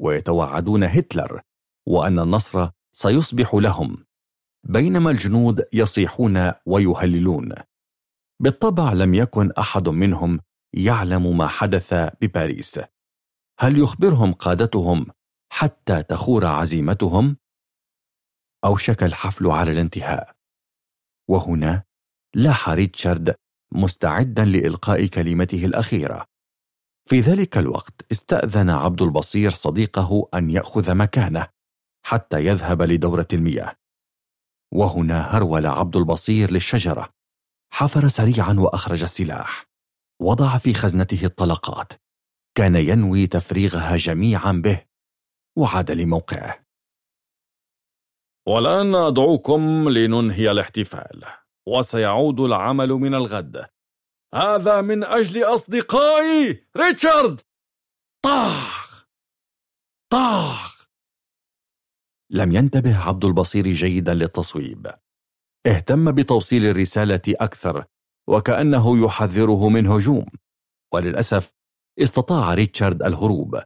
ويتوعدون هتلر وأن النصر سيصبح لهم بينما الجنود يصيحون ويهللون. بالطبع لم يكن أحد منهم يعلم ما حدث بباريس. هل يخبرهم قادتهم حتى تخور عزيمتهم؟ أوشك الحفل على الانتهاء. وهنا لاح ريتشارد مستعدا لإلقاء كلمته الأخيرة. في ذلك الوقت استأذن عبد البصير صديقه أن يأخذ مكانه حتى يذهب لدورة المياه. وهنا هرول عبد البصير للشجرة. حفر سريعا وأخرج السلاح. وضع في خزنته الطلقات. كان ينوي تفريغها جميعا به. وعاد لموقعه. والآن أدعوكم لننهي الاحتفال وسيعود العمل من الغد. هذا من أجل أصدقائي ريتشارد! طاخ! طاخ! لم ينتبه عبد البصير جيدا للتصويب. اهتم بتوصيل الرسالة أكثر. وكأنه يحذره من هجوم. وللأسف استطاع ريتشارد الهروب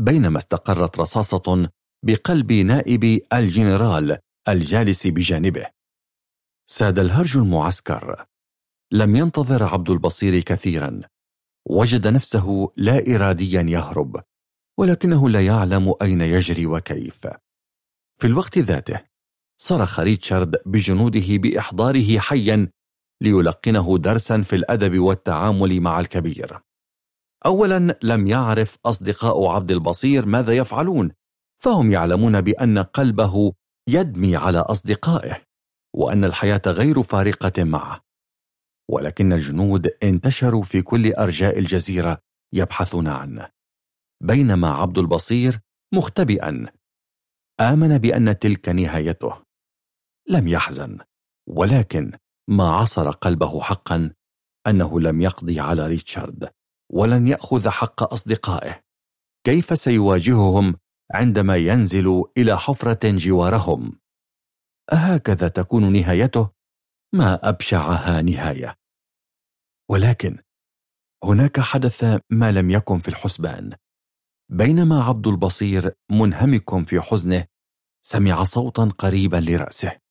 بينما استقرت رصاصة بقلب نائب الجنرال الجالس بجانبه. ساد الهرج المعسكر. لم ينتظر عبد البصير كثيرا. وجد نفسه لا إراديا يهرب ولكنه لا يعلم أين يجري وكيف. في الوقت ذاته صرخ ريتشارد بجنوده بإحضاره حيا ليلقنه درسا في الأدب والتعامل مع الكبير. أولا لم يعرف أصدقاء عبد البصير ماذا يفعلون فهم يعلمون بأن قلبه يدمي على أصدقائه وأن الحياة غير فارقة معه. ولكن الجنود انتشروا في كل أرجاء الجزيرة يبحثون عنه. بينما عبد البصير مختبئا آمن بأن تلك نهايته. لم يحزن ولكن ما عصر قلبه حقا أنه لم يقضي على ريتشارد ولن يأخذ حق أصدقائه. كيف سيواجههم عندما ينزل إلى حفرة جوارهم؟ أهكذا تكون نهايته ما أبشعها نهاية. ولكن هناك حدث ما لم يكن في الحسبان. بينما عبد البصير منهمك في حزنه سمع صوتا قريبا لرأسه.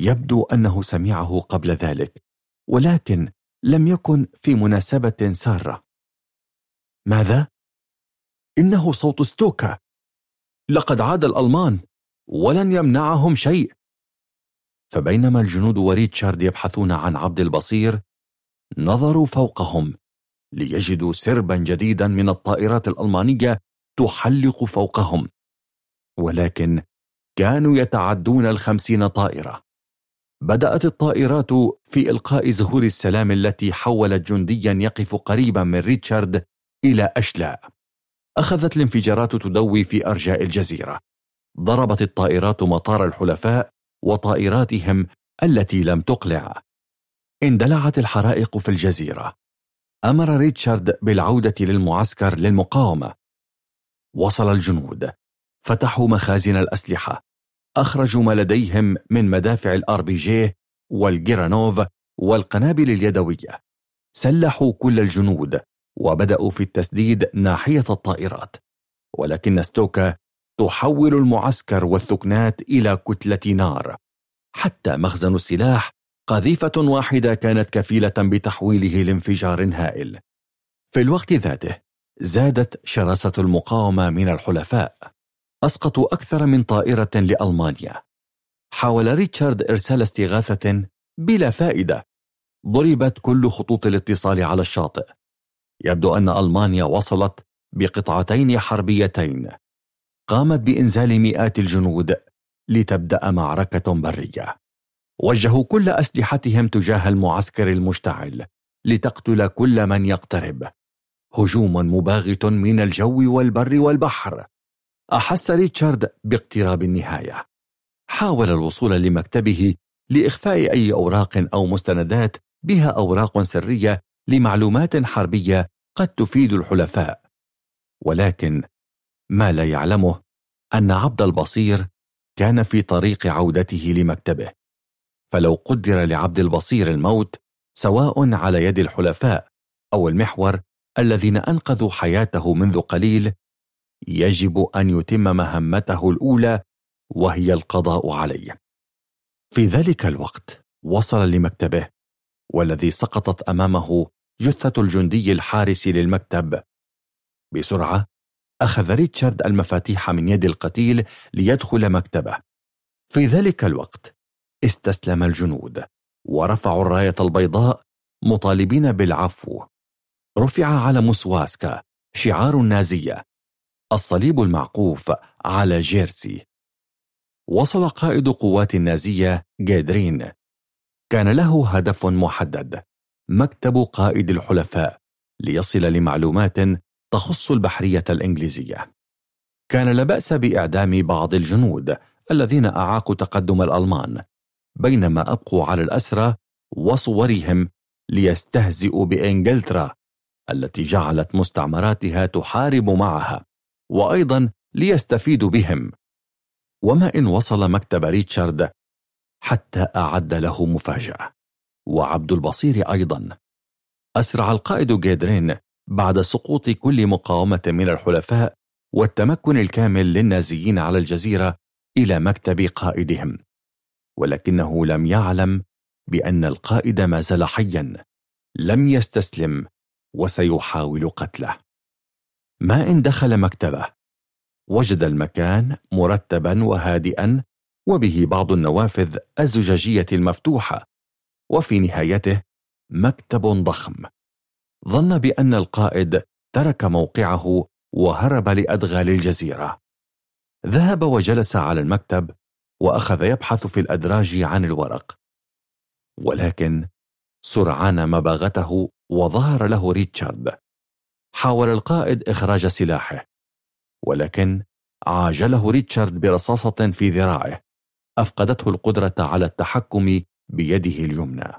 يبدو أنه سمعه قبل ذلك ولكن لم يكن في مناسبة سارة. ماذا؟ إنه صوت ستوكا. لقد عاد الألمان ولن يمنعهم شيء. فبينما الجنود وريتشارد يبحثون عن عبد البصير نظروا فوقهم ليجدوا سربا جديدا من الطائرات الألمانية تحلق فوقهم ولكن كانوا يتعدون الخمسين طائرة. بدأت الطائرات في إلقاء زهور السلام التي حولت جنديا يقف قريبا من ريتشارد إلى أشلاء أخذت الانفجارات تدوي في أرجاء الجزيرة. ضربت الطائرات مطار الحلفاء وطائراتهم التي لم تقلع. اندلعت الحرائق في الجزيرة. أمر ريتشارد بالعودة للمعسكر للمقاومة. وصل الجنود. فتحوا مخازن الأسلحة. أخرجوا ما لديهم من مدافع الأر بي جي والجرينوف والقنابل اليدوية. سلحوا كل الجنود وبدأوا في التسديد ناحية الطائرات. ولكن ستوكا تحول المعسكر والثكنات إلى كتلة نار. حتى مخزن السلاح قذيفة واحدة كانت كفيلة بتحويله لانفجار هائل. في الوقت ذاته زادت شراسة المقاومة من الحلفاء. أسقطوا أكثر من طائرة لألمانيا. حاول ريتشارد إرسال استغاثة بلا فائدة. ضربت كل خطوط الاتصال على الشاطئ. يبدو أن ألمانيا وصلت بقطعتين حربيتين. قامت بإنزال مئات الجنود لتبدأ معركة برية. وجهوا كل أسلحتهم تجاه المعسكر المشتعل لتقتل كل من يقترب. هجوم مباغت من الجو والبر والبحر. أحس ريتشارد باقتراب النهاية. حاول الوصول لمكتبه لإخفاء أي أوراق أو مستندات بها أوراق سرية لمعلومات حربية قد تفيد الحلفاء. ولكن ما لا يعلمه أن عبد البصير كان في طريق عودته لمكتبه. فلو قدر لعبد البصير الموت سواء على يد الحلفاء أو المحور الذين أنقذوا حياته منذ قليل يجب أن يتم مهمته الأولى وهي القضاء عليه. في ذلك الوقت وصل لمكتبه والذي سقطت أمامه جثة الجندي الحارس للمكتب. بسرعة أخذ ريتشارد المفاتيح من يد القتيل ليدخل مكتبه. في ذلك الوقت استسلم الجنود ورفعوا الراية البيضاء مطالبين بالعفو. رفع علم سواسكا شعار النازية. الصليب المعقوف على جيرسي. وصل قائد قوات النازية جيدرين. كان له هدف محدد مكتب قائد الحلفاء ليصل لمعلومات تخص البحرية الإنجليزية. كان لا بأس بإعدام بعض الجنود الذين أعاقوا تقدم الألمان بينما أبقوا على الأسرى وصورهم ليستهزئوا بإنجلترا التي جعلت مستعمراتها تحارب معها. وأيضا ليستفيدوا بهم. وما إن وصل مكتب ريتشارد حتى أعد له مفاجأة. وعبد البصير أيضا. أسرع القائد جيدرين بعد سقوط كل مقاومة من الحلفاء والتمكن الكامل للنازيين على الجزيرة إلى مكتب قائدهم. ولكنه لم يعلم بأن القائد ما زال حيا. لم يستسلم وسيحاول قتله. ما إن دخل مكتبه. وجد المكان مرتبا وهادئا وبه بعض النوافذ الزجاجية المفتوحة. وفي نهايته مكتب ضخم. ظن بأن القائد ترك موقعه وهرب لأدغال الجزيرة. ذهب وجلس على المكتب وأخذ يبحث في الأدراج عن الورق. ولكن سرعان ما باغته وظهر له ريتشارد. حاول القائد إخراج سلاحه ولكن عاجله ريتشارد برصاصة في ذراعه أفقدته القدرة على التحكم بيده اليمنى.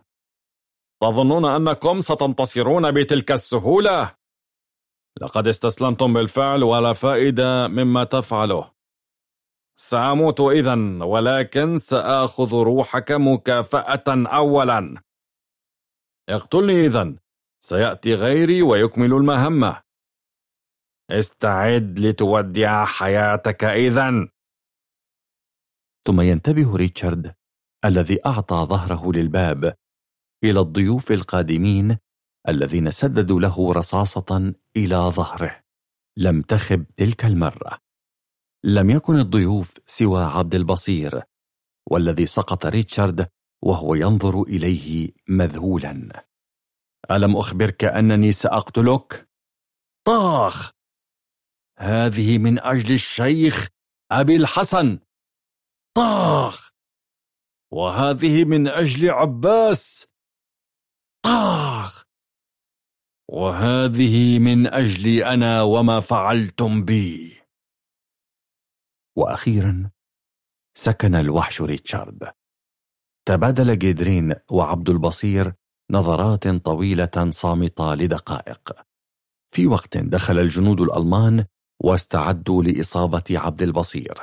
تظنون أنكم ستنتصرون بتلك السهولة؟ لقد استسلمتم بالفعل ولا فائدة مما تفعله. سأموت إذا ولكن سآخذ روحك مكافأة أولا. اقتلني إذا سيأتي غيري ويكمل المهمة. استعد لتودع حياتك إذا ثم ينتبه ريتشارد الذي أعطى ظهره للباب إلى الضيوف القادمين الذين سددوا له رصاصة إلى ظهره. لم تخب تلك المرة. لم يكن الضيوف سوى عبد البصير والذي سقط ريتشارد وهو ينظر إليه مذهولا. ألم أخبرك أنني سأقتلك؟ طاخ! هذه من أجل الشيخ أبي الحسن! طاخ! وهذه من أجل عباس! طاخ! وهذه من أجلي أنا وما فعلتم بي! وأخيرا سكن الوحش ريتشارد. تبادل جيدرين وعبد البصير نظرات طويلة صامتة لدقائق. في وقت دخل الجنود الألمان واستعدوا لإصابة عبد البصير.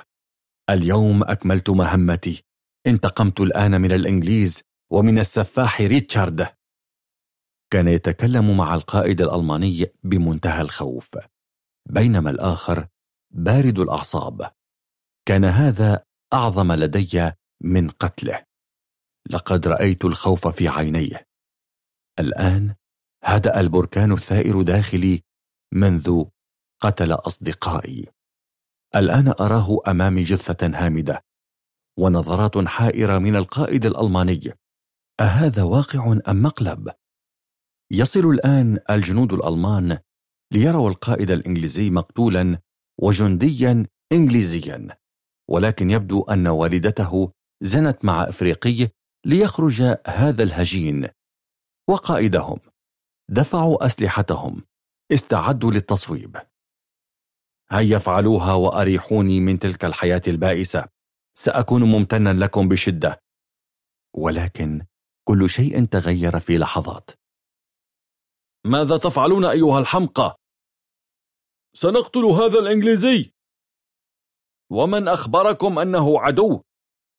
اليوم أكملت مهمتي. انتقمت الآن من الإنجليز ومن السفاح ريتشارد. كان يتكلم مع القائد الألماني بمنتهى الخوف. بينما الآخر بارد الأعصاب. كان هذا أعظم لدي من قتله. لقد رأيت الخوف في عينيه. الآن هدأ البركان الثائر داخلي منذ قتل أصدقائي. الآن أراه أمامي جثة هامدة ونظرات حائرة من القائد الألماني. أهذا واقع أم مقلب؟ يصل الآن الجنود الألمان ليروا القائد الإنجليزي مقتولا وجنديا إنجليزيا ولكن يبدو أن والدته زنت مع إفريقي ليخرج هذا الهجين. وقائدهم. دفعوا أسلحتهم. استعدوا للتصويب. هيا افعلوها وأريحوني من تلك الحياة البائسة. سأكون ممتنا لكم بشدة. ولكن كل شيء تغير في لحظات. ماذا تفعلون أيها الحمقى؟ سنقتل هذا الإنجليزي. ومن أخبركم أنه عدو؟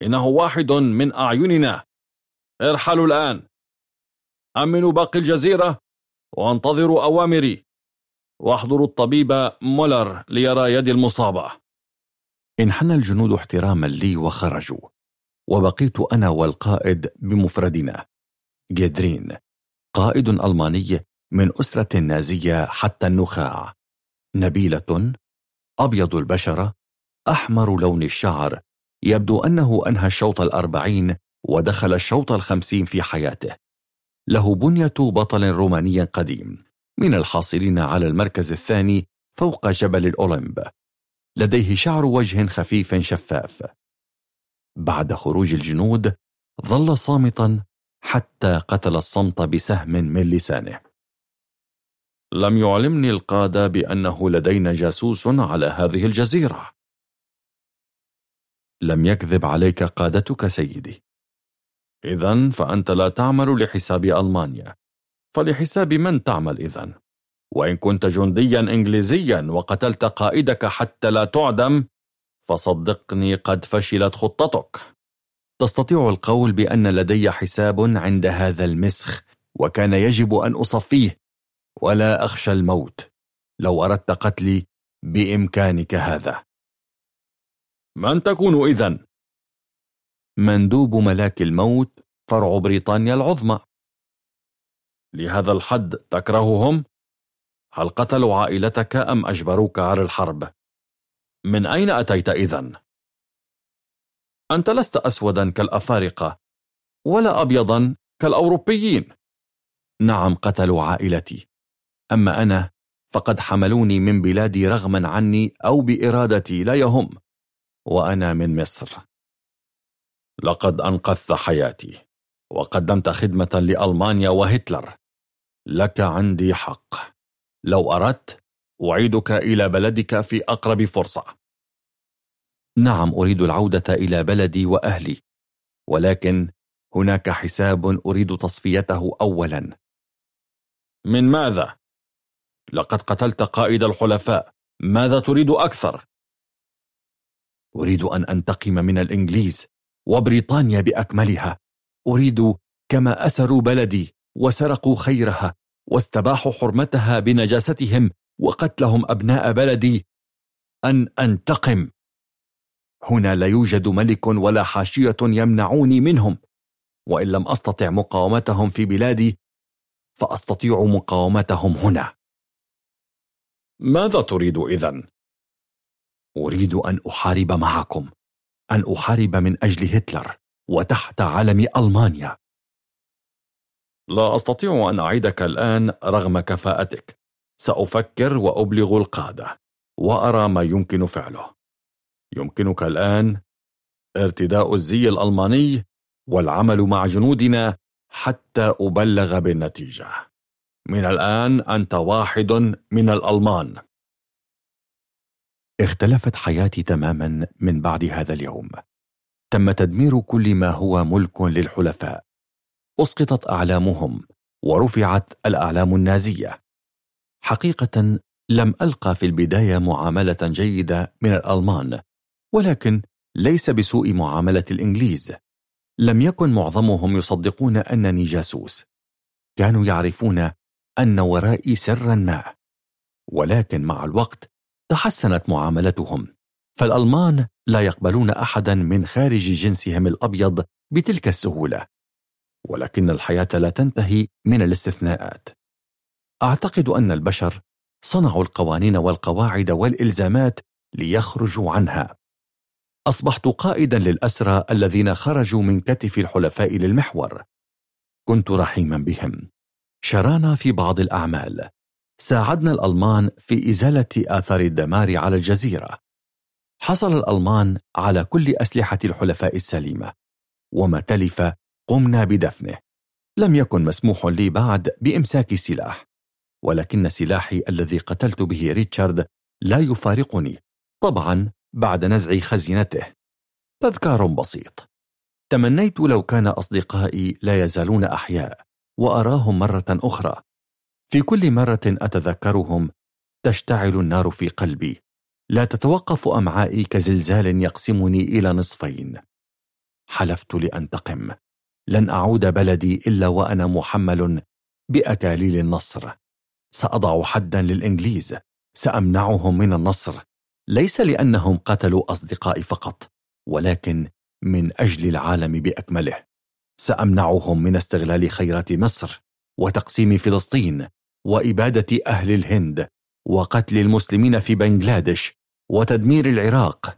إنه واحد من أعيننا. ارحلوا الآن. أمنوا باقي الجزيرة وانتظروا أوامري. واحضروا الطبيب مولر ليرى يدي المصابة. انحنى الجنود احتراما لي وخرجوا. وبقيت أنا والقائد بمفردنا. جيدرين قائد ألماني من أسرة نازية حتى النخاع. نبيلة أبيض البشرة أحمر لون الشعر. يبدو أنه أنهى الشوط الأربعين ودخل الشوط الخمسين في حياته. له بنية بطل روماني قديم من الحاصلين على المركز الثاني فوق جبل الأولمب. لديه شعر وجه خفيف شفاف. بعد خروج الجنود ظل صامتا حتى قتل الصمت بسهم من لسانه. لم يعلمني القادة بأنه لدينا جاسوس على هذه الجزيرة. لم يكذب عليك قادتك سيدي. إذا فأنت لا تعمل لحساب ألمانيا. فلحساب من تعمل إذن؟ وإن كنت جنديا إنجليزيا وقتلت قائدك حتى لا تعدم فصدقني قد فشلت خطتك. تستطيع القول بأن لدي حساب عند هذا المسخ وكان يجب أن أصفيه. ولا أخشى الموت. لو أردت قتلي بإمكانك هذا. من تكون إذن؟ مندوب ملاك الموت فرع بريطانيا العظمى لهذا الحد تكرههم؟ هل قتلوا عائلتك أم أجبروك على الحرب؟ من أين أتيت إذن؟ أنت لست أسودا كالأفارقة ولا أبيضا كالأوروبيين نعم قتلوا عائلتي أما أنا فقد حملوني من بلادي رغما عني أو بإرادتي لا يهم وأنا من مصر لقد أنقذت حياتي وقدمت خدمة لألمانيا وهتلر. لك عندي حق. لو أردت أعيدك إلى بلدك في أقرب فرصة. نعم أريد العودة إلى بلدي وأهلي ولكن هناك حساب أريد تصفيته أولا. من ماذا؟ لقد قتلت قائد الحلفاء. ماذا تريد أكثر؟ أريد أن أنتقم من الإنجليز. وبريطانيا بأكملها. أريد كما أسروا بلدي وسرقوا خيرها واستباحوا حرمتها بنجاستهم وقتلهم أبناء بلدي. أن أنتقم. هنا لا يوجد ملك ولا حاشية يمنعوني منهم. وإن لم أستطع مقاومتهم في بلادي فأستطيع مقاومتهم هنا. ماذا تريد إذن؟ أريد أن أحارب معكم. أن أحارب من أجل هتلر وتحت علم ألمانيا. لا أستطيع أن أعيدك الآن رغم كفاءتك. سأفكر وأبلغ القادة وأرى ما يمكن فعله. يمكنك الآن ارتداء الزي الألماني والعمل مع جنودنا حتى أبلغ بالنتيجة. من الآن أنت واحد من الألمان. اختلفت حياتي تماما من بعد هذا اليوم. تم تدمير كل ما هو ملك للحلفاء. أسقطت أعلامهم ورفعت الأعلام النازية. حقيقة لم ألقى في البداية معاملة جيدة من الألمان ولكن ليس بسوء معاملة الإنجليز. لم يكن معظمهم يصدقون أنني جاسوس. كانوا يعرفون أن ورائي سرا ما. ولكن مع الوقت تحسنت معاملتهم. فالألمان لا يقبلون أحدا من خارج جنسهم الأبيض بتلك السهولة. ولكن الحياة لا تنتهي من الاستثناءات. أعتقد أن البشر صنعوا القوانين والقواعد والإلزامات ليخرجوا عنها. أصبحت قائدا للأسرى الذين خرجوا من كتف الحلفاء للمحور. كنت رحيما بهم. شرانا في بعض الأعمال. ساعدنا الألمان في إزالة آثار الدمار على الجزيرة. حصل الألمان على كل أسلحة الحلفاء السليمة وما تلف قمنا بدفنه. لم يكن مسموح لي بعد بإمساك سلاح ولكن سلاحي الذي قتلت به ريتشارد لا يفارقني طبعا بعد نزع خزينته. تذكار بسيط. تمنيت لو كان أصدقائي لا يزالون أحياء وأراهم مرة أخرى. في كل مرة أتذكرهم تشتعل النار في قلبي. لا تتوقف أمعائي كزلزال يقسمني إلى نصفين. حلفت لأنتقم. لن أعود بلدي إلا وأنا محمل بأكاليل النصر. سأضع حدا للإنجليز. سأمنعهم من النصر. ليس لأنهم قتلوا أصدقائي فقط ولكن من أجل العالم بأكمله. سأمنعهم من استغلال خيرات مصر وتقسيم فلسطين. وإبادة أهل الهند وقتل المسلمين في بنغلاديش وتدمير العراق.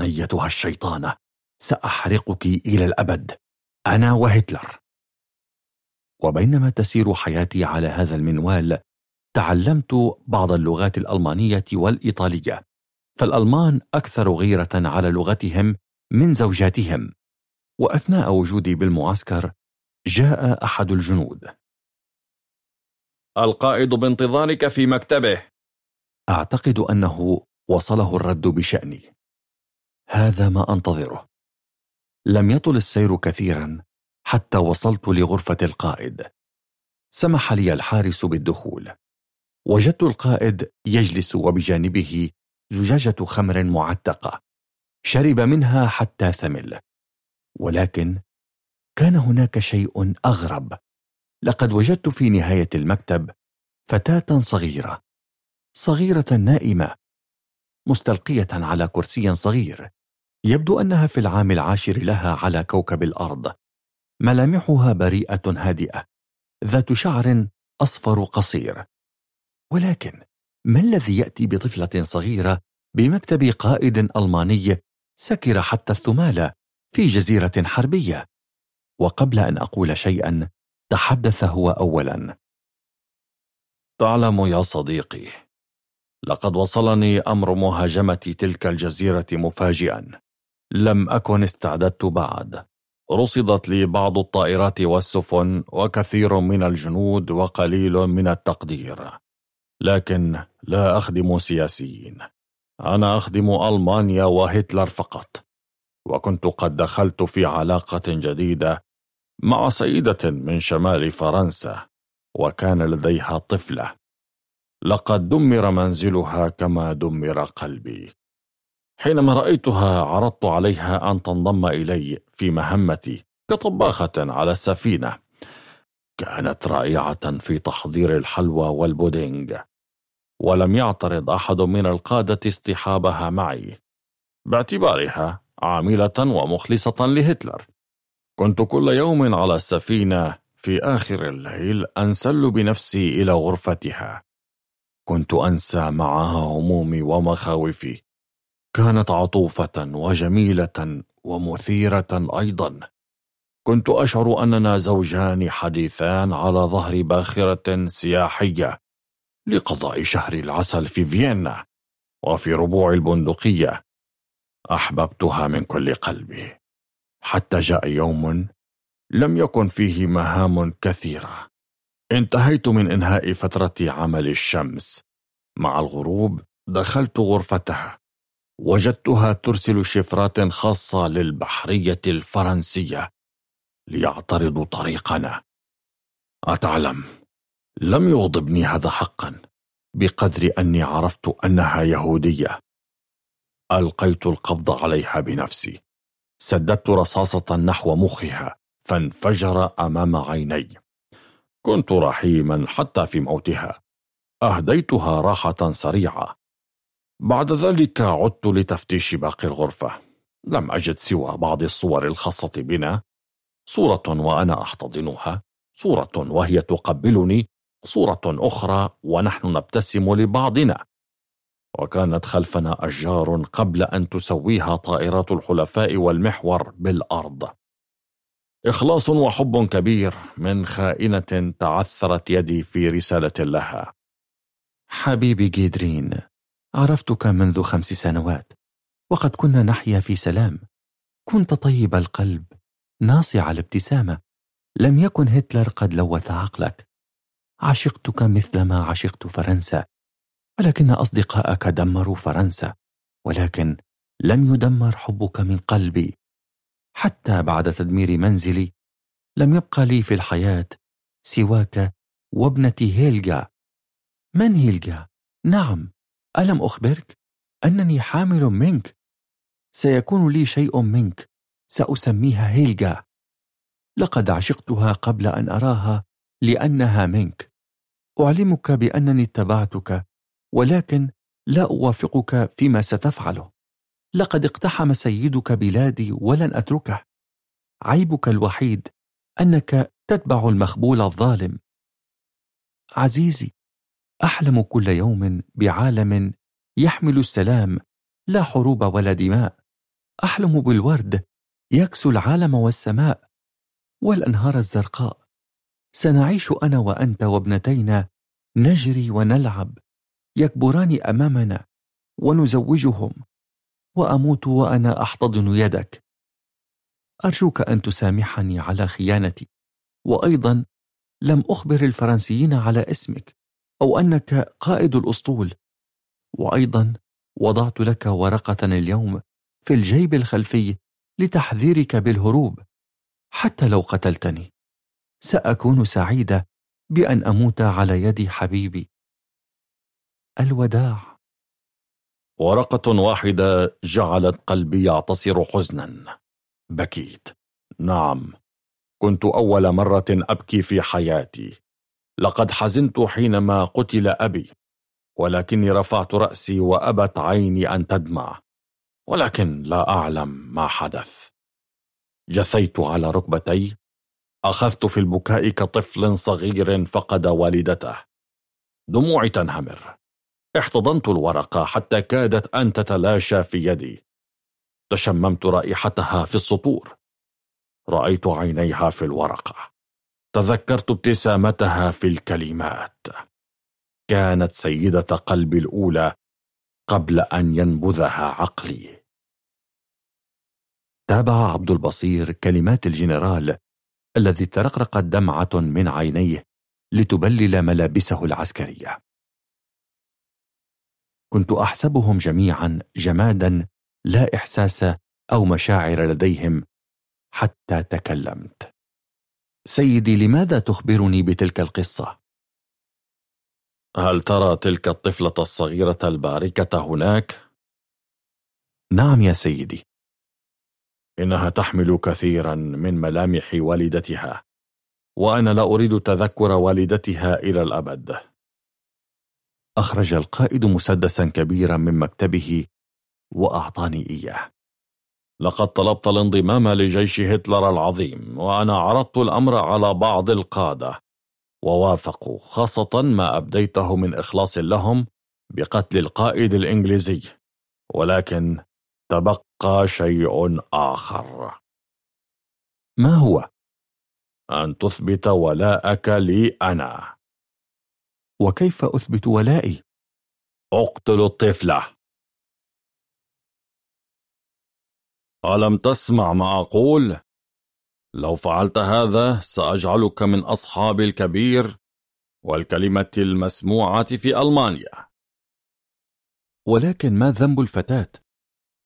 أيتها الشيطانة سأحرقك إلى الأبد أنا وهتلر. وبينما تسير حياتي على هذا المنوال تعلمت بعض اللغات الألمانية والإيطالية فالألمان أكثر غيرة على لغتهم من زوجاتهم. وأثناء وجودي بالمعسكر جاء أحد الجنود. القائد بانتظارك في مكتبه. أعتقد أنه وصله الرد بشأني. هذا ما أنتظره. لم يطل السير كثيرا حتى وصلت لغرفة القائد. سمح لي الحارس بالدخول. وجدت القائد يجلس وبجانبه زجاجة خمر معتقة. شرب منها حتى ثمل. ولكن كان هناك شيء أغرب. لقد وجدت في نهاية المكتب فتاة صغيرة صغيرة نائمة مستلقية على كرسي صغير يبدو أنها في العام العاشر لها على كوكب الأرض ملامحها بريئة هادئة ذات شعر أصفر قصير. ولكن ما الذي يأتي بطفلة صغيرة بمكتب قائد ألماني سكر حتى الثمال في جزيرة حربية؟ وقبل أن أقول شيئا تحدث هو أولا. تعلم يا صديقي لقد وصلني أمر مهاجمة تلك الجزيرة مفاجئا. لم أكن استعددت بعد. رصدت لي بعض الطائرات والسفن وكثير من الجنود وقليل من التقدير. لكن لا أخدم سياسيين. أنا أخدم ألمانيا وهتلر فقط. وكنت قد دخلت في علاقة جديدة مع سيدة من شمال فرنسا وكان لديها طفلة. لقد دمر منزلها كما دمر قلبي. حينما رأيتها عرضت عليها أن تنضم إلي في مهمتي كطباخة على السفينة. كانت رائعة في تحضير الحلوى والبودينج ولم يعترض أحد من القادة اصطحابها معي. باعتبارها عاملة ومخلصة لهتلر. كنت كل يوم على السفينة في آخر الليل أنسل بنفسي إلى غرفتها. كنت أنسى معها همومي ومخاوفي. كانت عطوفة وجميلة ومثيرة أيضا. كنت أشعر أننا زوجان حديثان على ظهر باخرة سياحية لقضاء شهر العسل في فيينا وفي ربوع البندقية. أحببتها من كل قلبي. حتى جاء يوم لم يكن فيه مهام كثيرة. انتهيت من إنهاء فترة عمل الشمس. مع الغروب دخلت غرفتها. وجدتها ترسل شفرات خاصة للبحرية الفرنسية ليعترضوا طريقنا. أتعلم. لم يغضبني هذا حقا بقدر أني عرفت أنها يهودية. ألقيت القبض عليها بنفسي. سددت رصاصة نحو مخها فانفجر أمام عيني. كنت رحيما حتى في موتها. أهديتها راحة سريعة. بعد ذلك عدت لتفتيش باقي الغرفة. لم أجد سوى بعض الصور الخاصة بنا. صورة وأنا أحتضنها. صورة وهي تقبلني. صورة أخرى ونحن نبتسم لبعضنا. وكانت خلفنا أشجار قبل أن تسويها طائرات الحلفاء والمحور بالأرض. إخلاص وحب كبير من خائنة تعثرت يدي في رسالة لها. حبيبي جيدرين عرفتك منذ خمس سنوات وقد كنا نحيا في سلام. كنت طيب القلب ناصع الابتسامة. لم يكن هتلر قد لوث عقلك. عشقتك مثلما عشقت فرنسا. ولكن أصدقائك دمروا فرنسا ولكن لم يدمر حبك من قلبي. حتى بعد تدمير منزلي لم يبقى لي في الحياة سواك وابنتي هيلجا من هيلجا؟ نعم ألم أخبرك؟ أنني حامل منك. سيكون لي شيء منك سأسميها هيلجا لقد عشقتها قبل أن أراها لأنها منك. أعلمك بأنني اتبعتك ولكن لا أوافقك فيما ستفعله. لقد اقتحم سيدك بلادي ولن أتركه. عيبك الوحيد أنك تتبع المخبول الظالم. عزيزي أحلم كل يوم بعالم يحمل السلام لا حروب ولا دماء. أحلم بالورد يكسو العالم والسماء والأنهار الزرقاء. سنعيش أنا وأنت وابنتينا نجري ونلعب يكبران أمامنا ونزوجهم. وأموت وأنا أحتضن يدك. أرجوك أن تسامحني على خيانتي. وأيضا لم أخبر الفرنسيين على اسمك أو أنك قائد الأسطول. وأيضا وضعت لك ورقة اليوم في الجيب الخلفي لتحذيرك بالهروب. حتى لو قتلتني سأكون سعيدة بأن أموت على يد حبيبي. الوداع. ورقة واحدة جعلت قلبي يعتصر حزنا. بكيت. نعم كنت أول مرة أبكي في حياتي. لقد حزنت حينما قتل أبي ولكني رفعت رأسي وأبت عيني أن تدمع. ولكن لا أعلم ما حدث. جثيت على ركبتي. أخذت في البكاء كطفل صغير فقد والدته. دموعي تنهمر. احتضنت الورقة حتى كادت أن تتلاشى في يدي. تشممت رائحتها في السطور. رأيت عينيها في الورقة تذكرت ابتسامتها في الكلمات. كانت سيدة قلبي الأولى قبل أن ينبذها عقلي. تابع عبد البصير كلمات الجنرال الذي ترقرقت دمعة من عينيه لتبلل ملابسه العسكرية. كنت أحسبهم جميعا جمادا لا إحساس أو مشاعر لديهم حتى تكلمت سيدي لماذا تخبرني بتلك القصة؟ هل ترى تلك الطفلة الصغيرة الباركة هناك؟ نعم يا سيدي إنها تحمل كثيرا من ملامح والدتها وأنا لا أريد تذكر والدتها إلى الأبد أخرج القائد مسدسا كبيرا من مكتبه وأعطاني إياه. لقد طلبت الانضمام لجيش هتلر العظيم وأنا عرضت الأمر على بعض القادة ووافقوا خاصة ما أبديته من إخلاص لهم بقتل القائد الإنجليزي ولكن تبقى شيء آخر. ما هو؟ أن تثبت ولاءك لي أنا. وكيف أثبت ولائي؟ اقتل الطفلة ألم تسمع ما أقول؟ لو فعلت هذا سأجعلك من أصحاب الكبير والكلمة المسموعة في ألمانيا ولكن ما ذنب الفتاة؟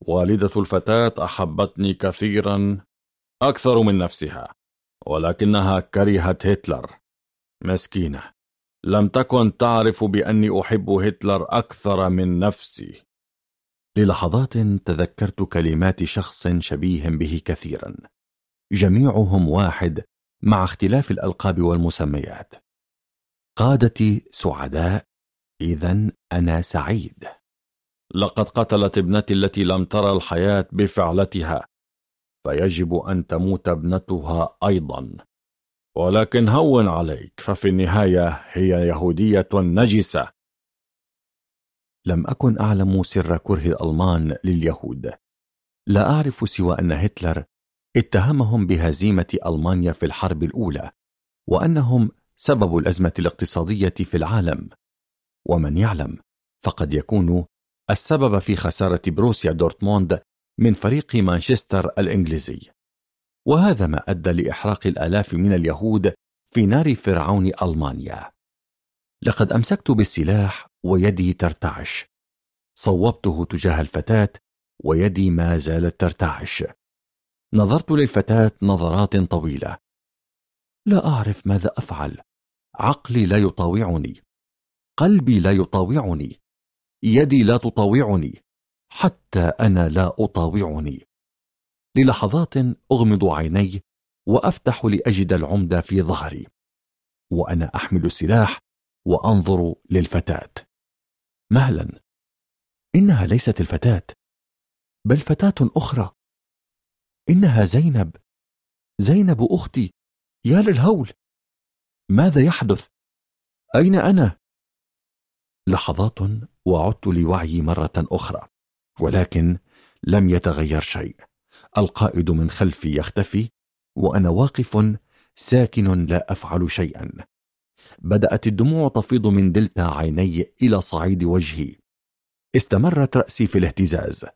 والدة الفتاة أحبتني كثيرا أكثر من نفسها ولكنها كرهت هتلر مسكينة لم تكن تعرف بأني أحب هتلر أكثر من نفسي. للحظات تذكرت كلمات شخص شبيه به كثيرا. جميعهم واحد مع اختلاف الألقاب والمسميات. قادتي سعداء إذا أنا سعيد. لقد قتلت ابنتي التي لم ترى الحياة بفعلتها فيجب أن تموت ابنتها أيضا. ولكن هون عليك ففي النهاية هي يهودية نجسة. لم أكن أعلم سر كره الألمان لليهود. لا أعرف سوى أن هتلر اتهمهم بهزيمة ألمانيا في الحرب الأولى وأنهم سبب الأزمة الاقتصادية في العالم. ومن يعلم فقد يكون السبب في خسارة بروسيا دورتموند من فريق مانشستر الإنجليزي. وهذا ما أدى لإحراق الآلاف من اليهود في نار فرعون ألمانيا. لقد أمسكت بالسلاح ويدي ترتعش. صوبته تجاه الفتاة ويدي ما زالت ترتعش. نظرت للفتاة نظرات طويلة. لا أعرف ماذا أفعل. عقلي لا يطاوعني. قلبي لا يطاوعني. يدي لا تطاوعني. حتى أنا لا أطاوعني. للحظات أغمض عيني وأفتح لأجد العمدة في ظهري. وأنا أحمل السلاح وأنظر للفتاة. مهلا. إنها ليست الفتاة بل فتاة أخرى. إنها زينب. زينب أختي. يا للهول! ماذا يحدث؟ أين أنا؟ لحظات وعدت لوعي مرة أخرى ولكن لم يتغير شيء. القائد من خلفي يختفي وأنا واقف ساكن لا أفعل شيئا. بدأت الدموع تفيض من دلتا عيني إلى صعيد وجهي. استمرت رأسي في الاهتزاز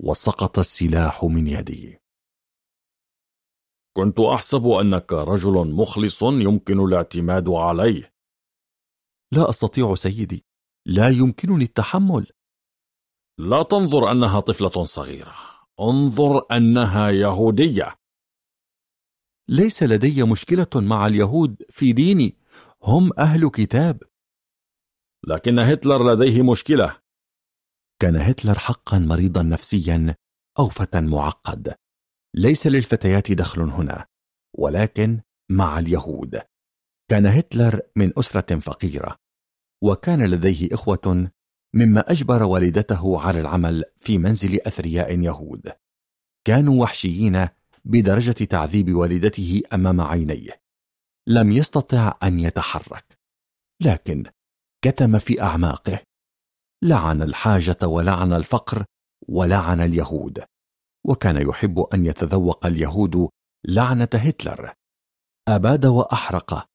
وسقط السلاح من يدي. كنت أحسب أنك رجل مخلص يمكن الاعتماد عليه. لا أستطيع سيدي لا يمكنني التحمل. لا تنظر أنها طفلة صغيرة. انظر أنها يهودية. ليس لدي مشكلة مع اليهود في ديني هم أهل كتاب. لكن هتلر لديه مشكلة. كان هتلر حقا مريضا نفسيا أو فتى معقد. ليس للفتيات دخل هنا ولكن مع اليهود. كان هتلر من أسرة فقيرة وكان لديه إخوة مما أجبر والدته على العمل في منزل أثرياء يهود. كانوا وحشيين بدرجة تعذيب والدته أمام عينيه. لم يستطع أن يتحرك. لكن كتم في أعماقه. لعن الحاجة ولعن الفقر ولعن اليهود. وكان يحب أن يتذوق اليهود لعنة هتلر. أباد وأحرق.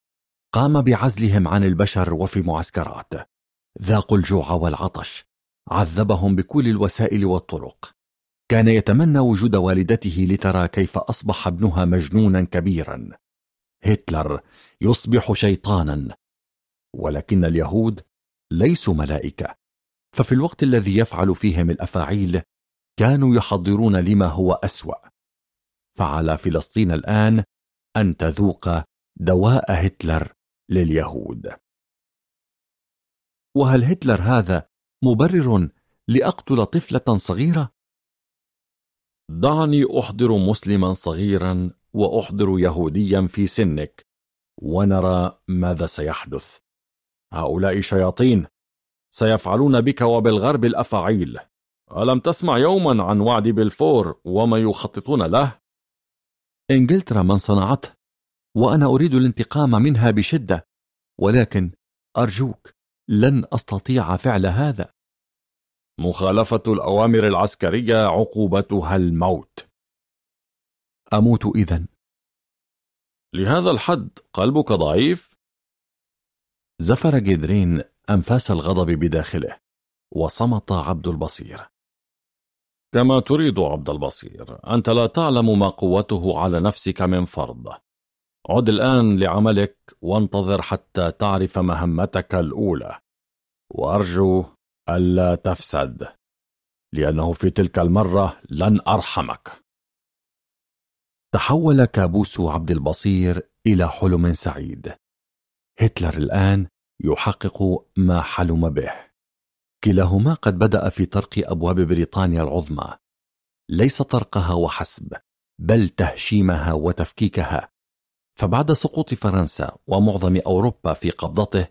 قام بعزلهم عن البشر وفي معسكرات. ذاقوا الجوع والعطش عذبهم بكل الوسائل والطرق. كان يتمنى وجود والدته لترى كيف أصبح ابنها مجنونا كبيرا. هتلر يصبح شيطانا. ولكن اليهود ليسوا ملائكة. ففي الوقت الذي يفعل فيهم الأفاعيل كانوا يحضرون لما هو أسوأ. فعلى فلسطين الآن أن تذوق دواء هتلر لليهود. وهل هتلر هذا مبرر لأقتل طفلة صغيرة؟ دعني أحضر مسلما صغيرا وأحضر يهوديا في سنك ونرى ماذا سيحدث هؤلاء شياطين سيفعلون بك وبالغرب الأفاعيل ألم تسمع يوما عن وعد بلفور وما يخططون له؟ إنجلترا من صنعته وأنا أريد الانتقام منها بشدة ولكن أرجوك لن أستطيع فعل هذا. مخالفة الأوامر العسكرية عقوبتها الموت. أموت إذا لهذا الحد قلبك ضعيف؟ زفر جدرين أنفاس الغضب بداخله وصمت عبد البصير. كما تريد عبد البصير أنت لا تعلم ما قوته على نفسك من فرض. عد الآن لعملك وانتظر حتى تعرف مهمتك الأولى. وأرجو ألا تفسد لأنه في تلك المرة لن أرحمك. تحول كابوس عبد البصير إلى حلم سعيد. هتلر الآن يحقق ما حلم به. كلاهما قد بدأ في طرق أبواب بريطانيا العظمى. ليس طرقها وحسب بل تهشيمها وتفكيكها. فبعد سقوط فرنسا ومعظم أوروبا في قبضته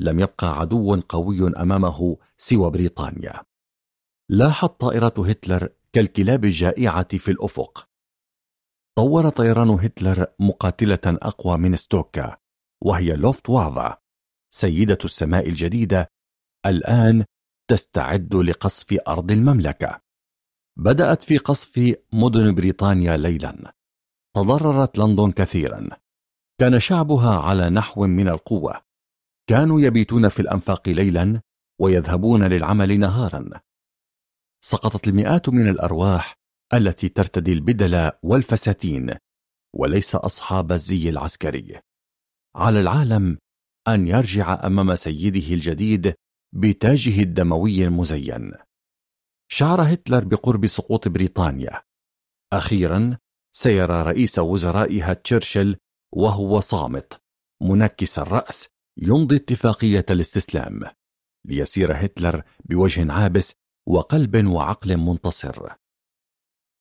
لم يبقى عدو قوي أمامه سوى بريطانيا. لاحت طائرة هتلر كالكلاب الجائعة في الأفق. طور طيران هتلر مقاتلة أقوى من ستوكا وهي لوفت وافا سيدة السماء الجديدة الآن تستعد لقصف أرض المملكة. بدأت في قصف مدن بريطانيا ليلا. تضررت لندن كثيرا. كان شعبها على نحو من القوة. كانوا يبيتون في الأنفاق ليلا ويذهبون للعمل نهارا. سقطت المئات من الأرواح التي ترتدي البدل والفساتين وليس أصحاب الزي العسكري. على العالم أن يرجع أمام سيده الجديد بتاجه الدموي المزين. شعر هتلر بقرب سقوط بريطانيا. أخيرا سيرى رئيس وزرائها تشرشل وهو صامت. منكس الرأس يمضي اتفاقية الاستسلام. ليسير هتلر بوجه عابس وقلب وعقل منتصر.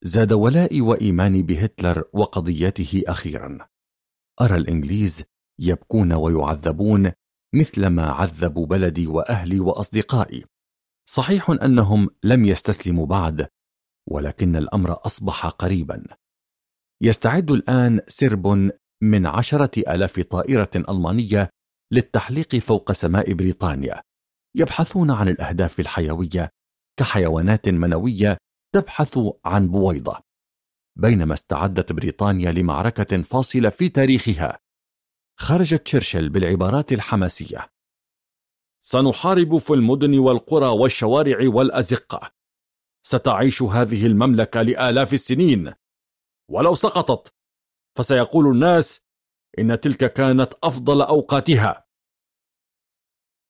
زاد ولائي وإيماني بهتلر وقضيته أخيرا. أرى الإنجليز يبكون ويعذبون مثلما عذبوا بلدي وأهلي وأصدقائي. صحيح أنهم لم يستسلموا بعد ولكن الأمر أصبح قريبا. يستعد الآن سرب من عشرة ألاف طائرة ألمانية للتحليق فوق سماء بريطانيا. يبحثون عن الأهداف الحيوية كحيوانات منوية تبحث عن بويضة. بينما استعدت بريطانيا لمعركة فاصلة في تاريخها خرج تشرشل بالعبارات الحماسية. سنحارب في المدن والقرى والشوارع والأزقة. ستعيش هذه المملكة لآلاف السنين. ولو سقطت فسيقول الناس إن تلك كانت أفضل أوقاتها.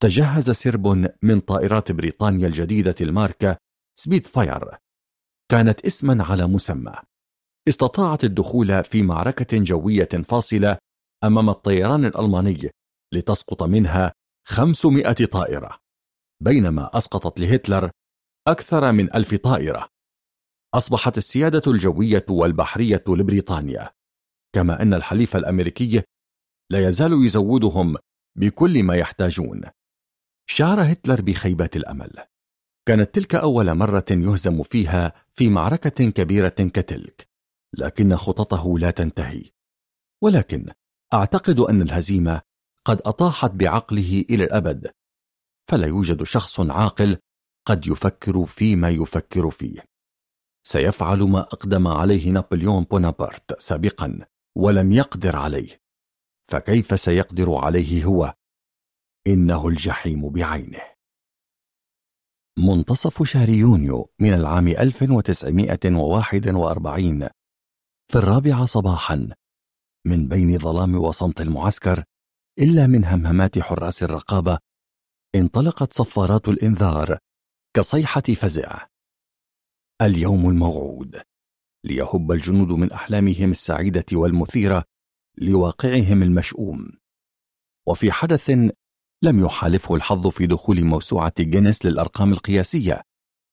تجهز سرب من طائرات بريطانيا الجديدة الماركة سبيد فاير. كانت اسما على مسمى. استطاعت الدخول في معركة جوية فاصلة أمام الطيران الألماني لتسقط منها 500 طائرة بينما أسقطت لهتلر أكثر من ألف طائرة. أصبحت السيادة الجوية والبحرية لبريطانيا. كما أن الحليف الأمريكي لا يزال يزودهم بكل ما يحتاجون. شعر هتلر بخيبة الأمل. كانت تلك أول مرة يهزم فيها في معركة كبيرة كتلك لكن خططه لا تنتهي. ولكن أعتقد أن الهزيمة قد أطاحت بعقله إلى الأبد فلا يوجد شخص عاقل قد يفكر فيما يفكر فيه. سيفعل ما أقدم عليه نابليون بونابرت سابقا ولم يقدر عليه. فكيف سيقدر عليه هو؟ إنه الجحيم بعينه. منتصف شهر يونيو من العام 1941 في الرابعة صباحا من بين ظلام وصمت المعسكر إلا من همهمات حراس الرقابة انطلقت صفارات الإنذار كصيحة فزع. اليوم الموعود. ليهب الجنود من أحلامهم السعيدة والمثيرة لواقعهم المشؤوم. وفي حدث لم يحالفه الحظ في دخول موسوعة جينيس للأرقام القياسية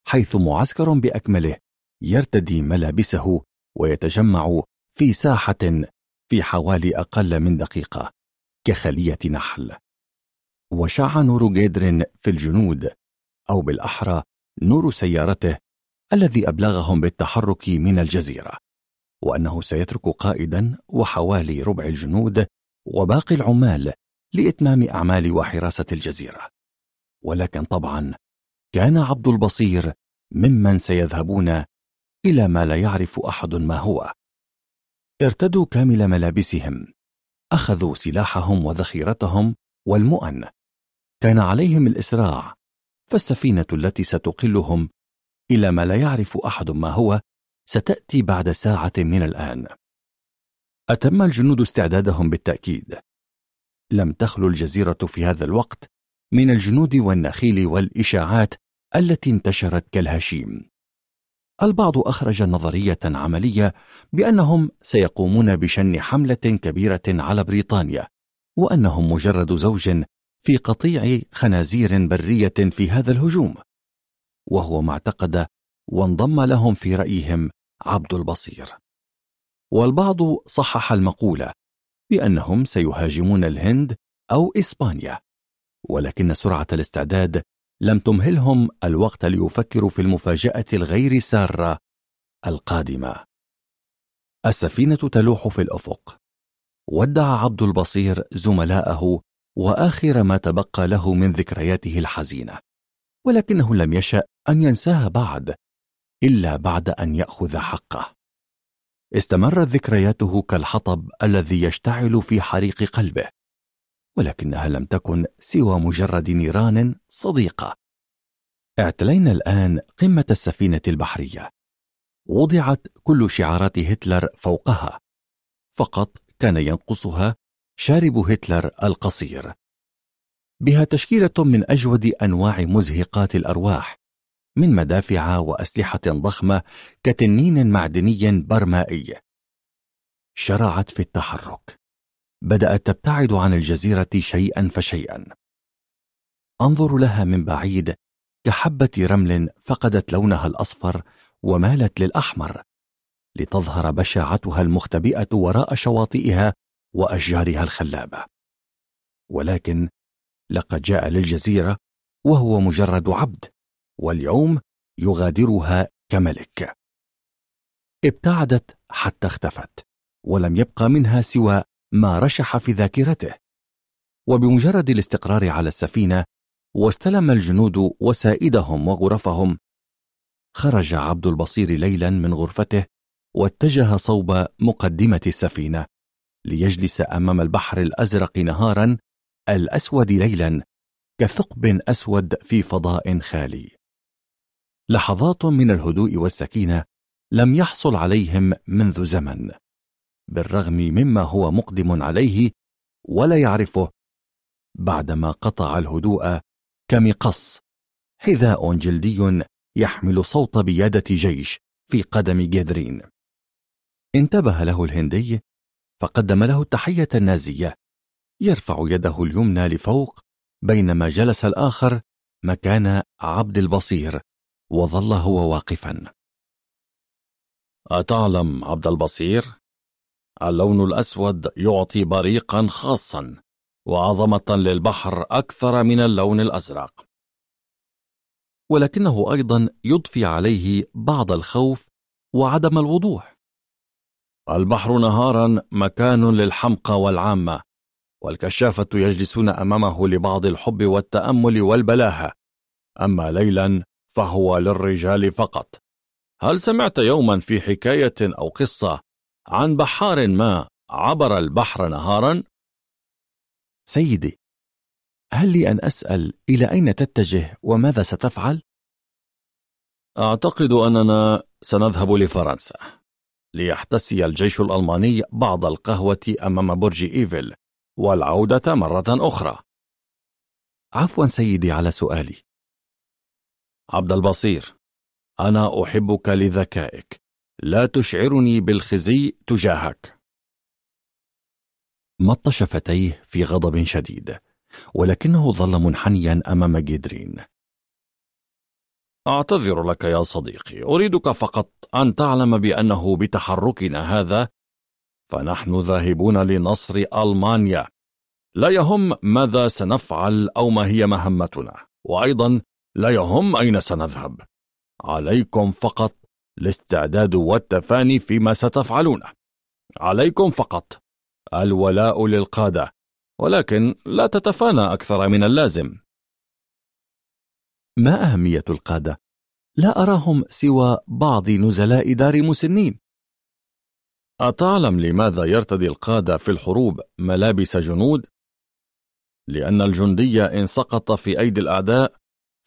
حيث معسكر بأكمله يرتدي ملابسه ويتجمع في ساحة في حوالي أقل من دقيقة كخلية نحل. وشع نور جيدر في الجنود أو بالأحرى نور سيارته الذي أبلغهم بالتحرك من الجزيرة وأنه سيترك قائدا وحوالي ربع الجنود وباقي العمال لإتمام أعمال وحراسة الجزيرة. ولكن طبعا كان عبد البصير ممن سيذهبون إلى ما لا يعرف أحد ما هو. ارتدوا كامل ملابسهم أخذوا سلاحهم وذخيرتهم والمؤن. كان عليهم الإسراع فالسفينة التي ستقلهم إلى ما لا يعرف أحد ما هو ستأتي بعد ساعة من الآن. أتم الجنود استعدادهم بالتأكيد. لم تخلو الجزيرة في هذا الوقت من الجنود والنخيل والإشاعات التي انتشرت كالهشيم. البعض أخرج نظرية عملية بأنهم سيقومون بشن حملة كبيرة على بريطانيا وأنهم مجرد زوج في قطيع خنازير برية في هذا الهجوم. وهو ما اعتقد وانضم لهم في رأيهم عبد البصير. والبعض صحح المقولة بأنهم سيهاجمون الهند أو إسبانيا ولكن سرعة الاستعداد لم تمهلهم الوقت ليفكروا في المفاجأة الغير سارة القادمة. السفينة تلوح في الأفق. ودع عبد البصير زملاءه وآخر ما تبقى له من ذكرياته الحزينة. ولكنه لم يشأ أن ينساها بعد إلا بعد أن يأخذ حقه. استمرت ذكرياته كالحطب الذي يشتعل في حريق قلبه ولكنها لم تكن سوى مجرد نيران صديقة. اعتلينا الآن قمة السفينة البحرية. وضعت كل شعارات هتلر فوقها. فقط كان ينقصها شارب هتلر القصير. بها تشكيلة من أجود أنواع مزهقات الأرواح من مدافع وأسلحة ضخمة كتنين معدني برمائي. شرعت في التحرك. بدأت تبتعد عن الجزيرة شيئا فشيئا. أنظر لها من بعيد كحبة رمل فقدت لونها الأصفر ومالت للأحمر لتظهر بشاعتها المختبئة وراء شواطئها وأشجارها الخلابة. ولكن لقد جاء للجزيرة وهو مجرد عبد واليوم يغادرها كملك. ابتعدت حتى اختفت ولم يبقى منها سوى ما رشح في ذاكرته. وبمجرد الاستقرار على السفينة واستلم الجنود وسائدهم وغرفهم خرج عبد البصير ليلا من غرفته واتجه صوب مقدمة السفينة ليجلس أمام البحر الأزرق نهارا الأسود ليلا كثقب أسود في فضاء خالي. لحظات من الهدوء والسكينة لم يحصل عليهم منذ زمن بالرغم مما هو مقدم عليه ولا يعرفه بعدما قطع الهدوء كمقص حذاء جلدي يحمل صوت بيادة جيش في قدم جدرين انتبه له الهندي فقدم له التحية النازية يرفع يده اليمنى لفوق بينما جلس الآخر مكان عبد البصير وظل هو واقفا. أتعلم عبد البصير؟ اللون الأسود يعطي بريقا خاصا وعظمة للبحر أكثر من اللون الأزرق. ولكنه أيضا يضفي عليه بعض الخوف وعدم الوضوح. البحر نهارا مكان للحمقى والعامة والكشافة يجلسون أمامه لبعض الحب والتأمل والبلاهة أما ليلا فهو للرجال فقط هل سمعت يوما في حكاية أو قصة عن بحار ما عبر البحر نهارا؟ سيدي هل لي أن أسأل إلى أين تتجه وماذا ستفعل؟ أعتقد أننا سنذهب لفرنسا ليحتسي الجيش الألماني بعض القهوة أمام برج إيفل والعودة مرة أخرى. عفوا سيدي على سؤالي. عبد البصير أنا أحبك لذكائك. لا تشعرني بالخزي تجاهك. مط شفتيه في غضب شديد ولكنه ظل منحنيا أمام جيدرين أعتذر لك يا صديقي أريدك فقط أن تعلم بأنه بتحركنا هذا فنحن ذاهبون لنصر ألمانيا. لا يهم ماذا سنفعل أو ما هي مهمتنا. وأيضا لا يهم أين سنذهب. عليكم فقط الاستعداد والتفاني فيما ستفعلونه عليكم فقط الولاء للقادة. ولكن لا تتفانى أكثر من اللازم. ما أهمية القادة؟ لا أراهم سوى بعض نزلاء دار مسنين. أتعلم لماذا يرتدي القادة في الحروب ملابس جنود؟ لأن الجندي إن سقط في أيدي الأعداء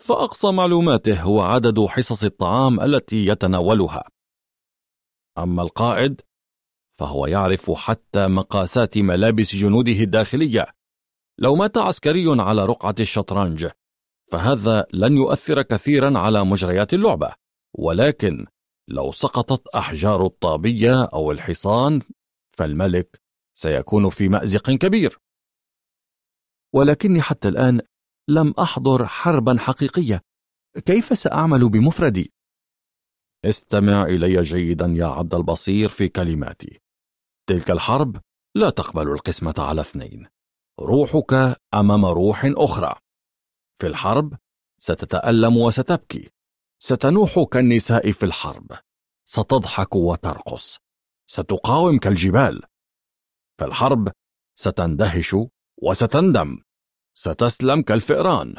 فأقصى معلوماته هو عدد حصص الطعام التي يتناولها. أما القائد فهو يعرف حتى مقاسات ملابس جنوده الداخلية. لو مات عسكري على رقعة الشطرنج فهذا لن يؤثر كثيرا على مجريات اللعبة. ولكن لو سقطت أحجار الطابية أو الحصان فالملك سيكون في مأزق كبير. ولكني حتى الآن لم أحضر حربا حقيقية. كيف سأعمل بمفردي؟ استمع إلي جيدا يا عبد البصير في كلماتي. تلك الحرب لا تقبل القسمة على اثنين. روحك أمام روح أخرى. في الحرب ستتألم وستبكي. ستنوح كالنساء في الحرب. ستضحك وترقص. ستقاوم كالجبال. في الحرب ستندهش وستندم. ستسلم كالفئران.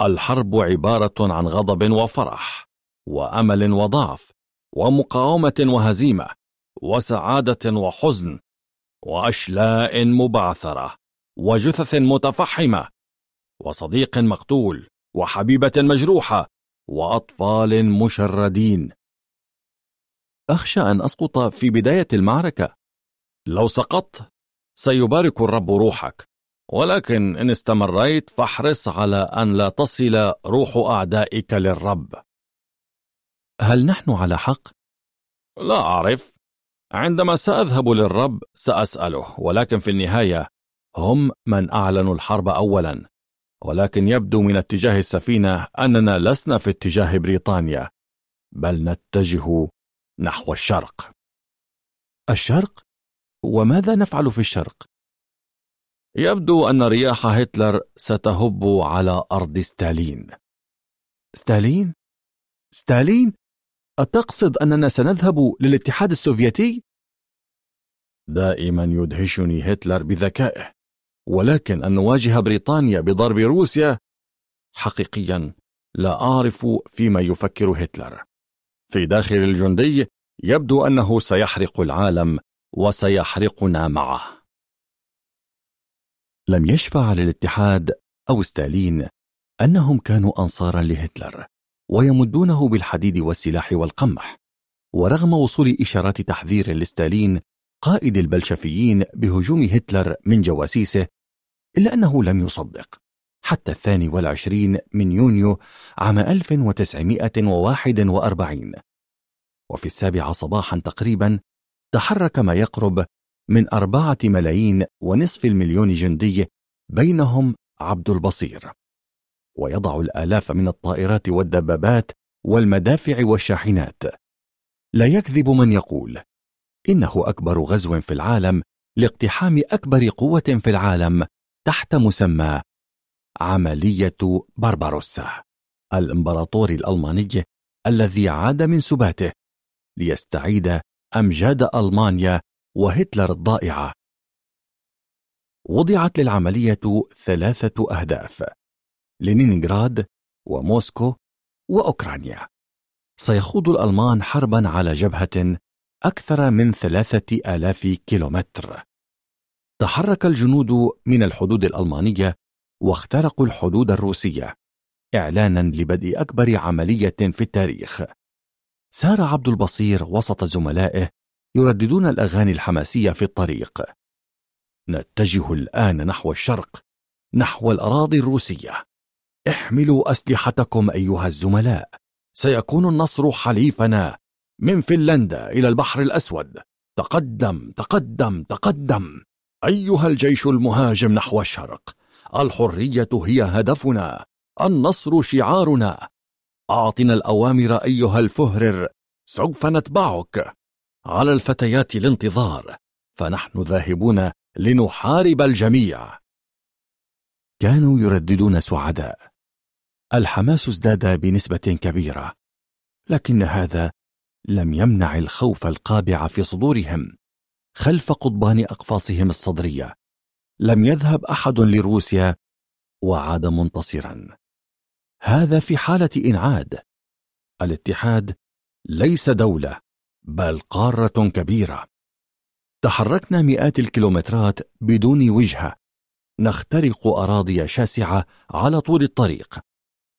الحرب عبارة عن غضب وفرح وأمل وضعف ومقاومة وهزيمة وسعادة وحزن وأشلاء مبعثرة وجثث متفحمة وصديق مقتول وحبيبة مجروحة وأطفال مشردين. أخشى أن أسقط في بداية المعركة. لو سقطت سيبارك الرب روحك. ولكن إن استمريت فاحرص على أن لا تصل روح أعدائك للرب. هل نحن على حق؟ لا أعرف. عندما سأذهب للرب سأسأله. ولكن في النهاية هم من أعلنوا الحرب أولا. ولكن يبدو من اتجاه السفينة أننا لسنا في اتجاه بريطانيا بل نتجه نحو الشرق الشرق؟ وماذا نفعل في الشرق؟ يبدو أن رياح هتلر ستهب على أرض ستالين ستالين؟ ستالين؟ أتقصد أننا سنذهب للاتحاد السوفيتي؟ دائما يدهشني هتلر بذكائه ولكن أن نواجه بريطانيا بضرب روسيا حقيقيا لا أعرف فيما يفكر هتلر. في داخل الجندي يبدو أنه سيحرق العالم وسيحرقنا معه. لم يشفع للاتحاد أو ستالين أنهم كانوا أنصارا لهتلر ويمدونه بالحديد والسلاح والقمح. ورغم وصول إشارات تحذير لستالين قائد البلشفيين بهجوم هتلر من جواسيسه إلا أنه لم يصدق. حتى الثاني والعشرين من يونيو عام 1941 وفي السابعة صباحا تقريبا تحرك ما يقرب من أربعة ملايين ونصف المليون جندي بينهم عبد البصير. ويضع الآلاف من الطائرات والدبابات والمدافع والشاحنات. لا يكذب من يقول إنه أكبر غزو في العالم لاقتحام أكبر قوة في العالم تحت مسمى عملية بارباروسا الإمبراطور الألماني الذي عاد من سباته ليستعيد أمجاد ألمانيا وهتلر الضائعة. وضعت للعملية ثلاثة أهداف لينينغراد وموسكو وأوكرانيا. سيخوض الألمان حربا على جبهة أكثر من ثلاثة آلاف كيلومتر. تحرك الجنود من الحدود الألمانية واخترقوا الحدود الروسية إعلانا لبدء أكبر عملية في التاريخ. سار عبد البصير وسط زملائه يرددون الأغاني الحماسية في الطريق. نتجه الآن نحو الشرق نحو الأراضي الروسية. احملوا أسلحتكم أيها الزملاء سيكون النصر حليفنا من فنلندا إلى البحر الأسود. تقدم تقدم تقدم. أيها الجيش المهاجم نحو الشرق الحرية هي هدفنا النصر شعارنا. أعطنا الأوامر أيها الفهرر سوف نتبعك. على الفتيات الانتظار فنحن ذاهبون لنحارب الجميع. كانوا يرددون سعداء. الحماس ازداد بنسبة كبيرة لكن هذا لم يمنع الخوف القابع في صدورهم. خلف قضبان أقفاصهم الصدرية. لم يذهب أحد لروسيا وعاد منتصرا. هذا في حالة إنعاد. الاتحاد ليس دولة بل قارة كبيرة. تحركنا مئات الكيلومترات بدون وجهة. نخترق أراضي شاسعة على طول الطريق.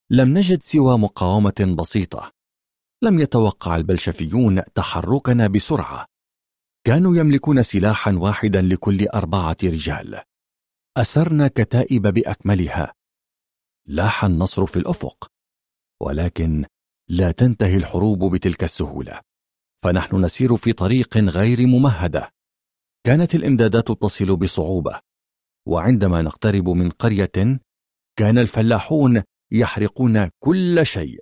لم نجد سوى مقاومة بسيطة. لم يتوقع البلشفيون تحركنا بسرعة. كانوا يملكون سلاحا واحدا لكل أربعة رجال. أسرنا كتائب بأكملها. لاح النصر في الأفق ولكن لا تنتهي الحروب بتلك السهولة. فنحن نسير في طريق غير ممهدة. كانت الإمدادات تصل بصعوبة. وعندما نقترب من قرية كان الفلاحون يحرقون كل شيء.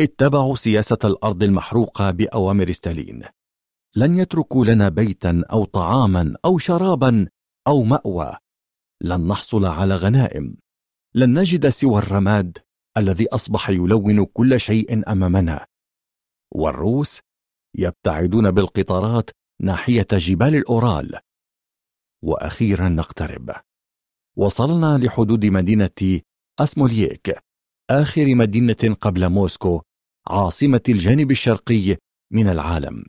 اتبعوا سياسة الأرض المحروقة بأوامر ستالين. لن يتركوا لنا بيتا أو طعاما أو شرابا أو مأوى. لن نحصل على غنائم. لن نجد سوى الرماد الذي أصبح يلون كل شيء أمامنا. والروس يبتعدون بالقطارات ناحية جبال الأورال. وأخيرا نقترب. وصلنا لحدود مدينة أسمولييك آخر مدينة قبل موسكو عاصمة الجانب الشرقي من العالم.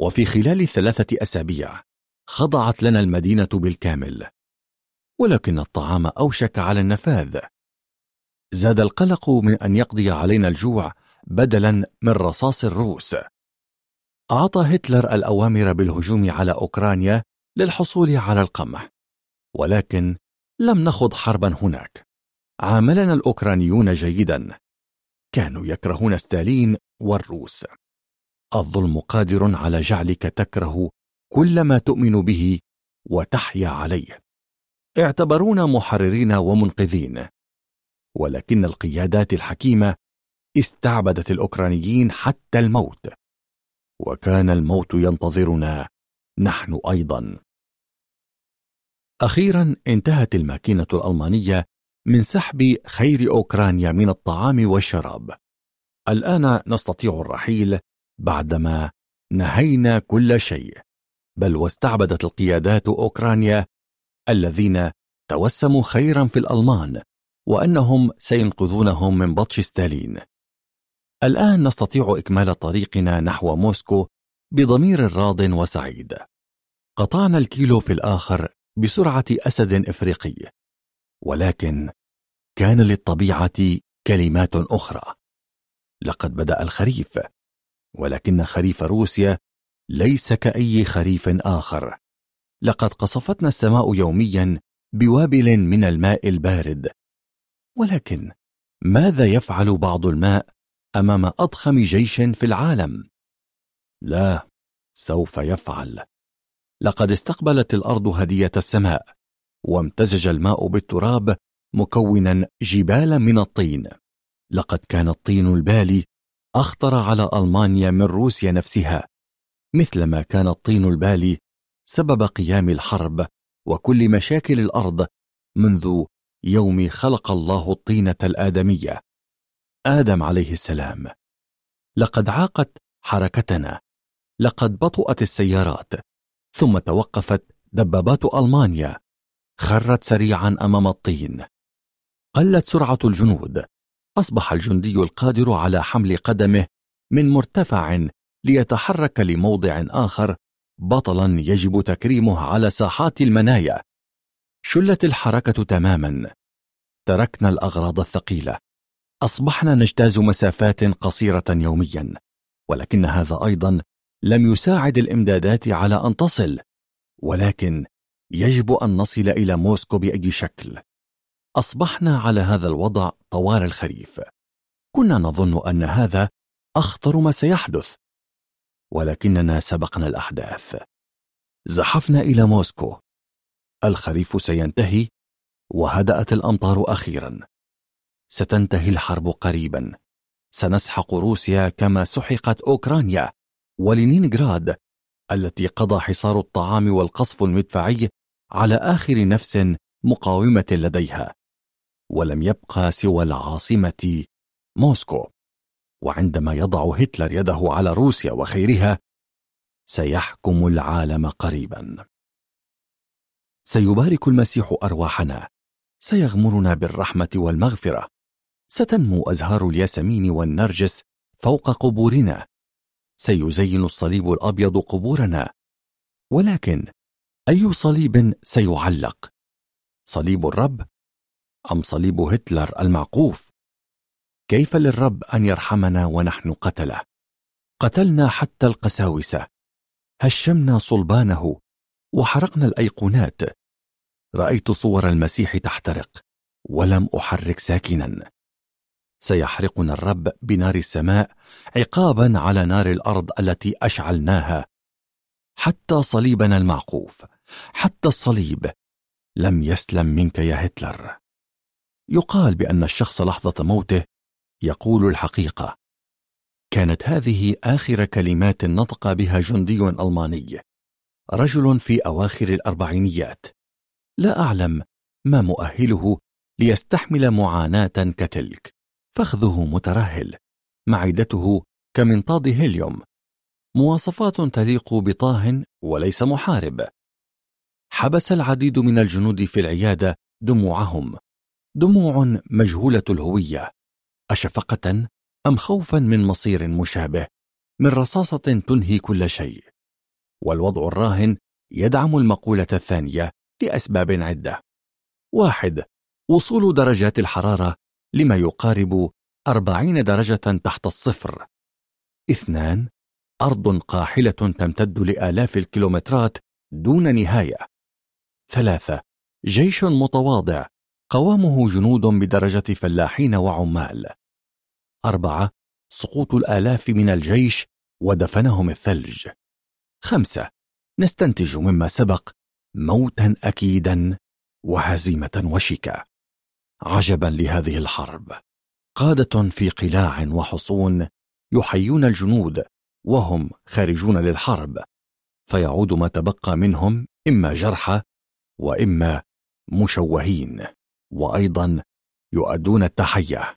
وفي خلال ثلاثة أسابيع خضعت لنا المدينة بالكامل ولكن الطعام أوشك على النفاذ. زاد القلق من أن يقضي علينا الجوع بدلا من رصاص الروس. أعطى هتلر الأوامر بالهجوم على أوكرانيا للحصول على القمح ولكن لم نخض حربا هناك. عاملنا الأوكرانيون جيدا كانوا يكرهون ستالين والروس. الظلم قادر على جعلك تكره كل ما تؤمن به وتحيا عليه. اعتبرونا محررين ومنقذين. ولكن القيادات الحكيمة استعبدت الأوكرانيين حتى الموت. وكان الموت ينتظرنا نحن أيضا. أخيرا انتهت الماكينة الألمانية من سحب خير أوكرانيا من الطعام والشراب. الآن نستطيع الرحيل بعدما نهينا كل شيء بل واستعبدت القيادات أوكرانيا الذين توسموا خيرا في الألمان وأنهم سينقذونهم من بطش ستالين. الآن نستطيع إكمال طريقنا نحو موسكو بضمير راض وسعيد. قطعنا الكيلو في الآخر بسرعة أسد إفريقي ولكن كان للطبيعة كلمات أخرى. لقد بدأ الخريف. ولكن خريف روسيا ليس كأي خريف آخر. لقد قصفتنا السماء يوميا بوابل من الماء البارد. ولكن ماذا يفعل بعض الماء أمام أضخم جيش في العالم؟ لا سوف يفعل. لقد استقبلت الأرض هدية السماء وامتزج الماء بالتراب مكونا جبالا من الطين. لقد كان الطين البالي أخطر على ألمانيا من روسيا نفسها. مثلما كان الطين البالي سبب قيام الحرب وكل مشاكل الأرض منذ يوم خلق الله الطينة الآدمية. آدم عليه السلام لقد عاقت حركتنا لقد بطؤت السيارات ثم توقفت دبابات ألمانيا خرت سريعا أمام الطين قلت سرعة الجنود أصبح الجندي القادر على حمل قدمه من مرتفع ليتحرك لموضع آخر بطلا يجب تكريمه على ساحات المنايا. شلت الحركة تماما. تركنا الأغراض الثقيلة. أصبحنا نجتاز مسافات قصيرة يوميا. ولكن هذا أيضا لم يساعد الإمدادات على أن تصل. ولكن يجب أن نصل إلى موسكو بأي شكل. أصبحنا على هذا الوضع طوال الخريف. كنا نظن أن هذا أخطر ما سيحدث. ولكننا سبقنا الأحداث. زحفنا إلى موسكو. الخريف سينتهي وهدأت الأمطار أخيرا. ستنتهي الحرب قريبا. سنسحق روسيا كما سحقت أوكرانيا ولينينغراد التي قضى حصار الطعام والقصف المدفعي على آخر نفس مقاومة لديها. ولم يبقى سوى العاصمة موسكو. وعندما يضع هتلر يده على روسيا وخيرها سيحكم العالم قريبا. سيبارك المسيح أرواحنا. سيغمرنا بالرحمة والمغفرة. ستنمو أزهار الياسمين والنرجس فوق قبورنا. سيزين الصليب الأبيض قبورنا. ولكن أي صليب سيعلق؟ صليب الرب أم صليب هتلر المعقوف؟ كيف للرب أن يرحمنا ونحن قتله؟ قتلنا حتى القساوسة. هشمنا صلبانه وحرقنا الأيقونات. رأيت صور المسيح تحترق ولم أحرك ساكنا. سيحرقنا الرب بنار السماء عقابا على نار الأرض التي أشعلناها. حتى صليبنا المعقوف حتى الصليب لم يسلم منك يا هتلر. يقال بأن الشخص لحظة موته يقول الحقيقة. كانت هذه آخر كلمات نطق بها جندي ألماني. رجل في أواخر الأربعينيات. لا أعلم ما مؤهله ليستحمل معاناة كتلك. فخذه مترهل. معدته كمنطاد هيليوم. مواصفات تليق بطاه وليس محارب. حبس العديد من الجنود في العيادة دموعهم. دموع مجهولة الهوية. أشفقة أم خوفا من مصير مشابه من رصاصة تنهي كل شيء. والوضع الراهن يدعم المقولة الثانية لأسباب عدة. واحد وصول درجات الحرارة لما يقارب أربعين درجة تحت الصفر. اثنان أرض قاحلة تمتد لآلاف الكيلومترات دون نهاية. ثلاثة جيش متواضع قوامه جنود بدرجة فلاحين وعمال. أربعة سقوط الآلاف من الجيش ودفنهم الثلج. خمسة نستنتج مما سبق موتا أكيدا وهزيمة وشكا. عجبا لهذه الحرب. قادة في قلاع وحصون يحيون الجنود وهم خارجون للحرب. فيعود ما تبقى منهم إما جرحى وإما مشوهين. وأيضا يؤدون التحية.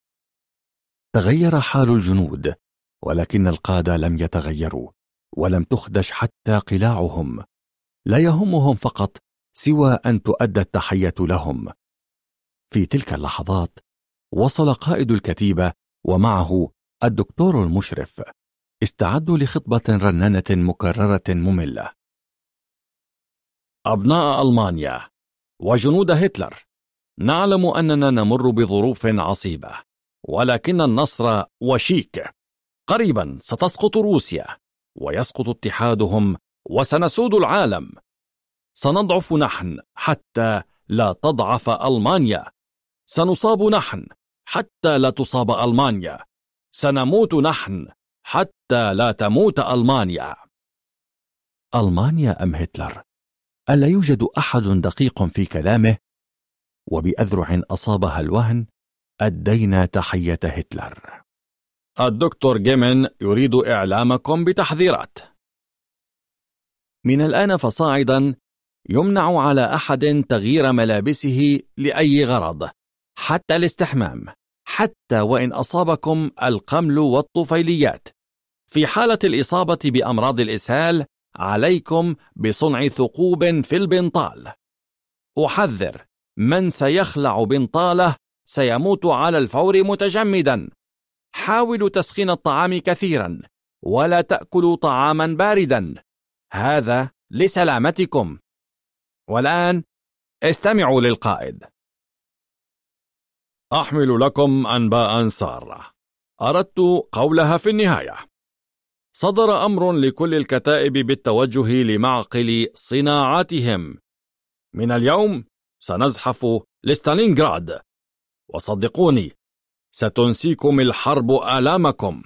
تغير حال الجنود ولكن القادة لم يتغيروا ولم تخدش حتى قلاعهم. لا يهمهم فقط سوى أن تؤدى التحية لهم. في تلك اللحظات وصل قائد الكتيبة ومعه الدكتور المشرف استعدوا لخطبة رنانة مكررة مملة. أبناء ألمانيا وجنود هتلر. نعلم أننا نمر بظروف عصيبة ولكن النصر وشيك. قريبا ستسقط روسيا ويسقط اتحادهم وسنسود العالم. سنضعف نحن حتى لا تضعف ألمانيا. سنصاب نحن حتى لا تصاب ألمانيا. سنموت نحن حتى لا تموت ألمانيا. ألمانيا أم هتلر؟ ألا يوجد أحد دقيق في كلامه؟ وبأذرع أصابها الوهن أدينا تحية هتلر. الدكتور جيمن يريد إعلامكم بتحذيرات. من الآن فصاعدا يمنع على أحد تغيير ملابسه لأي غرض حتى الاستحمام حتى وإن أصابكم القمل والطفيليات. في حالة الإصابة بأمراض الإسهال عليكم بصنع ثقوب في البنطال. أحذر من سيخلع بنطاله سيموت على الفور متجمدا. حاولوا تسخين الطعام كثيرا ولا تأكلوا طعاما باردا. هذا لسلامتكم. والآن استمعوا للقائد. أحمل لكم أنباء سارة. أردت قولها في النهاية. صدر أمر لكل الكتائب بالتوجه لمعقل صناعاتهم من اليوم سنزحف لستالينغراد. وصدقوني ستنسيكم الحرب آلامكم.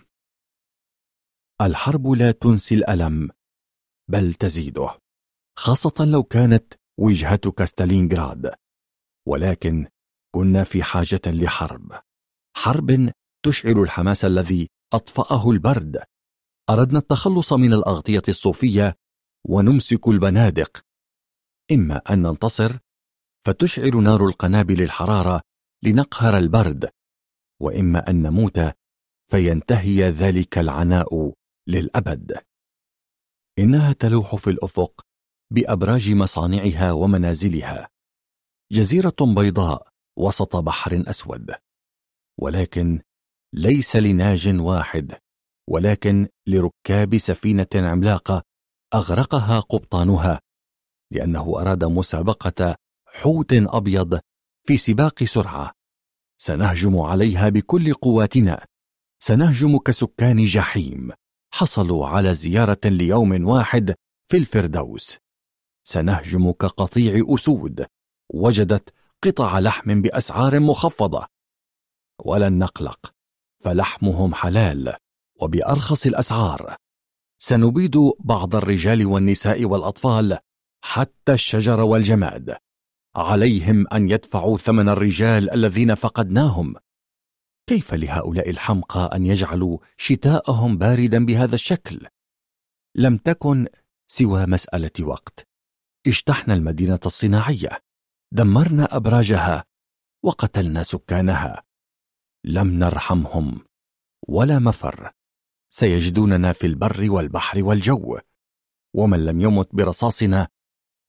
الحرب لا تنسي الألم بل تزيده خاصة لو كانت وجهتك ستالينغراد. ولكن كنا في حاجة لحرب. حرب تشعل الحماس الذي أطفأه البرد. أردنا التخلص من الأغطية الصوفية ونمسك البنادق. إما أن ننتصر فتشعل نار القنابل الحرارة لنقهر البرد. وإما أن نموت فينتهي ذلك العناء للأبد. إنها تلوح في الأفق بأبراج مصانعها ومنازلها. جزيرة بيضاء وسط بحر أسود. ولكن ليس لناج واحد ولكن لركاب سفينة عملاقة أغرقها قبطانها لأنه أراد مسابقة حوت أبيض في سباق سرعة. سنهجم عليها بكل قواتنا. سنهجم كسكان جحيم. حصلوا على زيارة ليوم واحد في الفردوس. سنهجم كقطيع أسود. وجدت قطع لحم بأسعار مخفضة. ولن نقلق فلحمهم حلال وبأرخص الأسعار. سنبيد بعض الرجال والنساء والأطفال حتى الشجر والجماد. عليهم أن يدفعوا ثمن الرجال الذين فقدناهم. كيف لهؤلاء الحمقى أن يجعلوا شتاءهم باردا بهذا الشكل؟ لم تكن سوى مسألة وقت. اجتحنا المدينة الصناعية دمرنا أبراجها وقتلنا سكانها. لم نرحمهم ولا مفر. سيجدوننا في البر والبحر والجو. ومن لم يمت برصاصنا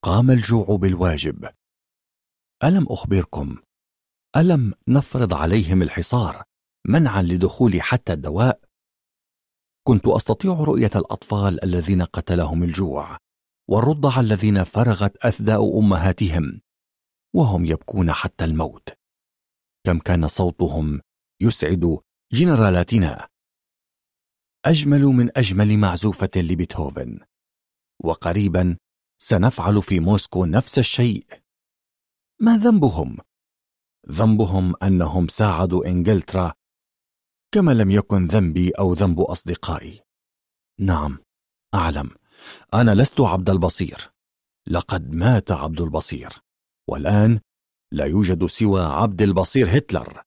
قام الجوع بالواجب. ألم أخبركم؟ ألم نفرض عليهم الحصار منعا لدخول حتى الدواء؟ كنت أستطيع رؤية الأطفال الذين قتلهم الجوع والرضع الذين فرغت أثداء أمهاتهم وهم يبكون حتى الموت. كم كان صوتهم يسعد جنرالاتنا. أجمل من أجمل معزوفة لبيتهوفن. وقريبا سنفعل في موسكو نفس الشيء. ما ذنبهم؟ ذنبهم أنهم ساعدوا إنجلترا كما لم يكن ذنبي أو ذنب أصدقائي. نعم أعلم. أنا لست عبد البصير. لقد مات عبد البصير. والآن لا يوجد سوى عبد البصير هتلر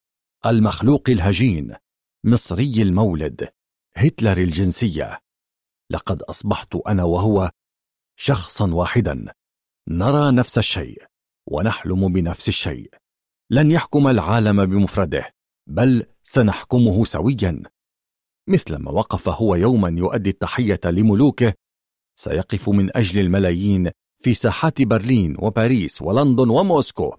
المخلوق الهجين مصري المولد هتلر الجنسية. لقد أصبحت أنا وهو شخصا واحدا. نرى نفس الشيء. ونحلم بنفس الشيء. لن يحكم العالم بمفرده بل سنحكمه سويا. مثلما وقف هو يوما يؤدي التحية لملوكه سيقف من أجل الملايين في ساحات برلين وباريس ولندن وموسكو.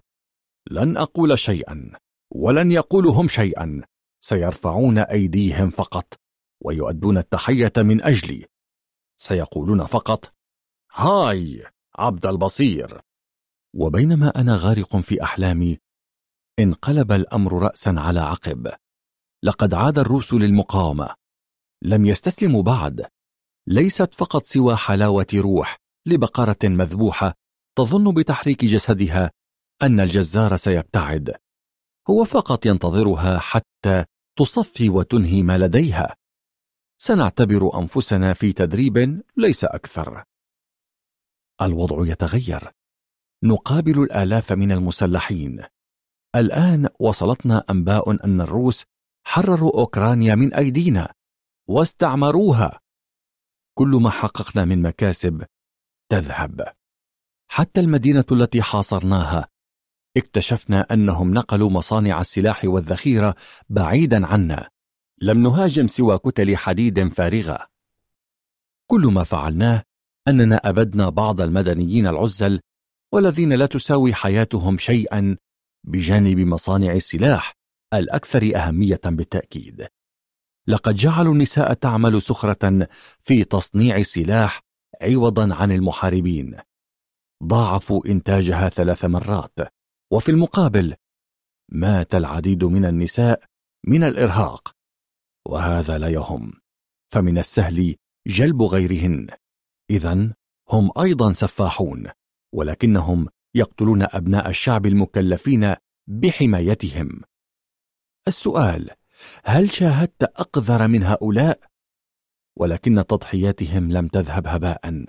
لن أقول شيئا ولن يقولوا هم شيئا. سيرفعون أيديهم فقط ويؤدون التحية من أجلي. سيقولون فقط هاي عبد البصير. وبينما أنا غارق في أحلامي انقلب الأمر رأسا على عقب. لقد عاد الروس للمقاومة. لم يستسلموا بعد. ليست فقط سوى حلاوة روح لبقرة مذبوحة تظن بتحريك جسدها أن الجزار سيبتعد. هو فقط ينتظرها حتى تصفي وتنهي ما لديها. سنعتبر أنفسنا في تدريب ليس أكثر. الوضع يتغير. نقابل الآلاف من المسلحين. الآن وصلتنا أنباء أن الروس حرروا أوكرانيا من أيدينا واستعمروها. كل ما حققنا من مكاسب تذهب. حتى المدينة التي حاصرناها اكتشفنا أنهم نقلوا مصانع السلاح والذخيرة بعيدا عنا. لم نهاجم سوى كتل حديد فارغة. كل ما فعلناه أننا أبدنا بعض المدنيين العزل والذين لا تساوي حياتهم شيئا بجانب مصانع السلاح الأكثر أهمية بالتأكيد. لقد جعلوا النساء تعمل سخرة في تصنيع السلاح عوضا عن المحاربين. ضاعفوا إنتاجها ثلاث مرات وفي المقابل مات العديد من النساء من الإرهاق. وهذا لا يهم فمن السهل جلب غيرهن. إذا هم أيضا سفاحون. ولكنهم يقتلون أبناء الشعب المكلفين بحمايتهم. السؤال هل شاهدت أقذر من هؤلاء؟ ولكن تضحياتهم لم تذهب هباء.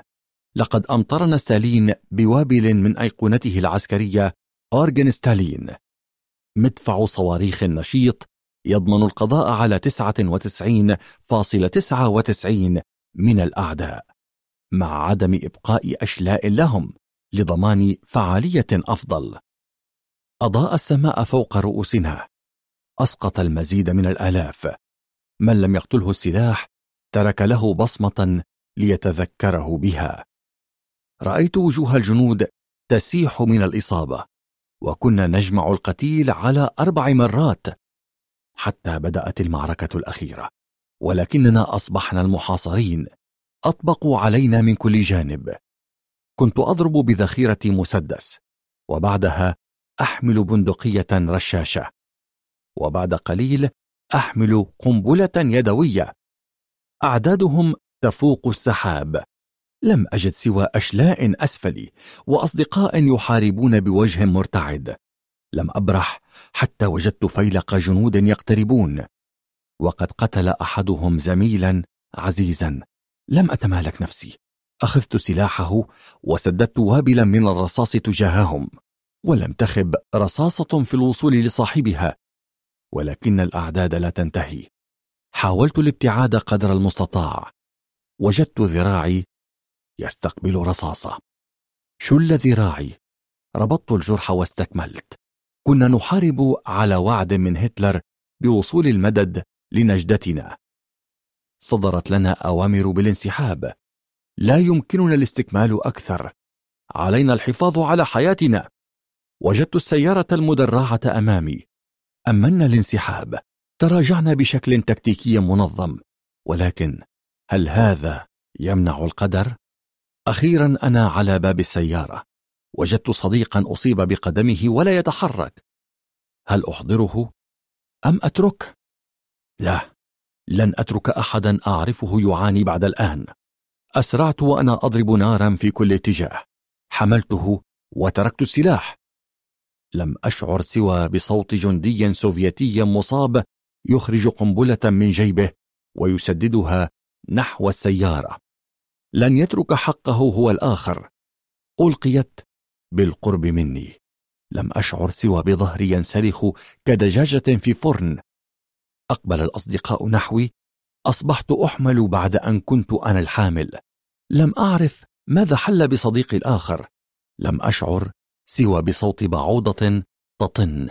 لقد أمطرنا ستالين بوابل من أيقونته العسكرية أورجن ستالين. مدفع صواريخ نشيط يضمن القضاء على 99.99 من الأعداء مع عدم إبقاء أشلاء لهم. لضمان فعالية أفضل. أضاء السماء فوق رؤوسنا. أسقط المزيد من الآلاف. من لم يقتله السلاح ترك له بصمة ليتذكره بها. رأيت وجوه الجنود تسيح من الإصابة وكنا نجمع القتيل على أربع مرات حتى بدأت المعركة الأخيرة. ولكننا أصبحنا المحاصرين. أطبقوا علينا من كل جانب. كنت أضرب بذخيرة مسدس وبعدها أحمل بندقية رشاشة وبعد قليل أحمل قنبلة يدوية. أعدادهم تفوق السحاب. لم أجد سوى أشلاء أسفلي وأصدقاء يحاربون بوجه مرتعد. لم أبرح حتى وجدت فيلق جنود يقتربون. وقد قتل أحدهم زميلا عزيزا. لم أتمالك نفسي. أخذت سلاحه وسددت وابلا من الرصاص تجاههم ولم تخب رصاصة في الوصول لصاحبها ولكن الأعداد لا تنتهي. حاولت الابتعاد قدر المستطاع وجدت ذراعي يستقبل رصاصة. شل ذراعي ربطت الجرح واستكملت. كنا نحارب على وعد من هتلر بوصول المدد لنجدتنا. صدرت لنا أوامر بالانسحاب لا يمكننا الاستكمال أكثر. علينا الحفاظ على حياتنا. وجدت السيارة المدرعة أمامي. أمنا الانسحاب. تراجعنا بشكل تكتيكي منظم. ولكن هل هذا يمنع القدر؟ أخيرا أنا على باب السيارة. وجدت صديقا أصيب بقدمه ولا يتحرك. هل أحضره؟ أم أترك؟ لا. لن أترك أحدا أعرفه يعاني بعد الآن. أسرعت وأنا أضرب نارا في كل اتجاه. حملته وتركت السلاح. لم أشعر سوى بصوت جندي سوفيتي مصاب يخرج قنبلة من جيبه ويسددها نحو السيارة. لن يترك حقه هو الآخر. ألقيت بالقرب مني. لم أشعر سوى بظهري ينسلخ كدجاجة في فرن. أقبل الأصدقاء نحوي. أصبحت أحمل بعد أن كنت أنا الحامل. لم أعرف ماذا حل بصديقي الآخر. لم أشعر سوى بصوت بعوضة تطن.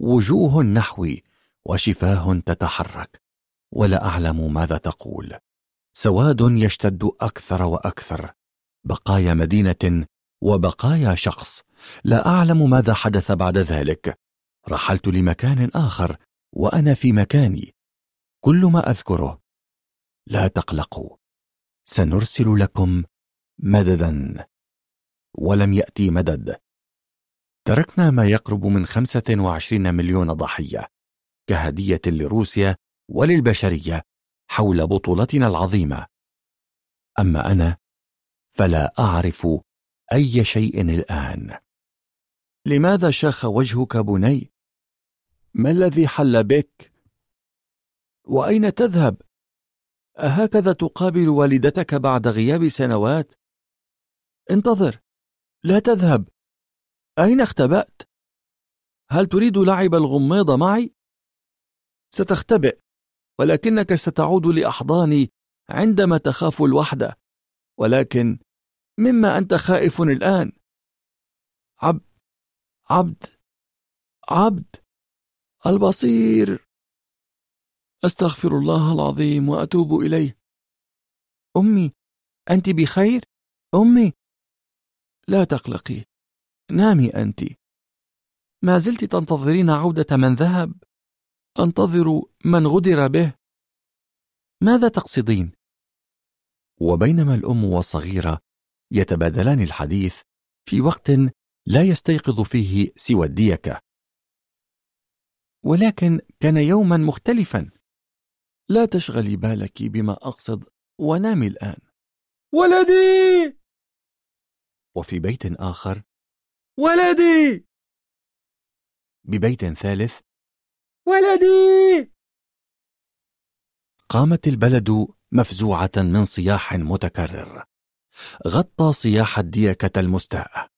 وجوه نحوي وشفاه تتحرك ولا أعلم ماذا تقول. سواد يشتد أكثر وأكثر. بقايا مدينة وبقايا شخص. لا أعلم ماذا حدث بعد ذلك. رحلت لمكان آخر وأنا في مكاني. كل ما أذكره لا تقلقوا. سنرسل لكم مددا ولم يأتي مدد تركنا ما يقرب من 25 مليون ضحية كهدية لروسيا وللبشرية حول بطولتنا العظيمة أما أنا فلا أعرف أي شيء الآن لماذا شاخ وجهك بني؟ ما الذي حل بك؟ وأين تذهب؟ أهكذا تقابل والدتك بعد غياب سنوات؟ انتظر لا تذهب أين اختبأت؟ هل تريد لعب الغميض معي؟ ستختبئ ولكنك ستعود لأحضاني عندما تخاف الوحدة ولكن مما أنت خائف الآن عبد عبد عبد البصير أستغفر الله العظيم وأتوب إليه. أمي أنت بخير؟ أمي لا تقلقي. نامي أنت. ما زلت تنتظرين عودة من ذهب؟ أنتظر من غدر به. ماذا تقصدين؟ وبينما الأم والصغيرة يتبادلان الحديث في وقت لا يستيقظ فيه سوى الديكة. ولكن كان يوما مختلفا. لا تشغلي بالك بما أقصد ونامي الآن. ولدي! وفي بيت آخر ولدي! ببيت ثالث ولدي! قامت البلد مفزوعة من صياح متكرر. غطى صياح الديكة المستاء.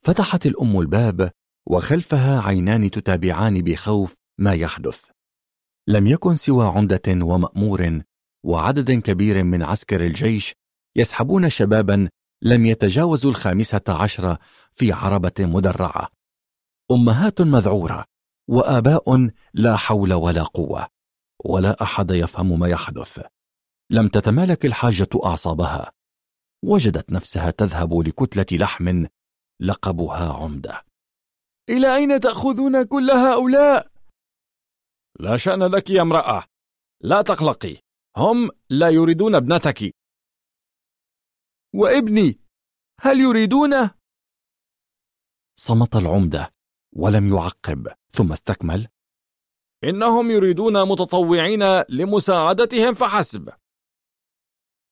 فتحت الأم الباب وخلفها عينان تتابعان بخوف ما يحدث. لم يكن سوى عمدة ومأمور وعدد كبير من عسكر الجيش يسحبون شبابا لم يتجاوزوا الخامسة عشرة في عربة مدرعة. أمهات مذعورة وآباء لا حول ولا قوة ولا أحد يفهم ما يحدث. لم تتمالك الحاجة أعصابها. وجدت نفسها تذهب لكتلة لحم لقبها عمدة. إلى أين تأخذون كل هؤلاء؟ لا شأن لك يا امرأة. لا تقلقي. هم لا يريدون ابنتك. وابني هل يريدونه؟ صمت العمدة ولم يعقب ثم استكمل. إنهم يريدون متطوعين لمساعدتهم فحسب.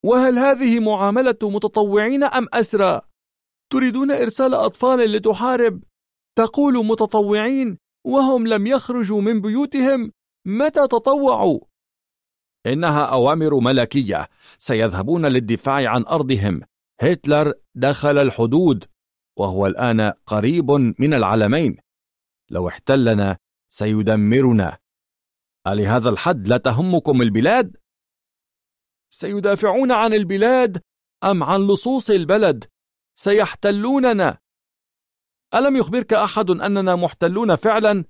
وهل هذه معاملة متطوعين أم أسرى؟ تريدون إرسال أطفال لتحارب؟ تقول متطوعين وهم لم يخرجوا من بيوتهم متى تطوعوا؟ إنها أوامر ملكية سيذهبون للدفاع عن أرضهم هتلر دخل الحدود وهو الآن قريب من العلمين لو احتلنا سيدمرنا ألهذا الحد لا تهمكم البلاد؟ سيدافعون عن البلاد أم عن لصوص البلد؟ سيحتلوننا ألم يخبرك أحد أننا محتلون فعلا؟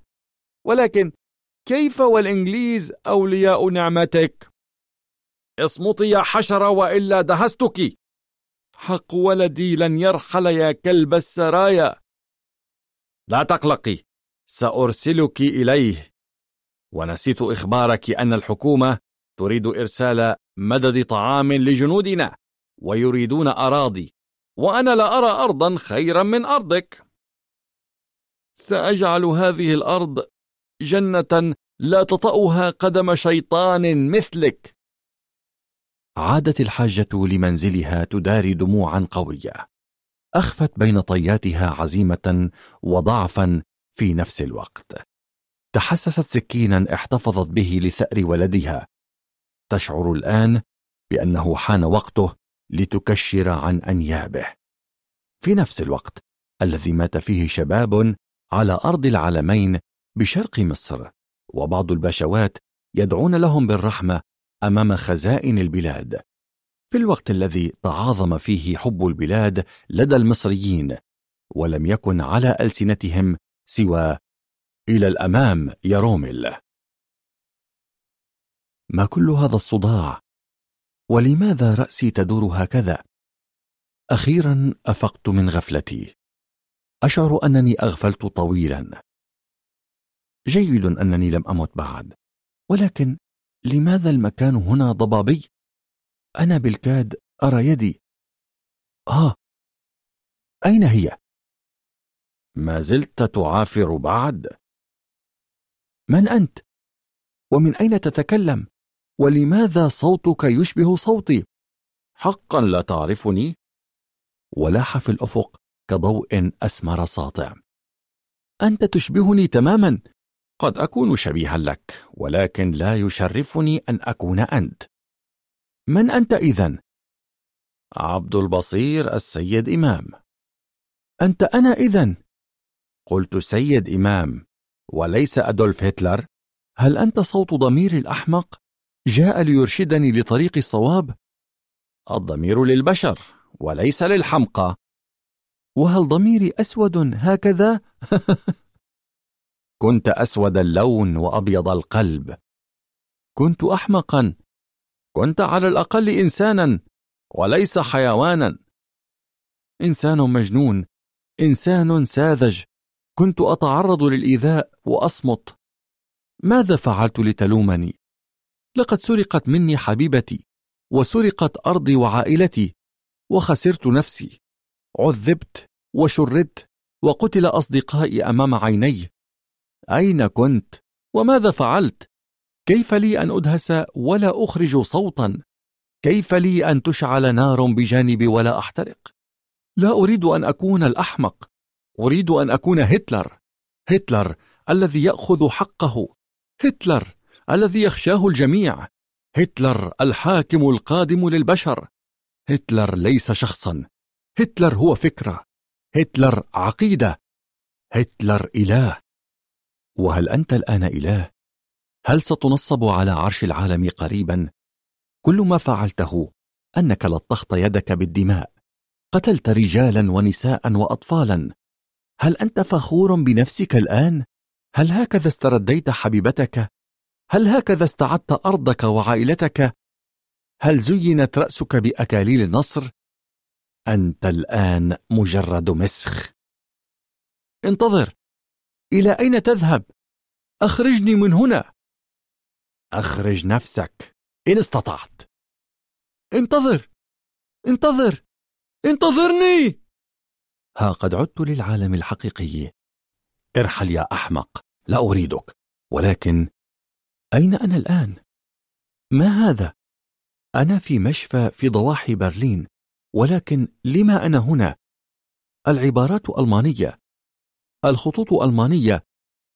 ولكن كيف والإنجليز أولياء نعمتك؟ اصمتي يا حشرة وإلا دهستك حق ولدي لن يرحل يا كلب السرايا لا تقلقي سأرسلك إليه ونسيت إخبارك أن الحكومة تريد إرسال مدد طعام لجنودنا ويريدون أراضي وأنا لا أرى أرضا خيرا من أرضك سأجعل هذه الأرض جنة لا تطأها قدم شيطان مثلك. عادت الحاجة لمنزلها تداري دموعا قوية. أخفت بين طياتها عزيمة وضعفا في نفس الوقت. تحسست سكينا احتفظت به لثأر ولدها. تشعر الآن بأنه حان وقته لتكشر عن أنيابه. في نفس الوقت الذي مات فيه شباب على أرض العالمين بشرق مصر وبعض البشوات يدعون لهم بالرحمة أمام خزائن البلاد. في الوقت الذي تعاظم فيه حب البلاد لدى المصريين ولم يكن على ألسنتهم سوى إلى الأمام يا رومل. ما كل هذا الصداع؟ ولماذا رأسي تدور هكذا؟ أخيرا أفقت من غفلتي. أشعر أنني أغفلت طويلا جيد أنني لم أمت بعد ولكن لماذا المكان هنا ضبابي؟ أنا بالكاد أرى يدي آه أين هي؟ ما زلت تعافر بعد؟ من أنت؟ ومن أين تتكلم؟ ولماذا صوتك يشبه صوتي؟ حقا لا تعرفني؟ ولاح في الأفق كضوء أسمر ساطع. أنت تشبهني تماما. قد أكون شبيها لك ولكن لا يشرفني أن أكون أنت. من أنت إذن؟ عبد البصير السيد إمام. أنت أنا إذن؟ قلت سيد إمام. وليس أدولف هتلر؟ هل أنت صوت ضمير الأحمق؟ جاء ليرشدني لطريق الصواب؟ الضمير للبشر وليس للحمقى. وهل ضميري أسود هكذا؟ كنت أسود اللون وأبيض القلب. كنت أحمقا. كنت على الأقل إنسانا وليس حيوانا. إنسان مجنون إنسان ساذج. كنت أتعرض للإيذاء وأصمت. ماذا فعلت لتلومني؟ لقد سرقت مني حبيبتي وسرقت أرضي وعائلتي وخسرت نفسي. عذبت وشردت وقتل أصدقائي أمام عيني أين كنت؟ وماذا فعلت؟ كيف لي أن أدهس ولا أخرج صوتا؟ كيف لي أن تشعل نار بجانبي ولا أحترق؟ لا أريد أن أكون الأحمق أريد أن أكون هتلر هتلر الذي يأخذ حقه هتلر الذي يخشاه الجميع هتلر الحاكم القادم للبشر هتلر ليس شخصا هتلر هو فكرة هتلر عقيدة هتلر إله وهل أنت الآن إله؟ هل ستنصب على عرش العالم قريبا؟ كل ما فعلته أنك لطخت يدك بالدماء قتلت رجالا ونساء وأطفالا هل أنت فخور بنفسك الآن؟ هل هكذا استرديت حبيبتك؟ هل هكذا استعدت أرضك وعائلتك؟ هل زينت رأسك بأكاليل النصر؟ أنت الآن مجرد مسخ. انتظر. إلى أين تذهب؟ أخرجني من هنا. أخرج نفسك. إن استطعت. انتظر. انتظر. انتظرني. ها قد عدت للعالم الحقيقي. ارحل يا أحمق. لا أريدك. ولكن أين أنا الآن؟ ما هذا؟ أنا في مشفى في ضواحي برلين. ولكن لما أنا هنا؟ العبارات ألمانية الخطوط ألمانية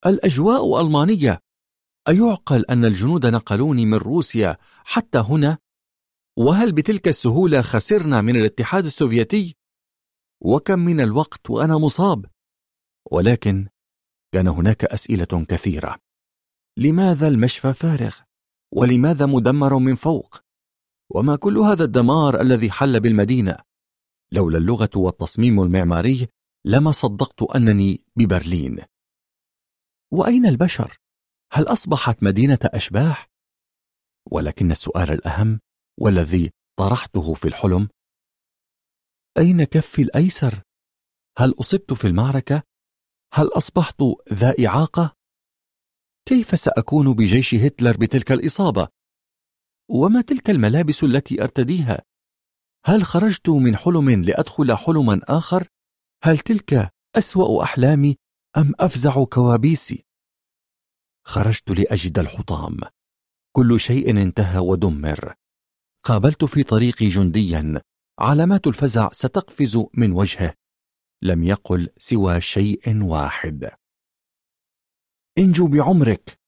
الأجواء ألمانية أيعقل أن الجنود نقلوني من روسيا حتى هنا؟ وهل بتلك السهولة خسرنا من الاتحاد السوفيتي؟ وكم من الوقت وأنا مصاب؟ ولكن كان هناك أسئلة كثيرة لماذا المشفى فارغ؟ ولماذا مدمر من فوق؟ وما كل هذا الدمار الذي حل بالمدينة؟ لولا اللغة والتصميم المعماري لما صدقت أنني ببرلين وأين البشر؟ هل أصبحت مدينة أشباح؟ ولكن السؤال الأهم والذي طرحته في الحلم أين كفي الأيسر؟ هل أصبت في المعركة؟ هل أصبحت ذا إعاقة؟ كيف سأكون بجيش هتلر بتلك الإصابة؟ وما تلك الملابس التي أرتديها؟ هل خرجت من حلم لأدخل حلما آخر؟ هل تلك أسوأ أحلامي أم أفزع كوابيسي؟ خرجت لأجد الحطام كل شيء انتهى ودمر قابلت في طريقي جنديا علامات الفزع ستقفز من وجهه لم يقل سوى شيء واحد انجو بعمرك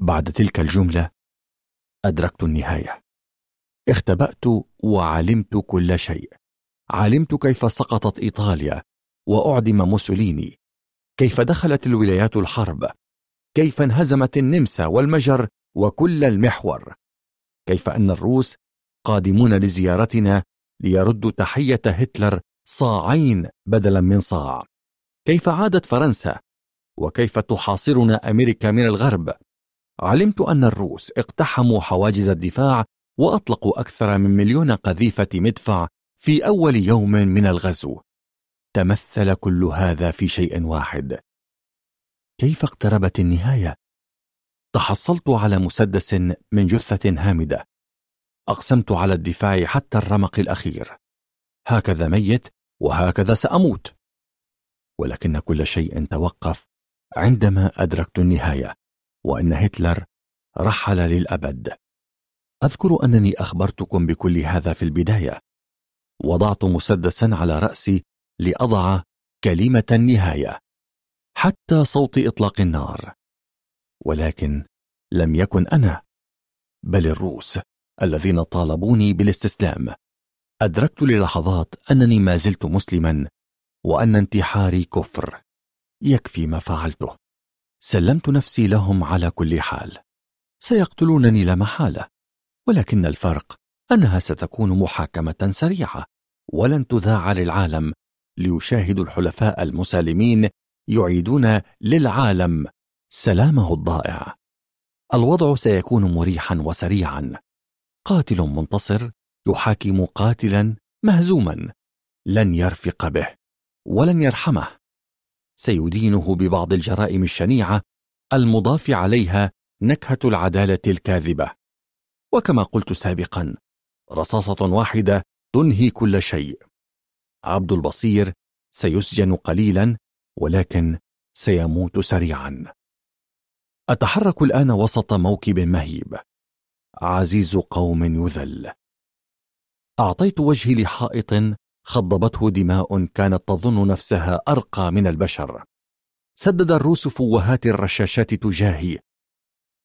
بعد تلك الجملة أدركت النهاية. اختبأت وعلمت كل شيء. علمت كيف سقطت إيطاليا وأعدم موسوليني. كيف دخلت الولايات الحرب. كيف انهزمت النمسا والمجر وكل المحور. كيف أن الروس قادمون لزيارتنا ليردوا تحية هتلر صاعين بدلا من صاع. كيف عادت فرنسا. وكيف تحاصرنا أمريكا من الغرب. علمت أن الروس اقتحموا حواجز الدفاع وأطلقوا أكثر من مليون قذيفة مدفع في أول يوم من الغزو. تمثل كل هذا في شيء واحد. كيف اقتربت النهاية؟ تحصلت على مسدس من جثة هامدة. أقسمت على الدفاع حتى الرمق الأخير. هكذا ميت وهكذا سأموت. ولكن كل شيء توقف عندما أدركت النهاية. وأن هتلر رحل للأبد. أذكر أنني أخبرتكم بكل هذا في البداية. وضعت مسدسا على رأسي لأضع كلمة النهاية حتى صوت إطلاق النار. ولكن لم يكن أنا بل الروس الذين طالبوني بالاستسلام. أدركت للحظات أنني ما زلت مسلما وأن انتحاري كفر يكفي ما فعلته. سلمت نفسي لهم على كل حال. سيقتلونني لا محالة ولكن الفرق أنها ستكون محاكمة سريعة ولن تذاع للعالم ليشاهدوا الحلفاء المسالمين يعيدون للعالم سلامه الضائع. الوضع سيكون مريحا وسريعا. قاتل منتصر يحاكم قاتلا مهزوما لن يرفق به ولن يرحمه. سيدينه ببعض الجرائم الشنيعة المضاف عليها نكهة العدالة الكاذبة. وكما قلت سابقا رصاصة واحدة تنهي كل شيء. عبد البصير سيسجن قليلا ولكن سيموت سريعا. أتحرك الآن وسط موكب مهيب. عزيز قوم يذل. أعطيت وجهي لحائط خضبته دماء كانت تظن نفسها أرقى من البشر. سدد الروس فوهات الرشاشات تجاهي.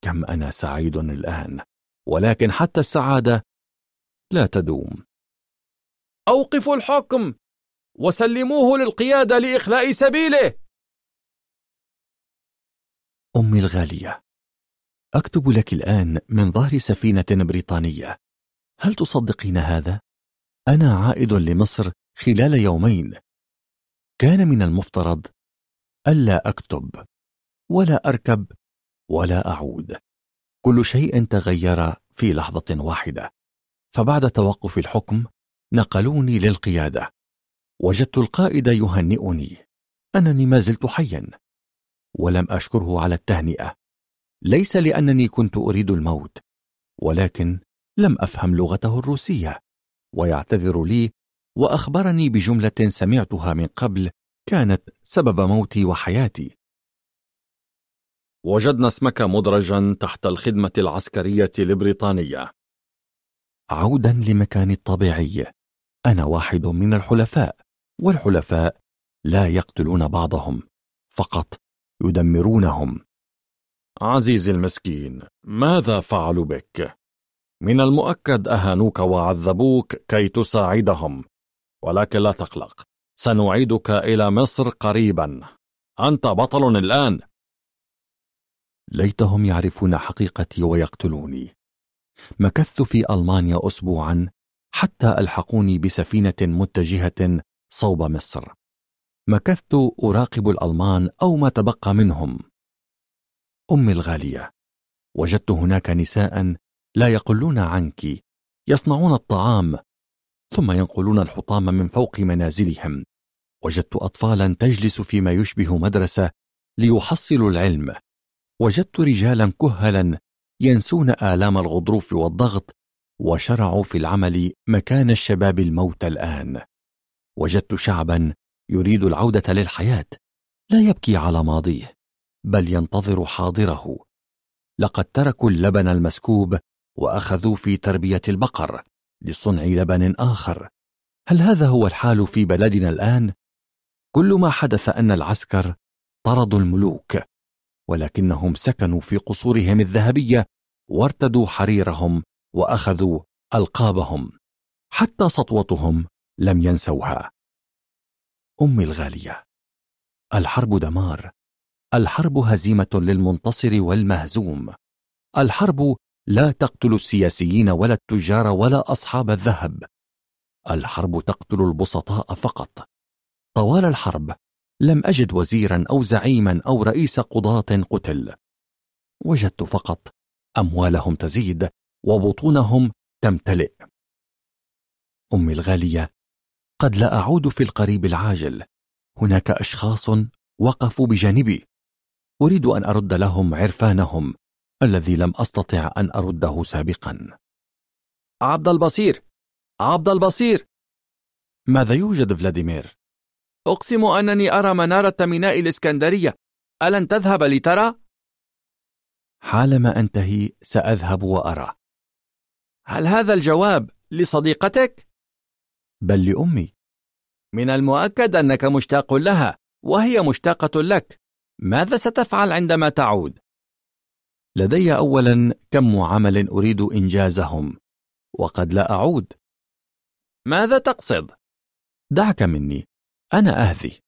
كم أنا سعيد الآن ولكن حتى السعادة لا تدوم. أوقفوا الحكم وسلموه للقيادة لإخلاء سبيله. أمي الغالية أكتب لك الآن من ظهر سفينة بريطانية. هل تصدقين هذا؟ أنا عائد لمصر خلال يومين. كان من المفترض ألا أكتب ولا أركب ولا أعود. كل شيء تغير في لحظة واحدة. فبعد توقف الحكم نقلوني للقيادة. وجدت القائد يهنئني. أنني ما زلت حيا ولم أشكره على التهنئة. ليس لأنني كنت أريد الموت ولكن لم أفهم لغته الروسية. ويعتذر لي وأخبرني بجملة سمعتها من قبل كانت سبب موتي وحياتي. وجدنا اسمك مدرجا تحت الخدمة العسكرية البريطانية عودا لمكاني الطبيعي. أنا واحد من الحلفاء والحلفاء لا يقتلون بعضهم فقط يدمرونهم. عزيزي المسكين ماذا فعلوا بك؟ من المؤكد أهانوك وعذبوك كي تساعدهم ولكن لا تقلق سنعيدك إلى مصر قريبا. أنت بطل الآن. ليتهم يعرفون حقيقتي ويقتلوني. مكثت في ألمانيا أسبوعا حتى ألحقوني بسفينة متجهة صوب مصر. مكثت أراقب الألمان أو ما تبقى منهم. أمي الغالية وجدت هناك نساء لا يقلون عنك يصنعون الطعام ثم ينقلون الحطام من فوق منازلهم. وجدت أطفالا تجلس فيما يشبه مدرسة ليحصلوا العلم. وجدت رجالا كهلا ينسون آلام الغضروف والضغط وشرعوا في العمل مكان الشباب الموت الآن. وجدت شعبا يريد العودة للحياة لا يبكي على ماضيه بل ينتظر حاضره. لقد تركوا اللبن المسكوب وأخذوا في تربية البقر لصنع لبن آخر. هل هذا هو الحال في بلدنا الآن؟ كل ما حدث أن العسكر طردوا الملوك ولكنهم سكنوا في قصورهم الذهبية وارتدوا حريرهم وأخذوا ألقابهم. حتى سطوتهم لم ينسوها. أمي الغالية. الحرب دمار. الحرب هزيمة للمنتصر والمهزوم. الحرب لا تقتل السياسيين ولا التجار ولا أصحاب الذهب. الحرب تقتل البسطاء فقط. طوال الحرب لم أجد وزيرا أو زعيما أو رئيس قضاة قتل. وجدت فقط أموالهم تزيد وبطونهم تمتلئ. أمي الغالية قد لا أعود في القريب العاجل. هناك أشخاص وقفوا بجانبي. أريد أن أرد لهم عرفانهم. الذي لم أستطع أن أرده سابقا عبد البصير عبد البصير ماذا يوجد فلاديمير؟ أقسم أنني أرى منارة ميناء الإسكندرية ألن تذهب لترى؟ حالما أنتهي سأذهب وأرى هل هذا الجواب لصديقتك؟ بل لأمي من المؤكد أنك مشتاق لها وهي مشتاقة لك ماذا ستفعل عندما تعود؟ لدي أولا كم عمل أريد إنجازهم وقد لا أعود. ماذا تقصد؟ دعك مني أنا أهذي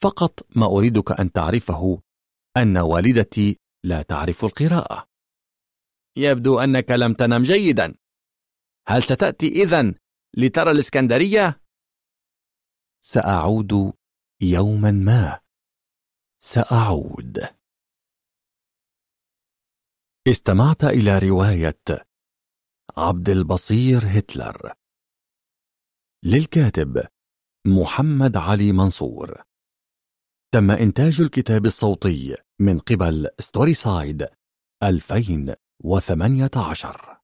فقط ما أريدك أن تعرفه أن والدتي لا تعرف القراءة. يبدو أنك لم تنم جيدا. هل ستأتي إذن لترى الإسكندرية؟ سأعود يوما ما. سأعود. استمعت إلى رواية عبد البصير هتلر. للكاتب محمد علي منصور. تم إنتاج الكتاب الصوتي من قبل Storyside 2018